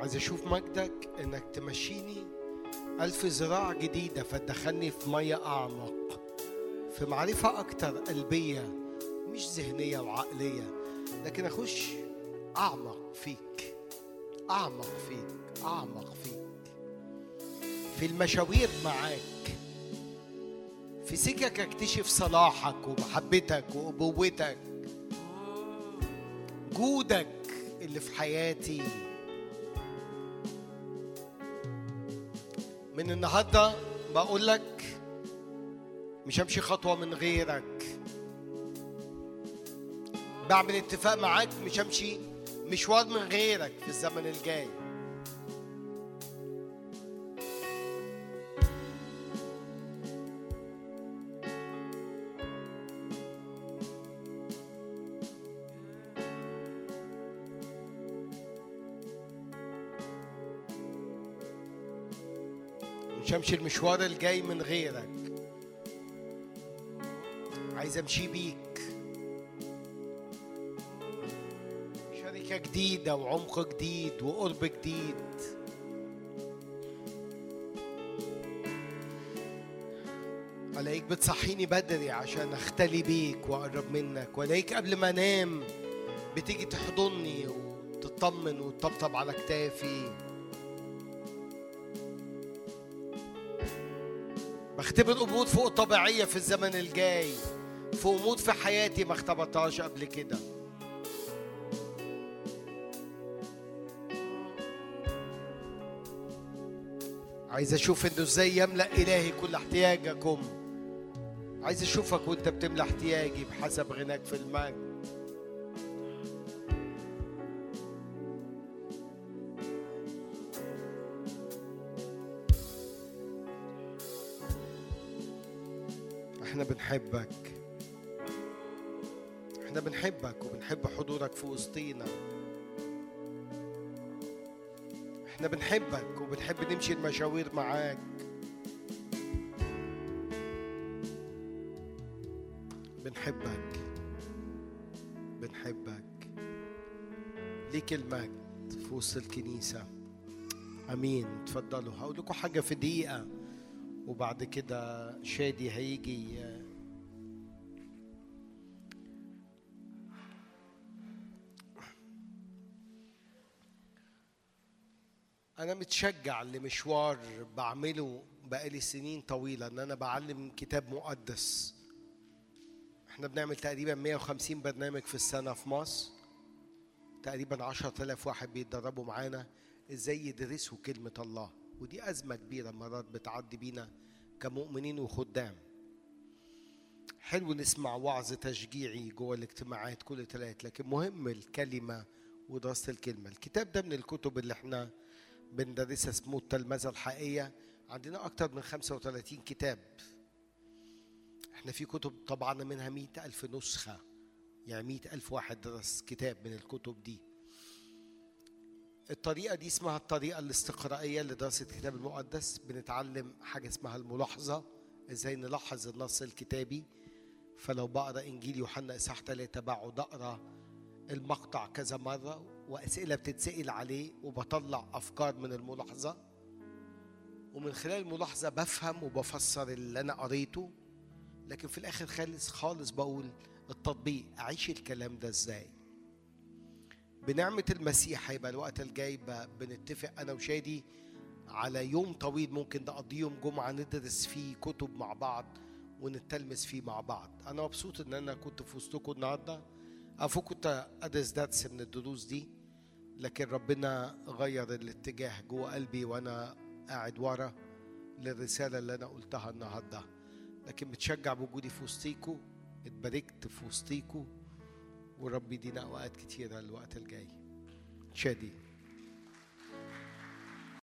عايز أشوف مجدك إنك تمشيني ألف ذراع جديدة فتدخلني في مية أعمق في معرفة أكتر قلبية مش ذهنية وعقلية لكن أخش أعمق فيك أعمق فيك أعمق فيك. في المشاوير معاك. في سكك اكتشف صلاحك ومحبتك وأبوتك. جودك اللي في حياتي. من النهارده بقول لك مش همشي خطوة من غيرك. بعمل اتفاق معاك مش همشي مشوار من غيرك في الزمن الجاي. مش همشي المشوار الجاي من غيرك. عايز امشي بيك. شركة جديدة وعمق جديد وقرب جديد. ألاقيك بتصحيني بدري عشان أختلي بيك وأقرب منك. وألاقيك قبل ما أنام بتيجي تحضني وتطمن وتطبطب على كتافي. بختبر امور فوق طبيعيه في الزمن الجاي في امور في حياتي ما اختبرتهاش قبل كده. عايز أشوف إنه إزاي يملأ إلهي كل احتياجكم. عايز أشوفك وأنت بتملى احتياجي بحسب غناك في المجد. بنحبك. إحنا بنحبك وبنحب حضورك في وسطينا. إحنا بنحبك وبنحب نمشي المشاوير معاك. بنحبك. بنحبك. ليك المجد في وسط الكنيسة. آمين. اتفضلوا. هقول لكم حاجة في دقيقة. وبعد كده شادي هيجي. أنا متشجع لمشوار بعمله بقالي سنين طويلة إن أنا بعلم كتاب مقدس. إحنا بنعمل تقريبا 150 برنامج في السنة في مصر. تقريبا 10000 واحد بيتدربوا معانا إزاي يدرسوا كلمة الله، ودي أزمة كبيرة مرات بتعدي بينا كمؤمنين وخدام. حلو نسمع وعظ تشجيعي جوه الاجتماعات كل تلات لكن مهم الكلمة ودراسة الكلمة. الكتاب ده من الكتب اللي إحنا بندرسها اسمه التلمذة الحقيقية. عندنا أكتر من 35 كتاب. إحنا في كتب طبعا منها مئة ألف نسخة. يعني مئة ألف واحد درس كتاب من الكتب دي. الطريقة دي اسمها الطريقة الاستقرائية لدراسة الكتاب المقدس. بنتعلم حاجة اسمها الملاحظة إزاي نلاحظ النص الكتابي. فلو بقرأ إنجيل يوحنا إصحاح 3 بقعد أقرأ المقطع كذا مرة. وأسئلة بتتسأل عليه وبطلع أفكار من الملاحظة. ومن خلال الملاحظة بفهم وبفسر اللي أنا قريته لكن في الآخر خالص خالص بقول التطبيق أعيش الكلام ده إزاي؟ بنعمة المسيح هيبقى الوقت الجاي بنتفق أنا وشادي على يوم طويل ممكن نقضيه يوم جمعة ندرس فيه كتب مع بعض ونتلمس فيه مع بعض. أنا مبسوط إن أنا كنت في وسطكم النهاردة. أفو كنت أدرس درس من الدروس دي. لكن ربنا غير الاتجاه جوه قلبي وأنا قاعد ورا للرسالة اللي أنا قلتها النهاردة. لكن متشجع بوجودي في وسطيكوا اتباركت في وسطيكوا ورب يدينا أوقات كتيرة الوقت الجاي. شادي.